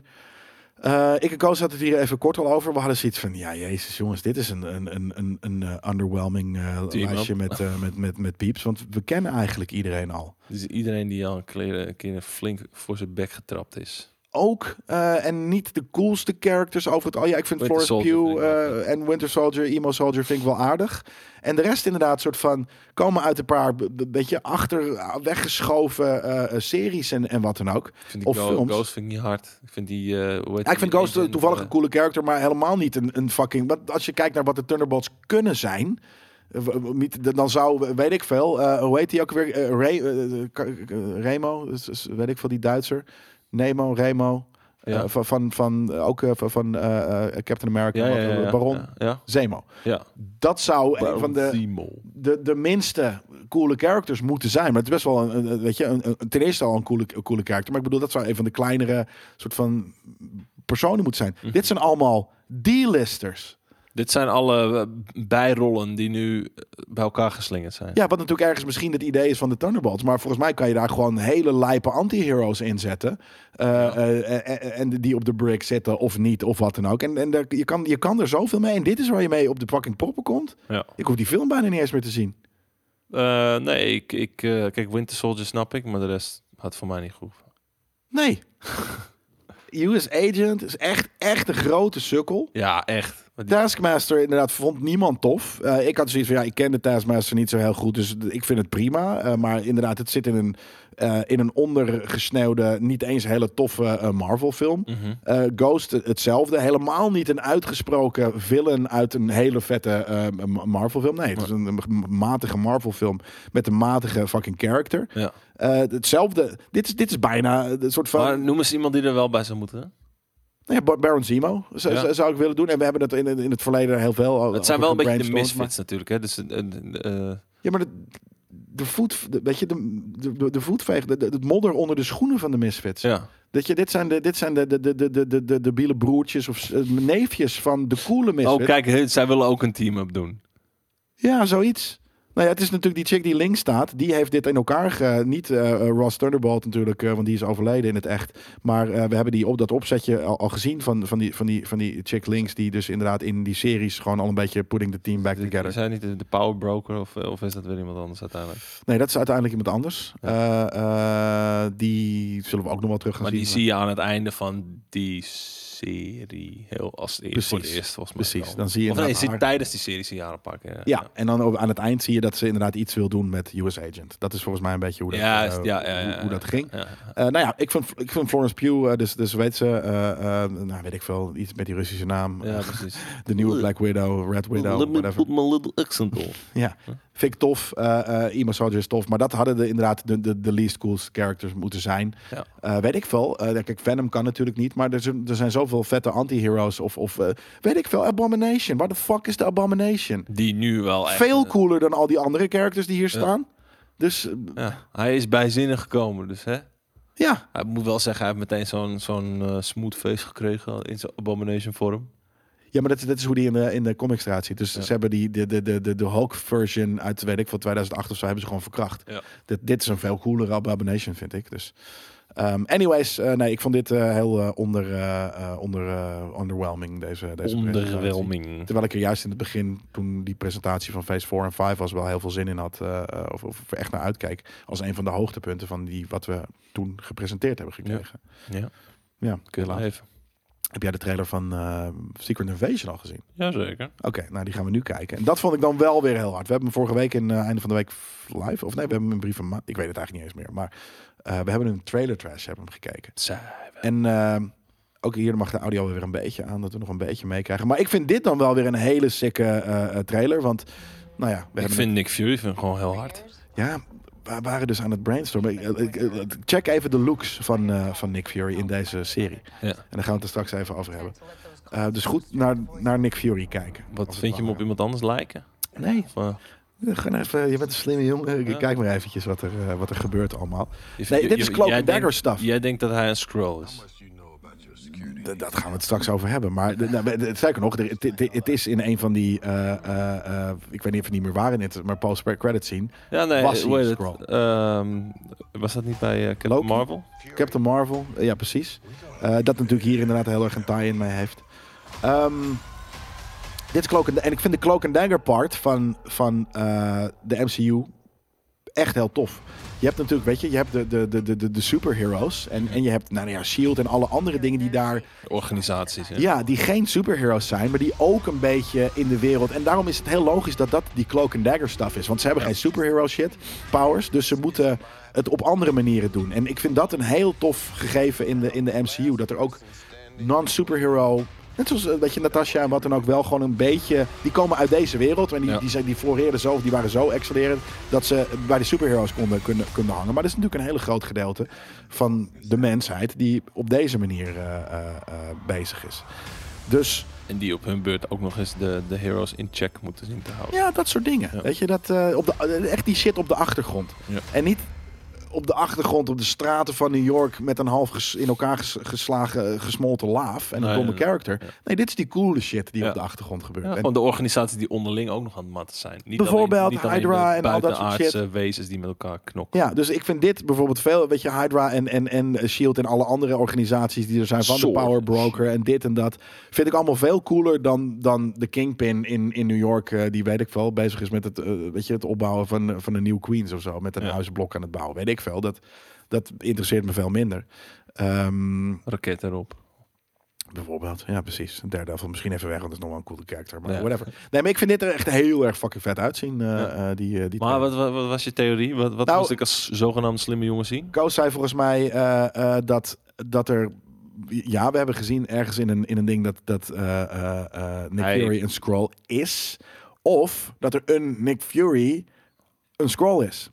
eh, ik en Koos hadden het hier even kort al over. We hadden zoiets van, ja, jezus jongens, dit is een, een, een, een, een underwhelming lijstje met, met, met, met pieps. Want we kennen eigenlijk iedereen al. Dus iedereen die al een keer, een keer flink voor zijn bek getrapt is. Ook, eh, en niet de coolste characters over het... Oh ja, ik vind Winter Florence Pugh eh, en Winter Soldier, Emo Soldier vind ik wel aardig. En de rest inderdaad soort van... komen uit een paar beetje achter eh, weggeschoven series en, en wat dan ook. Vind ik Of Go- films. Ghost vind ik niet hard. Ik vind die... hoe heet Ja, ik vind Ghost toevallig een coole character, maar helemaal niet een, een fucking... Wat, als je kijkt naar wat de Thunderbolts kunnen zijn... Dan zou, weet ik veel, hoe heet die ook weer? Ray, Remo, weet ik veel, die Duitser. Nemo, Remo. Ja. Eh, van, van, van eh, ook eh, van, van eh, eh, Captain America, Ja, ja, wat, ja, ja, Baron, Ja, ja. Zemo. ja. Dat zou een van de, de, de minste coole characters moeten zijn. Maar het is best wel een, een- weet je, een, een- ten eerste al een coole, een coole character. Maar ik bedoel, dat zou een van de kleinere soort van personen moeten zijn. Mhm. Dit zijn allemaal D-listers. Dit zijn alle eh, bijrollen die nu eh, bij elkaar geslingerd zijn. Ja, wat natuurlijk ergens misschien het idee is van de Thunderbolts. Maar volgens mij kan je daar gewoon hele lijpe anti-heroes in zetten. Eh, Ja. en die op de brick zitten of niet, of wat dan ook. En, en je, kan, je kan er zoveel mee. En dit is waar je mee op de fucking proppen komt. Ja. Ik hoef die film bijna niet eens meer te zien. Nee, ik, ik, kijk, Winter Soldier snap ik, maar de rest had voor mij niet goed. Nee. <laughs> US Agent is echt, echt een grote sukkel. Ja, echt. Die- Taskmaster inderdaad vond niemand tof. Eh, ik had zoiets van, ja, ik ken de Taskmaster niet zo heel goed, dus ik vind het prima. Eh, maar inderdaad, het zit in een, eh, in een ondergesneeuwde, niet eens hele toffe eh, Marvel film. Mhm. Ghost hetzelfde. Helemaal niet een uitgesproken villain uit een hele vette eh, M- Marvel film. Nee, het is een, een matige Marvel film met een matige fucking character. Ja. Hetzelfde. Dit is, dit is bijna een soort van... Maar noem eens iemand die er wel bij zou moeten. hè? Nou ja, Bar- Baron Zemo zou, Ja. zou ik willen doen. En we hebben het in, in het verleden heel veel over Het zijn wel een beetje de misfits natuurlijk. Hè? Dus, eh, eh, Ja, maar de, de voet, de, weet je, de, de, de voetveeg, de, modder onder de schoenen van de misfits. ja. Dat je, dit zijn de, dit zijn de, de, de, de, de, de, de, biele broertjes of eh, neefjes van de coole misfits. Oh, kijk, zij willen ook een team-up doen. Ja, zoiets. Nou ja, het is natuurlijk die chick die links staat. Die heeft dit in elkaar ge... Niet eh, eh, Ross Thunderbolt natuurlijk, eh, want die is overleden in het echt. Maar eh, we hebben die op dat opzetje al, al gezien van, van, die, van, die, van die chick links. Die dus inderdaad in die series gewoon al een beetje putting the team back Is together. hij niet de, power broker of, of is dat weer iemand anders uiteindelijk? Nee, dat is uiteindelijk iemand anders. Eh, eh, die zullen we ook nog wel terug gaan Maar zien. die zie je aan het einde van die serie heel als het eerst voor het Precies. eerst volgens mij. Precies, wel. dan zie je Of nee, haar- tijdens die serie zie je haar een paar keer. Ja, en dan aan het eind zie je dat ze inderdaad iets wil doen met US Agent. Dat is volgens mij een beetje hoe dat, Ja, eh, ja, hoe, hoe dat ging. Eh, nou ja, ik vind, ik vind Florence Pugh, eh, dus, dus weet ze, nou weet ik veel, iets met die Russische naam. Ja, precies. <laughs> de nieuwe Black Widow, Red Widow, Let me whatever. put my little accent on. <laughs> Ja, vind ik tof. eh eh Emo Soldier is tof, maar dat hadden de, inderdaad de, de, de least cool characters moeten zijn. Ja. Eh, weet ik veel. Eh, kijk, Venom kan natuurlijk niet, maar er zijn, er zijn zoveel vette anti-heroes of, of eh, weet ik veel, Abomination. Waar de fuck is de Abomination? Die nu wel echt... Veel eh, cooler dan al die andere characters die hier Ja. staan. Dus eh, Ja, hij is bij zinnen gekomen, dus hè. ja, Hij moet wel zeggen, hij heeft meteen zo'n zo'n eh, smooth face gekregen in zijn abomination vorm. Ja, maar dat, is- dat is hoe die in de, in de comics eruit ziet. Dus Ja. ze hebben die, de, de, de, de, de Hulk-version uit, weet ik van 2008 of zo, hebben ze gewoon verkracht. Ja. Dit, dit is een veel coolere Abomination, vind ik. Dus Ehm, anyways, eh, nee, ik vond dit eh, heel eh, onder, onder, underwhelming, deze, deze presentatie. Onderwhelming. Terwijl ik er juist in het begin, toen die presentatie van Phase 4 en 5 was, wel heel veel zin in had. of, of echt naar uitkijk. Als een van de hoogtepunten van die, wat we toen gepresenteerd hebben gekregen. Ja, Ja, kun je laten. even. Heb jij de trailer van eh, Secret Invasion al gezien? Jazeker. Oké, nou die gaan we nu kijken. En dat vond ik dan wel weer heel hard. We hebben hem vorige week in eh, einde van de week live. Of nee, we hebben hem een brief van. Ik weet het eigenlijk niet eens meer. Maar eh, we hebben een trailer trash hebben hem gekeken. En ook hier mag de audio weer een beetje aan, dat we nog een beetje meekrijgen. Maar ik vind dit dan wel weer een hele sikke trailer. Want, nou ja, we Ik hebben vind Nick Fury vind gewoon heel hard. ja, we waren dus aan het brainstormen. Ik- ik- Check even de looks van, eh, van Nick Fury in deze serie. Ja. En daar gaan we het er straks even over hebben. Eh, dus goed naar, naar Nick Fury kijken. Wat vind je hem op iemand anders lijken? Nee, Of, eh, Gewoon even, je bent een slimme jongen. Ja. Kijk maar eventjes wat er, eh, wat er gebeurt allemaal. Nee, dit is Cloak and Dagger stuff. Jij denkt dat hij een scroll is. Dat gaan we het straks over hebben. Maar de- nou, sterker nog, het, het- het is in een van die... eh, eh, eh, ik weet niet of het niet meer waar in het, maar post-credit scene. Ja, nee, Was het? Ehm, was dat niet bij Captain Loki? Marvel? Captain Marvel, ja precies. Dat natuurlijk hier inderdaad heel erg een tie-in mee heeft. Ehm, dit is Cloak and, en ik vind de Cloak and Dagger part van, van de MCU echt heel tof. Je hebt natuurlijk, weet je, je hebt de, de, de, de, de, superheroes en, en je hebt nou ja, Shield en alle andere dingen die daar Organisaties. hè? Ja, die geen superheroes zijn, maar die ook een beetje in de wereld. En daarom is het heel logisch dat dat die cloak and dagger stuff is. Want ze hebben geen superhero shit, powers. Dus ze moeten het op andere manieren doen. En ik vind dat een heel tof gegeven in de, in de MCU. Dat er ook non-superhero. Net zoals een beetje Natasha en wat dan ook wel gewoon een beetje. Die komen uit deze wereld. En die, Ja. die, zijn, die floreerden zo, of die waren zo excellerend. dat ze bij de superheroes konden, kunnen, kunnen hangen. Maar dat is natuurlijk een hele groot gedeelte van de mensheid. die op deze manier eh, eh, eh, bezig is. Dus En die op hun beurt ook nog eens de, de heroes in check moeten zien te houden. ja, dat soort dingen. Ja. Weet je, dat, eh, op de, eh, echt die shit op de achtergrond. Ja. En niet op de achtergrond op de straten van New York met een half ges- in elkaar ges- geslagen, eh, gesmolten laaf en een domme character. Nee, dit is die coole shit die op de achtergrond gebeurt. Ja, gewoon de organisaties die onderling ook nog aan het matten zijn. Niet Bijvoorbeeld alleen, niet Hydra en al dat soort buitenaardse wezens die met elkaar knokken. ja, dus ik vind dit bijvoorbeeld veel, weet je, Hydra en, en, en Shield en alle andere organisaties die er zijn van de Power Broker en dit en dat, vind ik allemaal veel cooler dan, dan de Kingpin in, in New York, eh, die weet ik wel, bezig is met het, eh, weet je, het opbouwen van, van een nieuw Queens of zo, met een Ja. huizenblok aan het bouwen, weet ik veel. Dat, dat interesseert me veel minder. Ehm, Raket erop. bijvoorbeeld, ja precies. Daredevil misschien even weg, want dat is nog wel een coole character, maar Ja. whatever. Nee, maar ik vind dit er echt heel erg fucking vet uitzien, Ja. eh, die, eh, die Maar wat, wat, wat was je theorie? Wat, wat Nou- moest ik als zogenaamd slimme jongen zien? Koos zei volgens mij dat, dat er. Ja, we hebben gezien ergens in een, in een ding dat, dat Nick Hij- Fury een scroll is. Of dat er een Nick Fury een scroll is.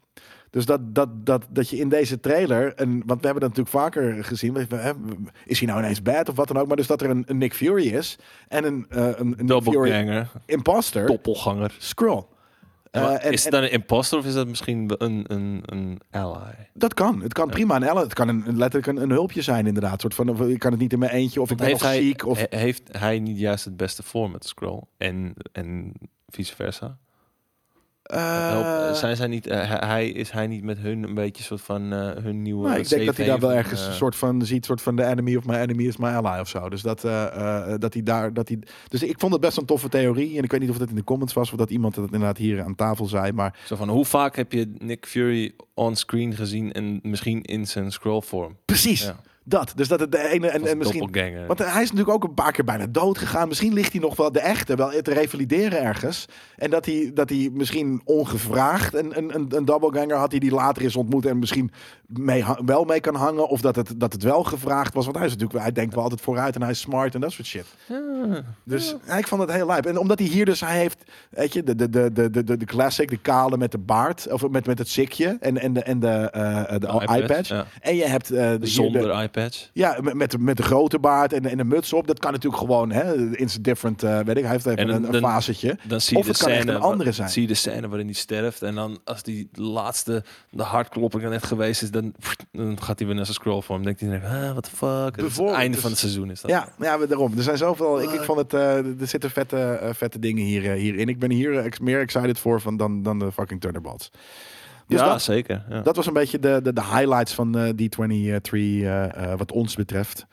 Dus dat, dat, dat, dat je in deze trailer, een, want we hebben dat natuurlijk vaker gezien, is hij nou ineens bad of wat dan ook, maar dus dat er een, een Nick Fury is en een, eh, een, een Nick Fury Doppelganger, imposter doppelganger. scroll. Ja, Eh, en- is het dan een imposter of is dat misschien een, een, een ally? Dat kan. Het kan prima een Elle. Het kan een, letterlijk een, een hulpje zijn inderdaad. Soort van, of ik kan het niet in mijn eentje of ik ben heeft, nog hij, ziek. Of, he- heeft hij niet juist het beste voor met Scroll? En, en vice versa? Eh, Help, zijn zij niet, eh, hij- is hij niet met hun een beetje soort van eh, hun nieuwe nou, ik denk dat hij daar wel ergens een eh, soort van ziet, soort van de enemy of my enemy is my ally of zo. Dus dat, eh, eh, dat hij daar, dat hij. Dus ik vond het best een toffe theorie. En ik weet niet of dat in de comments was of dat iemand het inderdaad hier aan tafel zei. Maar Zo van, hoe vaak heb je Nick Fury on screen gezien en misschien in zijn scroll vorm? precies Ja. Dat. Dus dat het de ene en, en misschien. doppelganger. Want hij is natuurlijk ook een paar keer bijna dood gegaan. Misschien ligt hij nog wel de echte wel te revalideren ergens. En dat hij, dat hij misschien ongevraagd een, een, een, een doubleganger had die die later is ontmoet en misschien mee, wel mee kan hangen. Of dat het, dat het wel gevraagd was. Want hij is natuurlijk, hij denkt wel altijd vooruit en hij is smart en dat soort shit. Ja. Dus ja, ik vond het heel lijp. En omdat hij hier dus, hij heeft, weet je, de, de, de, de, de, de classic, de kale met de baard. Of met, met het sikje en, en de, en de, eh, de iPad, iPad. ja. En je hebt eh, de, hier de- Zonder ja, met, met, de, met de grote baard en, en de muts op. Dat kan natuurlijk gewoon, hè, in zijn different, eh, weet ik, hij heeft even En een, een dan- facetje. Dan zie je Of de het kan echt een andere zijn. Zie je de scène waarin hij sterft. En dan als die laatste, de hartklopping er net geweest is, dan, dan gaat hij weer naar zijn scroll vorm. Denkt hij, ah, what the fuck. Het, einde dus- van het seizoen is dat. Ja, ja, daarom. Er zijn zoveel, ik, ik vond het, eh, er zitten vette, eh, vette dingen hier, hierin. Ik ben hier meer excited voor van dan, dan de fucking Thunderbolts. Dus ja, dat, zeker. Ja. dat was een beetje de, de, de highlights van eh, D23 eh, eh, wat ons betreft.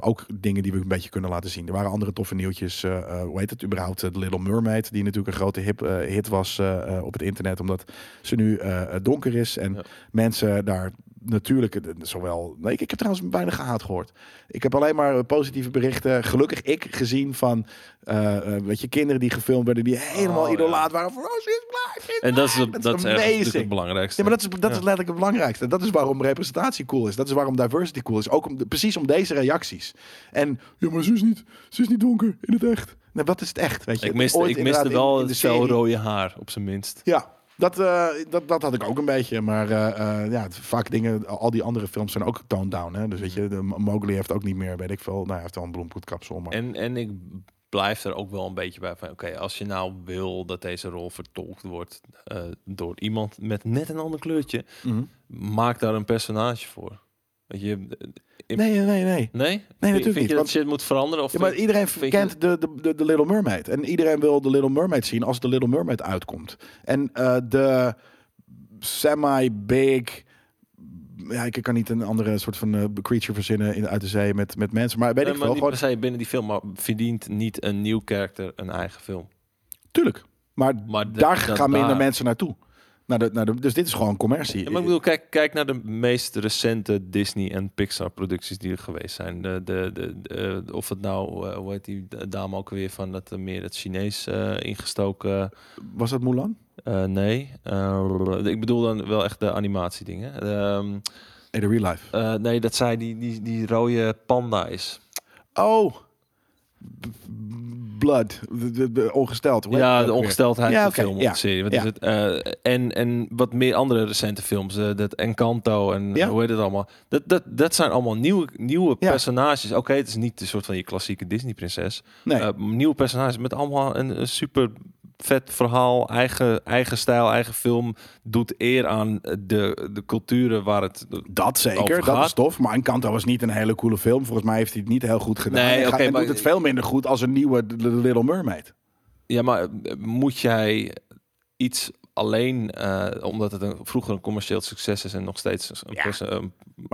Ook dingen die we een beetje kunnen laten zien. Er waren andere toffe nieuwtjes. hoe heet het überhaupt? The Little Mermaid, die natuurlijk een grote hip, hit was op het internet. Omdat ze nu donker is. En Ja. mensen daar natuurlijk, zowel... Nee, ik, heb trouwens weinig gehaat gehoord. Ik heb alleen maar eh, positieve berichten, gelukkig ik, gezien van... eh, weet je, kinderen die gefilmd werden, die helemaal Oh, ja. idolaat waren. Van, oh, she is is En dat is, dat, dat is natuurlijk het belangrijkste. Ja, maar dat is, dat is letterlijk het belangrijkste. Dat is waarom representatie cool is. Dat is waarom diversity cool is. Ook om, precies om deze reacties. En, ja, maar ze is niet, ze is niet donker in het echt. Nee, wat is het echt? Weet je? ik miste, Ooit ik miste wel in- in de het rode haar, op zijn minst. Ja, dat, eh, dat, dat had ik ook een beetje. Maar eh, eh, ja, vaak dingen, al die andere films zijn ook toned down. Hè? Dus weet je, de Mowgli heeft ook niet meer, weet ik veel. Nou, hij heeft wel een bloempoetkapsel. Maar... En, en ik blijf er ook wel een beetje bij van... Oké, als je nou wil dat deze rol vertolkt wordt door iemand met net een ander kleurtje... Mhm. maak daar een personage voor. Je... eh, in- Nee, nee, nee. Nee? natuurlijk Vind je niet, dat want- shit moet veranderen? Of Ja, maar iedereen je- kent de, de, de, Little Mermaid. En iedereen wil de Little Mermaid zien als de Little Mermaid uitkomt. En eh, de semi-big... Ja, ik kan niet een andere soort van eh, creature verzinnen in, uit de zee met, met mensen. Maar weet Nee, ik maar niet Gewoon, per binnen die film, maar verdient niet een nieuw karakter een eigen film. tuurlijk. Maar, Maar de- daar gaan minder daar- mensen naartoe. Naar de, naar de, dus dit is gewoon commercie. Ja, maar ik bedoel, kijk, kijk naar de meest recente Disney en Pixar producties die er geweest zijn. De, de, de, de- of het nou, eh, hoe heet die dame ook weer van dat eh, meer het Chinees eh, ingestoken. Was dat Mulan? eh, nee, Eh, ik bedoel dan wel echt de animatiedingen. Ehm Nee, de real life. eh, nee, dat zij die, die, die rode panda is. Oh. B- Blood. De, de, de ongesteld. Hoe Ja, de ongesteldheid Ja, oké, film ja, serie. Wat ja. is het? Eh, en, en wat meer andere recente films. eh, dat Encanto en Ja. hoe heet het allemaal. Dat, dat, dat zijn allemaal nieuwe, nieuwe personages. Oké, het is niet de soort van je klassieke Disney prinses. Nee. Eh, nieuwe personages met allemaal een, een super vet verhaal. Eigen, eigen stijl, eigen film. Doet eer aan de, de culturen waar het... Dat zeker, over dat is tof. Maar Encanto was niet een hele coole film. Volgens mij heeft hij het niet heel goed gedaan. Nee, Hij maar- doet het veel minder goed als een nieuwe Little Mermaid. Ja, maar eh, moet jij iets alleen, eh, omdat het een, vroeger een commercieel succes is en nog steeds een, Ja. een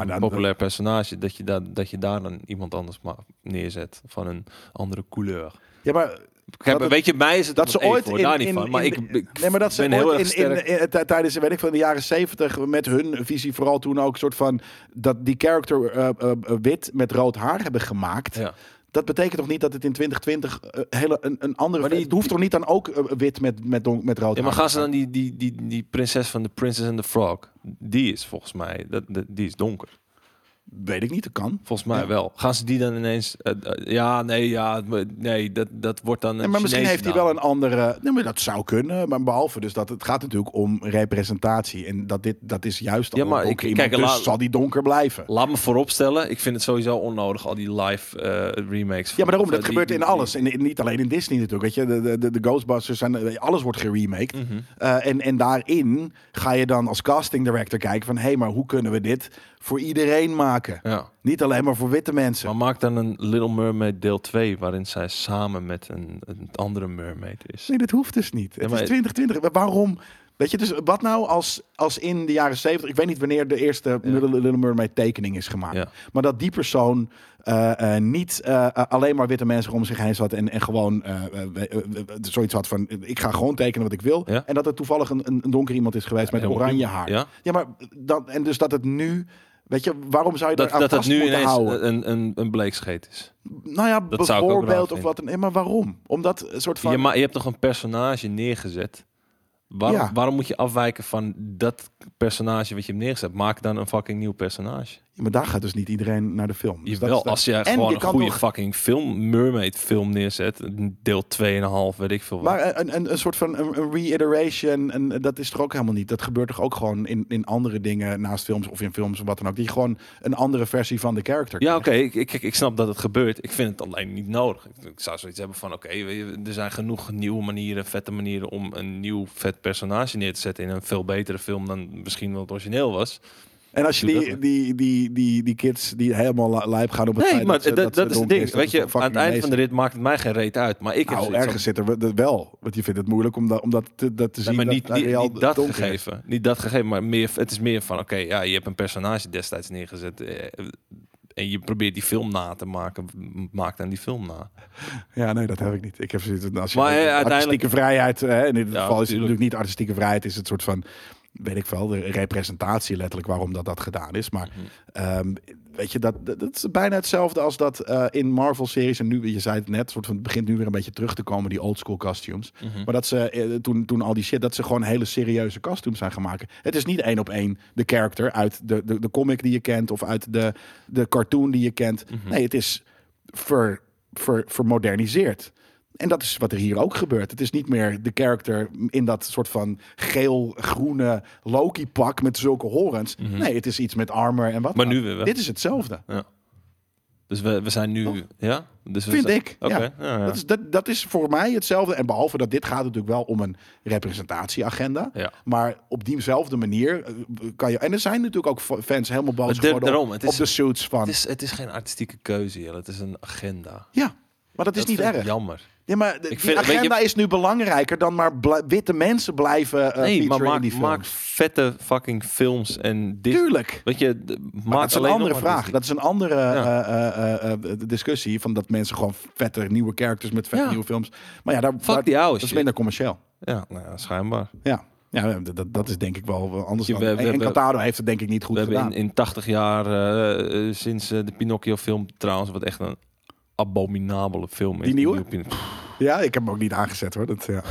dan- populair personage, dat je, daar dat je daar dan iemand anders neerzet van een andere couleur. Ja, maar Kijk, weet je, mij is het dat ze ooit voor, in, daar niet in- van. Maar in- ik, ik nee, maar dat ze ben heel erg sterk. tijdens weet ik van de jaren zeventig met hun visie vooral toen ook soort van dat die character eh, eh, wit met rood haar hebben gemaakt. ja. Dat betekent toch niet dat het in 2020 eh, hele een, een andere. Maar die- het hoeft toch niet dan ook wit met met don, met rood ja, maar gaan ze dan die, die, die, die prinses van de Princess and the Frog, die is volgens mij, dat- die is donker. Weet ik niet, dat kan. Volgens mij Ja. wel. Gaan ze die dan ineens... eh, eh, ja, nee, ja, nee, dat, dat wordt dan een maar misschien Chinese heeft hij wel een andere. Nee, maar dat zou kunnen. Maar behalve dus dat het gaat natuurlijk om representatie. En dat dit dat is juist Ja, maar ik- kijk, dus laat- zal die donker blijven. Laat me vooropstellen, ik vind het sowieso onnodig, al die live eh, remakes. Ja, maar daarom, dat gebeurt die- in alles. En niet alleen in Disney natuurlijk. Weet je, de, de, de Ghostbusters zijn, alles wordt geremaked. Mhm. En, en daarin ga je dan als casting director kijken van, hé, hey, maar hoe kunnen we dit voor iedereen maken? Ja, Niet alleen maar voor witte mensen. maar maak dan een Little Mermaid deel 2, waarin zij samen met een, een andere mermaid is. Nee, dat hoeft dus niet. Het is 2020. Waarom? Weet je, dus wat nou als, als in de jaren 70, ik weet niet wanneer de eerste Little, Little Mermaid tekening is gemaakt, Ja. maar dat die persoon eh, eh, niet eh, alleen maar witte mensen om zich heen zat en, en gewoon zoiets had van, ik ga gewoon tekenen wat ik wil. Ja. En dat er toevallig een, een, donker iemand is geweest met oranje haar. Ja? Ja, maar dat, en dus dat het nu, weet je, waarom zou je Dat, dat het nu ineens houden? een, een, een bleekscheet is. nou ja, dat bijvoorbeeld of wat. Nee, maar waarom? Omdat een soort van. Ja, maar je hebt toch een personage neergezet? Waarom, Ja. waarom moet je afwijken van dat personage wat je hebt neergezet? Maak dan een fucking nieuw personage. Ja, maar daar gaat dus niet iedereen naar de film. Dus dat is als je En gewoon je een goede fucking film, Mermaid film neerzet, deel 2,5, weet ik veel wat. Maar een, een, een soort van een, een reiteration, en dat is toch ook helemaal niet. Dat gebeurt toch ook gewoon in, in andere dingen naast films of in films of wat dan ook. Die gewoon een andere versie van de character. Ja, oké, ik, ik, ik snap dat het gebeurt. Ik vind het alleen niet nodig. Ik, ik zou zoiets hebben van, oké, er zijn genoeg nieuwe manieren, vette manieren om een nieuw vet personage neer te zetten in een veel betere film dan misschien wel het origineel was. En als je die, dat die, die, die, die kids die helemaal li- lijp gaan op het Nee, feit maar ze- dat, dat, is het ding. is, dat Weet je, aan het fucking eind van de rit maakt het mij geen reet uit. Maar ik heb Nou, ergens zit er wel-. Want je vindt het moeilijk om dat, om dat, te, dat te Nee, zien. maar dat niet, hij niet, niet dat is. gegeven. Niet dat gegeven, maar meer, het is meer van... Oké, ja, je hebt een personage destijds neergezet... eh, en je probeert die film na te maken. Maak dan die film na. Ja, nee, dat heb ik niet. Ik heb zoiets als je Maar, eh, artistieke uiteindelijk- vrijheid, eh, in dit geval is het tuurlijk. natuurlijk niet artistieke vrijheid, is het soort van, weet ik wel, de representatie letterlijk waarom dat, dat gedaan is. Maar Mhm. ehm, weet je, dat, dat, dat is bijna hetzelfde als dat eh, in Marvel-series, en nu, je zei het net, soort van, het begint nu weer een beetje terug te komen, die oldschool costumes. Mhm. Maar dat ze eh, toen, toen al die shit, dat ze gewoon hele serieuze costumes zijn gaan maken. Het is niet één op één de character uit de, de, de comic die je kent of uit de, de cartoon die je kent. Mhm. Nee, het is ver, ver, vermoderniseerd. En dat is wat er hier ook gebeurt. Het is niet meer de character in dat soort van geel-groene Loki-pak met zulke horens. Nee, het is iets met armor en wat. Mhm. Maar dan. nu weer wel. Dit is hetzelfde. Dus we, we zijn nu... Toch? Ja? Dus we Vind zijn- ik. Ja. ja, ja. Dat, is, dat, dat is voor mij hetzelfde. En behalve dat dit gaat natuurlijk wel om een representatieagenda. Ja. Maar op diezelfde manier eh, kan je... En er zijn natuurlijk ook fa- fans helemaal boos de- geworden daarom, op, de suits van... Het, is, het is geen artistieke keuze, Jelle. Het is een agenda. Ja, maar dat is niet erg. jammer. Ja, maar de, vind- je- agenda is nu belangrijker dan maar witte mensen blijven eh nee, maar maak, die films. maak vette fucking films en dit. Tuurlijk. Weet je, maak dat is een andere vraag. Dat is een andere Ja. eh, eh, discussie. Van dat mensen gewoon vette nieuwe characters met vette Ja. nieuwe films. Maar ja, daar, Fuck daar- die oude dat is minder commercieel. Ja, nou ja, schijnbaar. Ja, ja dat, dat, is denk ik wel anders. Dan. we- we- en we- Encantado heeft het denk ik niet goed We hebben gedaan. in, in 80 jaar, sinds de Pinocchio film trouwens, wat echt een abominabele film. Die nieuwe? Ja, ik heb hem ook niet aangezet hoor. Dat, ja.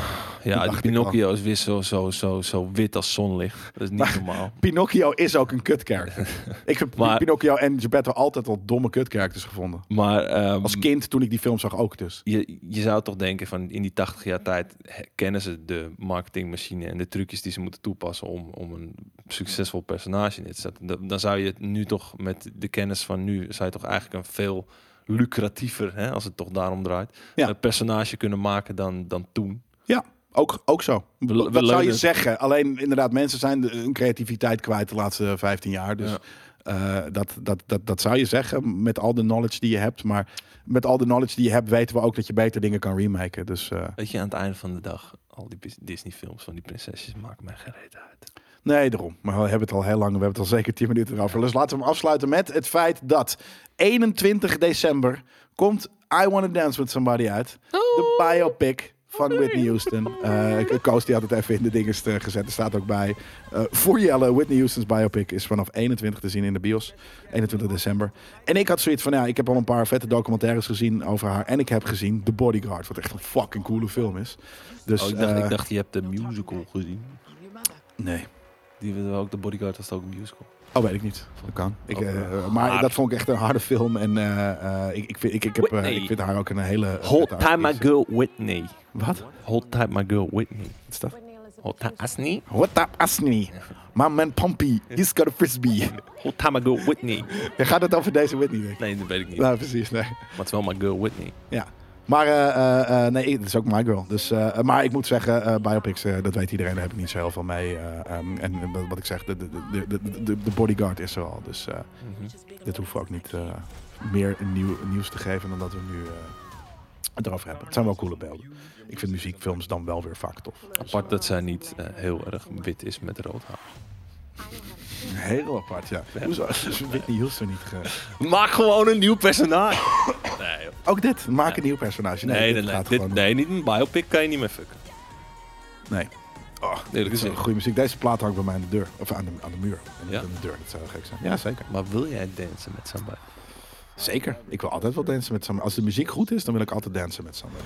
Ja, die Pinocchio is weer zo, zo, zo, zo wit als zonlicht. Dat is niet normaal. <laughs> Pinocchio is ook een kut character. ik heb Maar- Pinocchio en Geppetto altijd al domme kut characters gevonden. Maar ehm, Als kind toen ik die film zag ook dus. je, je zou toch denken van in die 80 jaar tijd kennen ze de marketingmachine en de trucjes die ze moeten toepassen om, om een succesvol personage neer te zetten. Dan, dan zou je het nu toch met de kennis van nu, zou je toch eigenlijk een veel lucratiever, hè, als het toch daarom draait, Ja. een personage kunnen maken dan, dan toen. Ja, ook, ook zo. We- we dat zou je zeggen. Alleen inderdaad, mensen zijn hun creativiteit kwijt de laatste 15 jaar. Dus eh, dat, dat, dat, dat zou je zeggen met al de knowledge die je hebt. Maar met al de knowledge die je hebt, weten we ook dat je beter dingen kan remaken. Dus eh, Weet je, aan het einde van de dag, al die Dis- Disney films van die prinsesjes maken mij geen reet uit. Nee, daarom. Maar we hebben het al heel lang. We hebben het al zeker 10 minuten erover. Dus laten we hem afsluiten met het feit dat 21 december komt I Wanna Dance With Somebody uit. De biopic van Whitney Houston. Eh Koos die had het even in de dingen gezet. Er staat ook bij. eh, voor Jelle, Whitney Houston's biopic is vanaf 21 te zien in de bios. 21 december. En ik had zoiets van, ja, ik heb al een paar vette documentaires gezien over haar. En ik heb gezien The Bodyguard, wat echt een fucking coole film is. Dus, Oh, ik, dacht, eh, ik dacht, je hebt de musical gezien. nee. Die we ook, de Bodyguard was ook een musical. Oh, weet ik niet. Dat kan. Ik, Ook, eh, eh, maar hard. dat vond ik echt een harde film. En eh, eh, ik, ik, vind, ik, ik, heb, ik vind haar ook een hele... Hold time my girl Whitney. Wat? Hold tight my girl Whitney. Wat is dat? Hold tight Asney. What up, Asni? My man Pompey, he's got a frisbee. Hold tight my girl Whitney. Je gaat het over deze Whitney, denk ik. Nee, dat weet ik niet. Nou, precies, nee. Maar het is wel my girl Whitney. Ja. Maar eh, eh, eh, nee, het is ook my girl. Dus, eh, maar ik moet zeggen, eh, biopics, eh, dat weet iedereen, daar heb ik niet zo heel veel mee. eh, ehm, en wat ik zeg, de, de, de, de, bodyguard is er al. Dus eh, dit hoeven we ook niet eh, meer nieuw, nieuws te geven dan dat we nu eh, het erover hebben. Het zijn wel coole beelden. Ik vind muziekfilms dan wel weer vaak tof. Apart dat zij niet eh, heel erg wit is met rood haar. Heel apart, ja. Hoezo <laughs> is Whitney Houston niet ge... Maak gewoon een nieuw personage. nee, joh. Ook dit, maak een nieuw personage. nee, nee, dit nee, gaat dit- gewoon- nee, niet een biopic kan je niet meer fucken. Nee. Oh, Eerlijk dit is gezegd. goede muziek. Deze plaat hangt bij mij aan de deur. Of aan de, aan de muur. En niet Ja? aan de deur. Dat zou gek zijn. Ja, zeker. Maar wil jij dansen met somebody? Zeker. Ik wil altijd wel dansen met Samuel. Als de muziek goed is, dan wil ik altijd dansen met Samuel.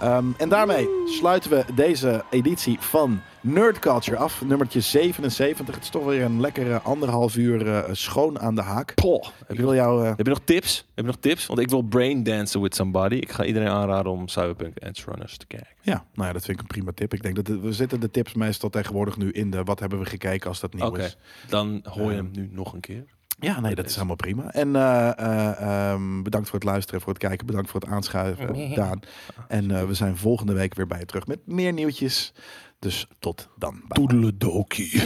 Ehm, en daarmee sluiten we deze editie van Nerd Culture af. Nummertje 77. Het is toch weer een lekkere anderhalf uur eh, schoon aan de haak. Poh. Heb je, wil jou... eh, heb je nog tips? Heb je nog tips? Want ik wil brain dansen with somebody. Ik ga iedereen aanraden om Cyberpunk Edge Runners te kijken. ja, nou ja, dat vind ik een prima tip. Ik denk dat de- we zitten de tips meestal tegenwoordig nu in de wat hebben we gekeken als dat nieuw Oké, is. dan hoor je Ehm, hem nu nog een keer. Ja, nee, dat is helemaal prima. En eh, eh, ehm, bedankt voor het luisteren, voor het kijken. Bedankt voor het aanschuiven, Daan. En eh, we zijn volgende week weer bij je terug met meer nieuwtjes. Dus tot dan. Toedeledokie.